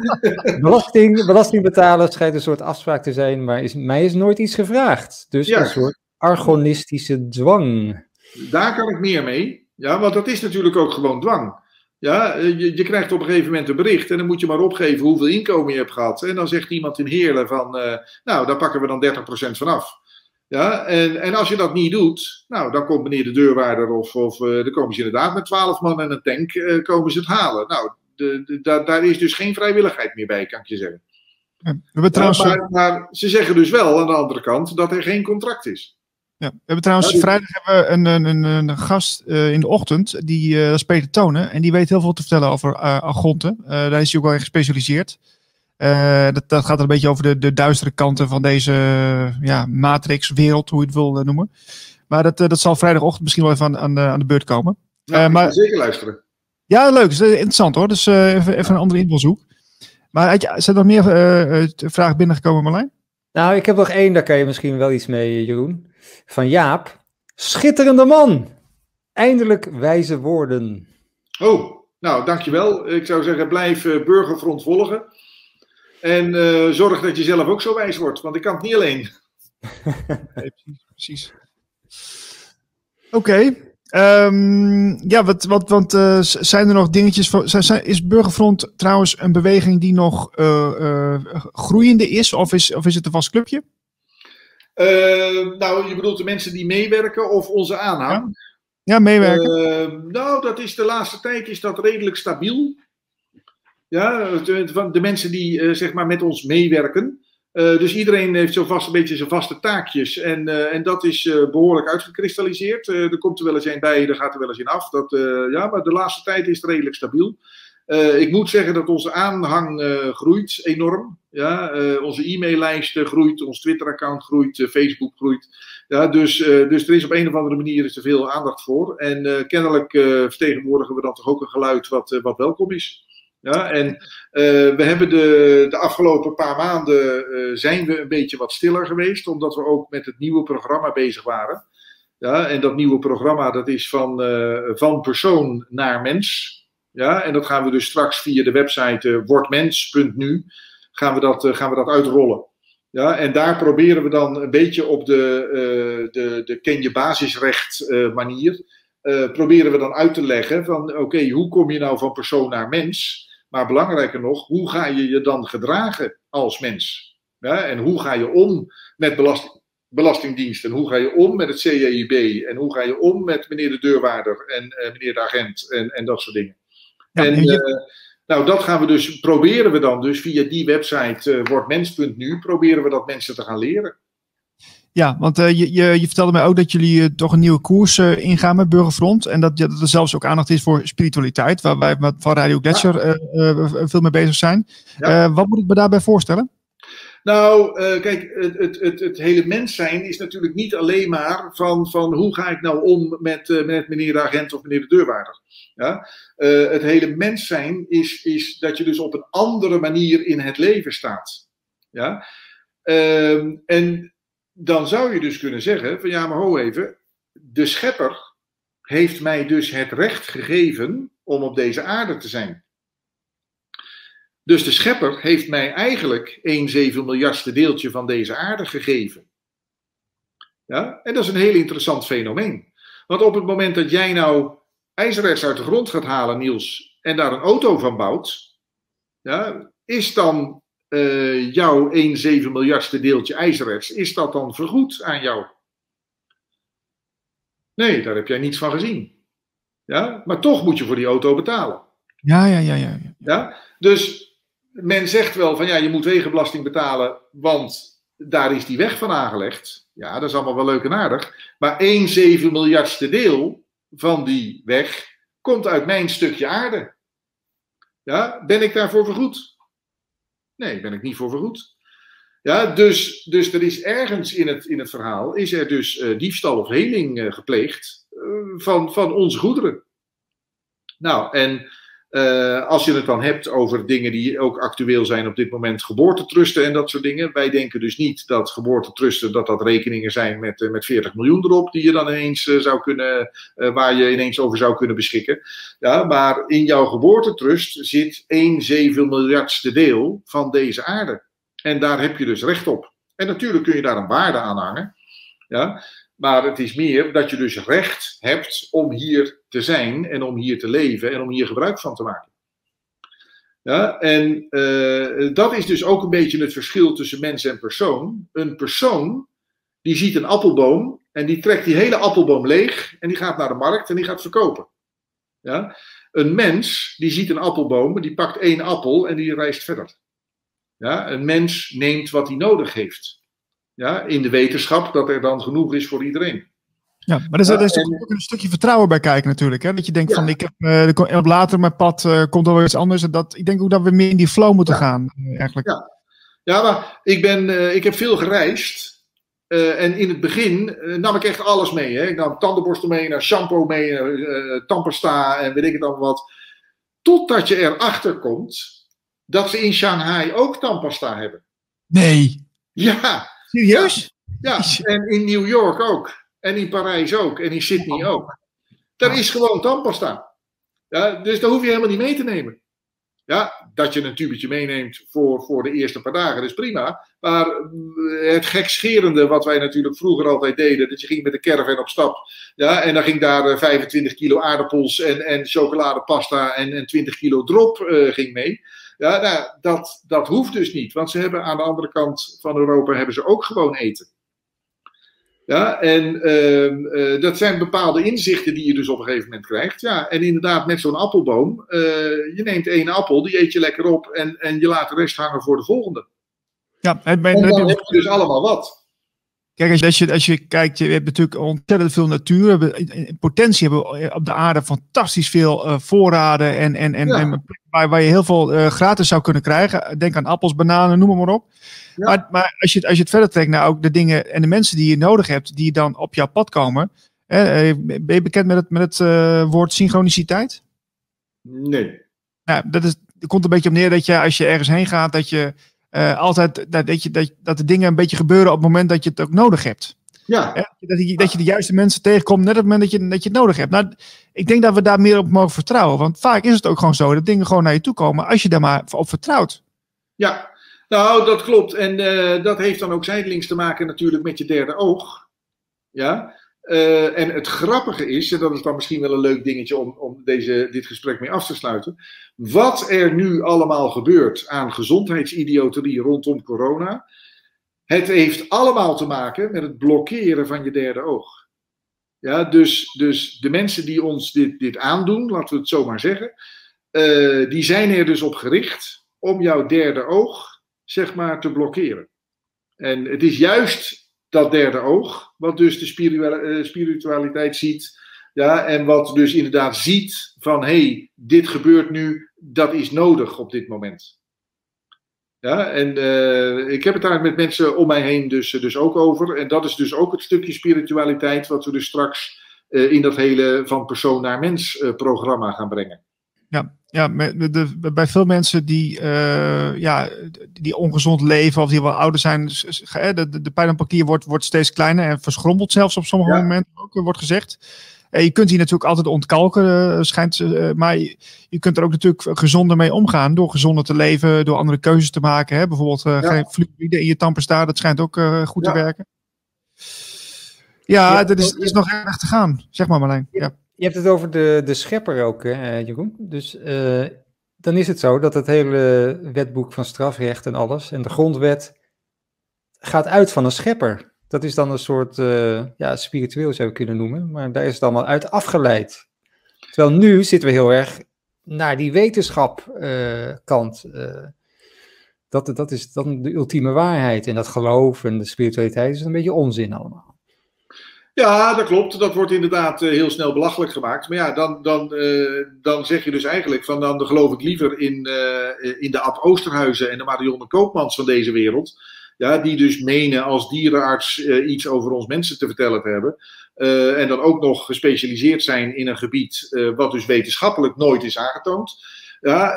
[laughs] Belasting, belastingbetaler schijnt een soort afspraak te zijn, maar is, mij is nooit iets gevraagd. Dus ja. een soort argonistische dwang. Daar kan ik meer mee. Ja, want dat is natuurlijk ook gewoon dwang. Ja, je, je krijgt op een gegeven moment een bericht en dan moet je maar opgeven hoeveel inkomen je hebt gehad. En dan zegt iemand in Heerlen van, uh, nou, daar pakken we dan 30% van af. Ja, en, en als je dat niet doet, nou, dan komt meneer de deurwaarder of, of uh, dan komen ze inderdaad met twaalf man en een tank, uh, komen ze het halen. Nou, de, de, da, daar is dus geen vrijwilligheid meer bij, kan ik je zeggen. Ja, we hebben trouwens... maar, maar, ze zeggen dus wel aan de andere kant dat er geen contract is. Ja, we hebben trouwens, vrijdag hebben we een, een, een, een gast uh, in de ochtend, die, dat is Peter Tonen, en die weet heel veel te vertellen over argonten. daar is hij ook wel in gespecialiseerd. Uh, dat, dat gaat er een beetje over de, de duistere kanten van deze ja, matrix-wereld, hoe je het wil uh, noemen. Maar dat, uh, dat zal vrijdagochtend misschien wel even aan, aan, de, aan de beurt komen. Ja, maar, zeker luisteren. Ja, leuk. Dat is interessant hoor. Dus even, even een andere invalshoek. Maar je, zijn er nog meer vragen binnengekomen, Marlijn? Nou, ik heb nog één, daar kan je misschien wel iets mee, Jeroen. Van Jaap. Schitterende man! Eindelijk wijze woorden. Oh, nou, dankjewel. Ik zou zeggen, blijf Burgerfront volgen. En uh, zorg dat je zelf ook zo wijs wordt, want ik kan het niet alleen. [laughs] nee, precies. Oké. Okay. Um, ja, wat, wat, want uh, zijn er nog dingetjes van. Zijn, is Burgerfront trouwens een beweging die nog uh, groeiende is, of is, of is het een vast clubje? nou, je bedoelt de mensen die meewerken of onze aanhang? Ja, ja meewerken. nou, dat is de laatste tijd is dat redelijk stabiel. Ja, de, de mensen die uh, zeg maar met ons meewerken. Uh, dus iedereen heeft zo vast een beetje zijn vaste taakjes. En, en dat is behoorlijk uitgekristalliseerd. er komt er wel eens een bij, er gaat er wel eens in af. Dat, ja, maar de laatste tijd is het redelijk stabiel. ik moet zeggen dat onze aanhang groeit enorm. Ja, onze e-maillijst groeit, ons Twitter-account groeit, Facebook groeit. Ja, dus, dus er is op een of andere manier is er veel aandacht voor. En kennelijk vertegenwoordigen we dan toch ook een geluid wat, wat welkom is. Ja, en uh, we hebben de, de afgelopen paar maanden uh, zijn we een beetje wat stiller geweest, omdat we ook met het nieuwe programma bezig waren. Ja, en dat nieuwe programma dat is van, uh, van persoon naar mens. Ja, en dat gaan we dus straks via de website wordmens.nu gaan we dat, gaan we dat uitrollen. Ja, en daar proberen we dan een beetje op de, de, de ken je basisrecht manier. proberen we dan uit te leggen van oké, hoe kom je nou van persoon naar mens? Maar belangrijker nog, hoe ga je je dan gedragen als mens? Ja, en hoe ga je om met belasting, belastingdienst? En hoe ga je om met het CJIB? En hoe ga je om met meneer de deurwaarder en uh, meneer de agent en, en dat soort dingen? Ja, en je... uh, nou, dat gaan we dus, proberen we dan dus via die website uh, wordmens.nu, proberen we dat mensen te gaan leren. Ja, want uh, je, je, je, vertelde mij ook dat jullie uh, toch een nieuwe koers uh, ingaan met Burgerfront. En dat, dat er zelfs ook aandacht is voor spiritualiteit, waar wij van Radio Gletscher ja. veel mee bezig zijn. Ja. wat moet ik me daarbij voorstellen? Nou, kijk, het, het, het, het, hele mens zijn is natuurlijk niet alleen maar van, van hoe ga ik nou om met, met meneer de agent of meneer de deurwaarder. Ja? Het hele mens zijn is, is dat je dus op een andere manier in het leven staat. Ja? Ehm, en dan zou je dus kunnen zeggen: van ja, maar ho even, de schepper heeft mij dus het recht gegeven om op deze aarde te zijn. Dus de schepper heeft mij eigenlijk 1 zeven miljardste deeltje van deze aarde gegeven. Ja? En dat is een heel interessant fenomeen. Want op het moment dat jij nou ijzererts uit de grond gaat halen, Niels, en daar een auto van bouwt, ja, is dan uh, jouw 1 zeven miljardste deeltje ijzererts, is dat dan vergoed aan jou? Nee, daar heb jij niets van gezien. Ja? Maar toch moet je voor die auto betalen. Ja, ja, ja, ja. ja? Dus men zegt wel van ja, je moet wegenbelasting betalen, want daar is die weg van aangelegd. Ja, dat is allemaal wel leuk en aardig. Maar 1 zeven miljardste deel van die weg komt uit mijn stukje aarde. Ja, ben ik daarvoor vergoed? Nee, ben ik niet voor vergoed. Ja, dus, dus er is ergens in het, in het verhaal, is er dus uh, diefstal of heling uh, gepleegd uh, van, van onze goederen. Nou, en uh, als je het dan hebt over dingen die ook actueel zijn op dit moment, geboortetrusten en dat soort dingen. Wij denken dus niet dat geboortetrusten, dat dat rekeningen zijn met, uh, met 40 miljoen erop, die je dan ineens uh, zou kunnen, waar je ineens over zou kunnen beschikken. Ja, maar in jouw geboortetrust zit 1 7 miljardste deel van deze aarde. En daar heb je dus recht op. En natuurlijk kun je daar een waarde aan hangen. Ja, maar het is meer dat je dus recht hebt om hier te zijn en om hier te leven en om hier gebruik van te maken. Ja, en uh, dat is dus ook een beetje het verschil tussen mens en persoon. Een persoon die ziet een appelboom en die trekt die hele appelboom leeg en die gaat naar de markt en die gaat verkopen. Ja? Een mens die ziet een appelboom, die pakt één appel en die reist verder. Ja? Een mens neemt wat hij nodig heeft. Ja, in de wetenschap dat er dan genoeg is voor iedereen. Ja, maar er is, ook een stukje vertrouwen bij kijken natuurlijk. Hè? Dat je denkt van, ik heb uh, op later mijn pad uh, komt er wel iets anders. Dat, ik denk ook dat we meer in die flow moeten ja. gaan. Uh, eigenlijk. Ja. ja, maar ik, ben, ik heb veel gereisd. en in het begin nam ik echt alles mee. Hè? Ik nam tandenborstel mee, naar shampoo mee, tandpasta en weet ik het allemaal wat. Totdat je erachter komt dat ze in Shanghai ook tandpasta hebben. Nee. Ja, Serieus? Ja, [laughs] en in New York ook. En in Parijs ook. En in Sydney ook. Daar is gewoon tandpasta. Ja, dus daar hoef je helemaal niet mee te nemen. Ja, dat je een tubetje meeneemt voor, voor de eerste paar dagen, is prima. Maar eh, het gekscherende wat wij natuurlijk vroeger altijd deden, dat je ging met de caravan op stap. Ja, en dan ging daar 25 eh, kilo aardappels en, en chocoladepasta en, en 20 kilo drop uh, ging mee. Ja, nou, dat, dat hoeft dus niet, want ze hebben aan de andere kant van Europa hebben ze ook gewoon eten. Ja, en uh, uh, dat zijn bepaalde inzichten die je dus op een gegeven moment krijgt. Ja, en inderdaad, met zo'n appelboom, uh, je neemt één appel, die eet je lekker op en, en je laat de rest hangen voor de volgende. Ja, en, en dan heb je dus allemaal wat. Kijk, als je, als je kijkt, je hebt natuurlijk ontzettend veel natuur. We, in potentie hebben we op de aarde fantastisch veel uh, voorraden en, en, en, ja. en waar, waar je heel veel uh, gratis zou kunnen krijgen. Denk aan appels, bananen, noem maar, op. Ja. Maar, maar als, je, als je het verder trekt naar ook de dingen en de mensen die je nodig hebt, die dan op jouw pad komen. Eh, ben je bekend met het, met het uh, woord synchroniciteit? Nee. Nou, dat is, er komt een beetje op neer dat je als je ergens heen gaat, dat je uh, altijd dat, dat, je, dat, dat de dingen een beetje gebeuren op het moment dat je het ook nodig hebt. Ja. dat, je, dat je de juiste mensen tegenkomt net op het moment dat je, dat je het nodig hebt. Nou, ik denk dat we daar meer op mogen vertrouwen. Want vaak is het ook gewoon zo dat dingen gewoon naar je toe komen als je daar maar op vertrouwt. Ja, nou dat klopt. En uh, dat heeft dan ook zijdelings te maken natuurlijk met je derde oog. Ja. Uh, en het grappige is, en dat is dan misschien wel een leuk dingetje om, om deze, dit gesprek mee af te sluiten. Wat er nu allemaal gebeurt aan gezondheidsidioterie rondom corona. Het heeft allemaal te maken met het blokkeren van je derde oog. Ja, dus, dus de mensen die ons dit, dit aandoen, laten we het zo maar zeggen. Uh, die zijn er dus op gericht om jouw derde oog, zeg maar, te blokkeren. En het is juist dat derde oog, wat dus de spiritualiteit ziet. Ja, en wat dus inderdaad ziet van hé, hey, dit gebeurt nu, dat is nodig op dit moment. Ja, en uh, ik heb het daar met mensen om mij heen dus, dus ook over. En dat is dus ook het stukje spiritualiteit wat we dus straks in dat hele van persoon naar mens programma gaan brengen. Ja, ja de, de, bij veel mensen die, ja, die ongezond leven of die wel ouder zijn, de, de, de pijn op papier wordt, wordt steeds kleiner en verschrompelt zelfs op sommige ja. momenten ook, wordt gezegd. Uh, je kunt die natuurlijk altijd ontkalken, uh, schijnt, uh, maar je, je, kunt er ook natuurlijk gezonder mee omgaan. Door gezonder te leven, door andere keuzes te maken. Hè? Bijvoorbeeld ja. geen fluoride in je tandpasta, dat schijnt ook goed ja. te werken. Ja, ja dat is, is nog erg te gaan, zeg maar Marlijn. Ja. Je hebt het over de, de schepper ook, hè, Jeroen. Dus dan is het zo dat het hele wetboek van strafrecht en alles en de grondwet gaat uit van een schepper. Dat is dan een soort, uh, ja, spiritueel zou je kunnen noemen, maar daar is het allemaal uit afgeleid. Terwijl nu zitten we heel erg naar die wetenschap-kant. Uh, dat, dat is dan de ultieme waarheid. En dat geloof en de spiritualiteit is een beetje onzin allemaal. Ja, dat klopt. Dat wordt inderdaad heel snel belachelijk gemaakt. Maar ja, dan, dan, dan zeg je dus eigenlijk van dan geloof ik liever in, in de Ab Oosterhuizen en de Marionne Koopmans van deze wereld ja, die dus menen als dierenarts iets over ons mensen te vertellen te hebben. En dan ook nog gespecialiseerd zijn in een gebied wat dus wetenschappelijk nooit is aangetoond. Ja,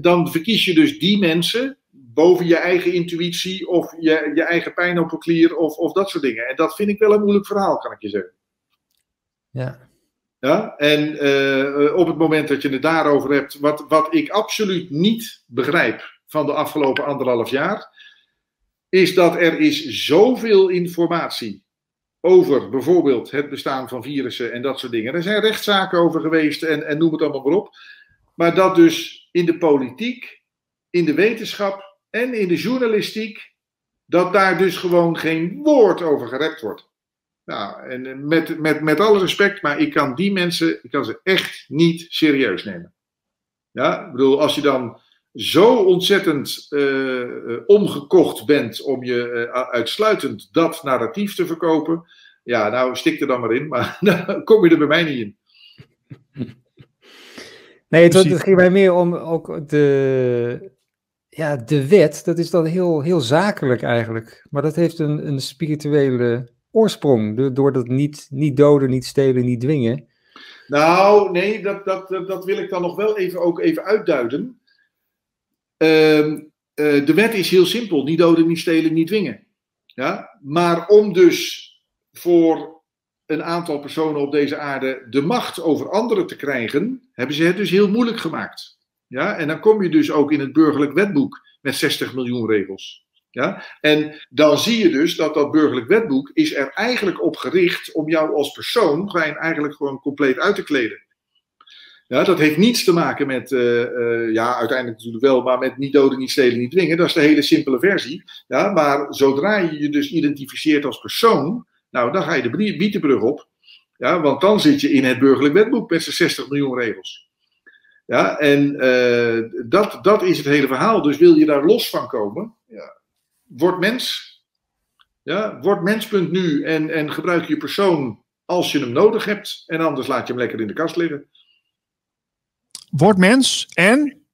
dan verkies je dus die mensen boven je eigen intuïtie of je, je eigen pijnoppelklier of, of dat soort dingen. En dat vind ik wel een moeilijk verhaal, kan ik je zeggen. Ja. Ja, en op het moment dat je het daarover hebt, wat, wat ik absoluut niet begrijp van de afgelopen anderhalf jaar, is dat er is zoveel informatie over bijvoorbeeld het bestaan van virussen en dat soort dingen. Er zijn rechtszaken over geweest en, en noem het allemaal maar op. Maar dat dus in de politiek, in de wetenschap en in de journalistiek, dat daar dus gewoon geen woord over gerept wordt. Nou, en met, met, met alle respect, maar ik kan die mensen, ik kan ze echt niet serieus nemen. Ja, ik bedoel, als je dan zo ontzettend uh, omgekocht bent om je uh, uitsluitend dat narratief te verkopen. Ja, nou stik er dan maar in, maar [laughs] dan kom je er bij mij niet in. Nee, het, het ging mij meer om ook de, ja, de wet. Dat is dan heel, heel zakelijk eigenlijk. Maar dat heeft een, een spirituele oorsprong. Door dat niet, niet doden, niet stelen, niet dwingen. Nou, nee, dat, dat, dat wil ik dan nog wel even, ook even uitduiden. Uh, de wet is heel simpel: niet doden, niet stelen, niet dwingen. Ja? Maar om dus voor een aantal personen op deze aarde de macht over anderen te krijgen, hebben ze het dus heel moeilijk gemaakt. Ja? En dan kom je dus ook in het burgerlijk wetboek met 60 miljoen regels. Ja? En dan zie je dus dat dat burgerlijk wetboek is er eigenlijk op gericht om jou als persoon eigenlijk gewoon compleet uit te kleden. Ja, dat heeft niets te maken met, uh, uh, ja, uiteindelijk natuurlijk wel, maar met niet doden, niet stelen, niet dwingen. Dat is de hele simpele versie. Ja, maar zodra je je dus identificeert als persoon, nou, dan ga je de bietenbrug op. Ja, want dan zit je in het burgerlijk wetboek met zijn 60 miljoen regels. Ja, en uh, dat, dat is het hele verhaal. Dus wil je daar los van komen, ja, word mens. Ja, word mens.nu en, en gebruik je persoon als je hem nodig hebt. En anders laat je hem lekker in de kast liggen. Word mens en.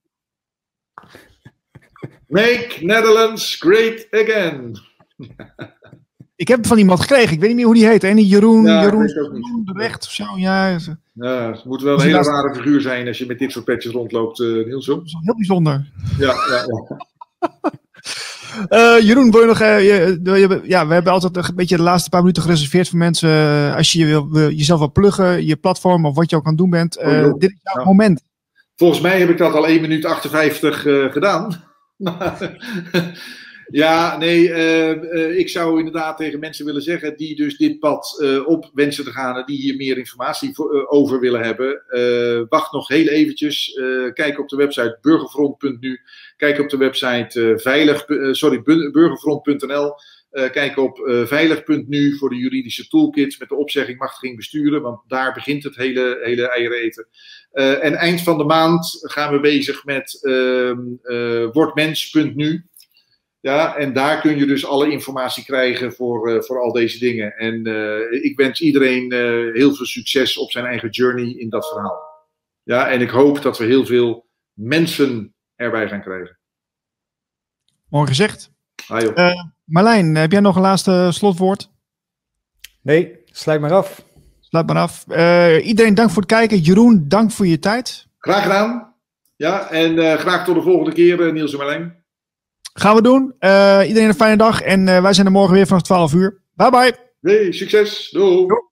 Make Netherlands great again. [laughs] Ik heb van iemand gekregen, ik weet niet meer hoe die heet. En Jeroen, ja, Jeroen, Jeroen de Recht of zo. Ja, ja het moet wel een hele rare figuur zijn als je met dit soort petjes rondloopt, uh, Niels. Heel bijzonder. Ja, ja, ja. Uh, [laughs] Jeroen, wil je nog. Uh, je, ja, we hebben altijd een beetje de laatste paar minuten gereserveerd voor mensen. Uh, als je wil, jezelf wil pluggen, je platform of wat je ook aan het doen bent. Oh, dit is jouw moment. Volgens mij heb ik dat al 1 minuut 58 uh, gedaan. [laughs] ja, nee, uh, uh, ik zou inderdaad tegen mensen willen zeggen die dus dit pad op wensen te gaan en die hier meer informatie over willen hebben. wacht nog heel eventjes. kijk op de website burgerfront.nu. Kijk op de website veilig, sorry, burgerfront.nl. Uh, kijk op uh, veilig.nu voor de juridische toolkits met de opzegging machtiging besturen, want daar begint het hele, hele eieren eten. Uh, en eind van de maand gaan we bezig met ehm, wordmens.nu. Ja, en daar kun je dus alle informatie krijgen voor, eh, voor al deze dingen. En eh, ik wens iedereen eh, heel veel succes op zijn eigen journey in dat verhaal. Ja, en ik hoop dat we heel veel mensen erbij gaan krijgen. Mooi gezegd. Marlijn, heb jij nog een laatste slotwoord? Nee, sluit maar af. Sluit maar af. iedereen dank voor het kijken. Jeroen, dank voor je tijd. Graag gedaan. Ja, en graag tot de volgende keer, Niels en Marlijn. Gaan we doen. Eh, iedereen een fijne dag en eh, wij zijn er morgen weer vanaf 12 uur. Bye bye. Hey, succes. Doei. Doei.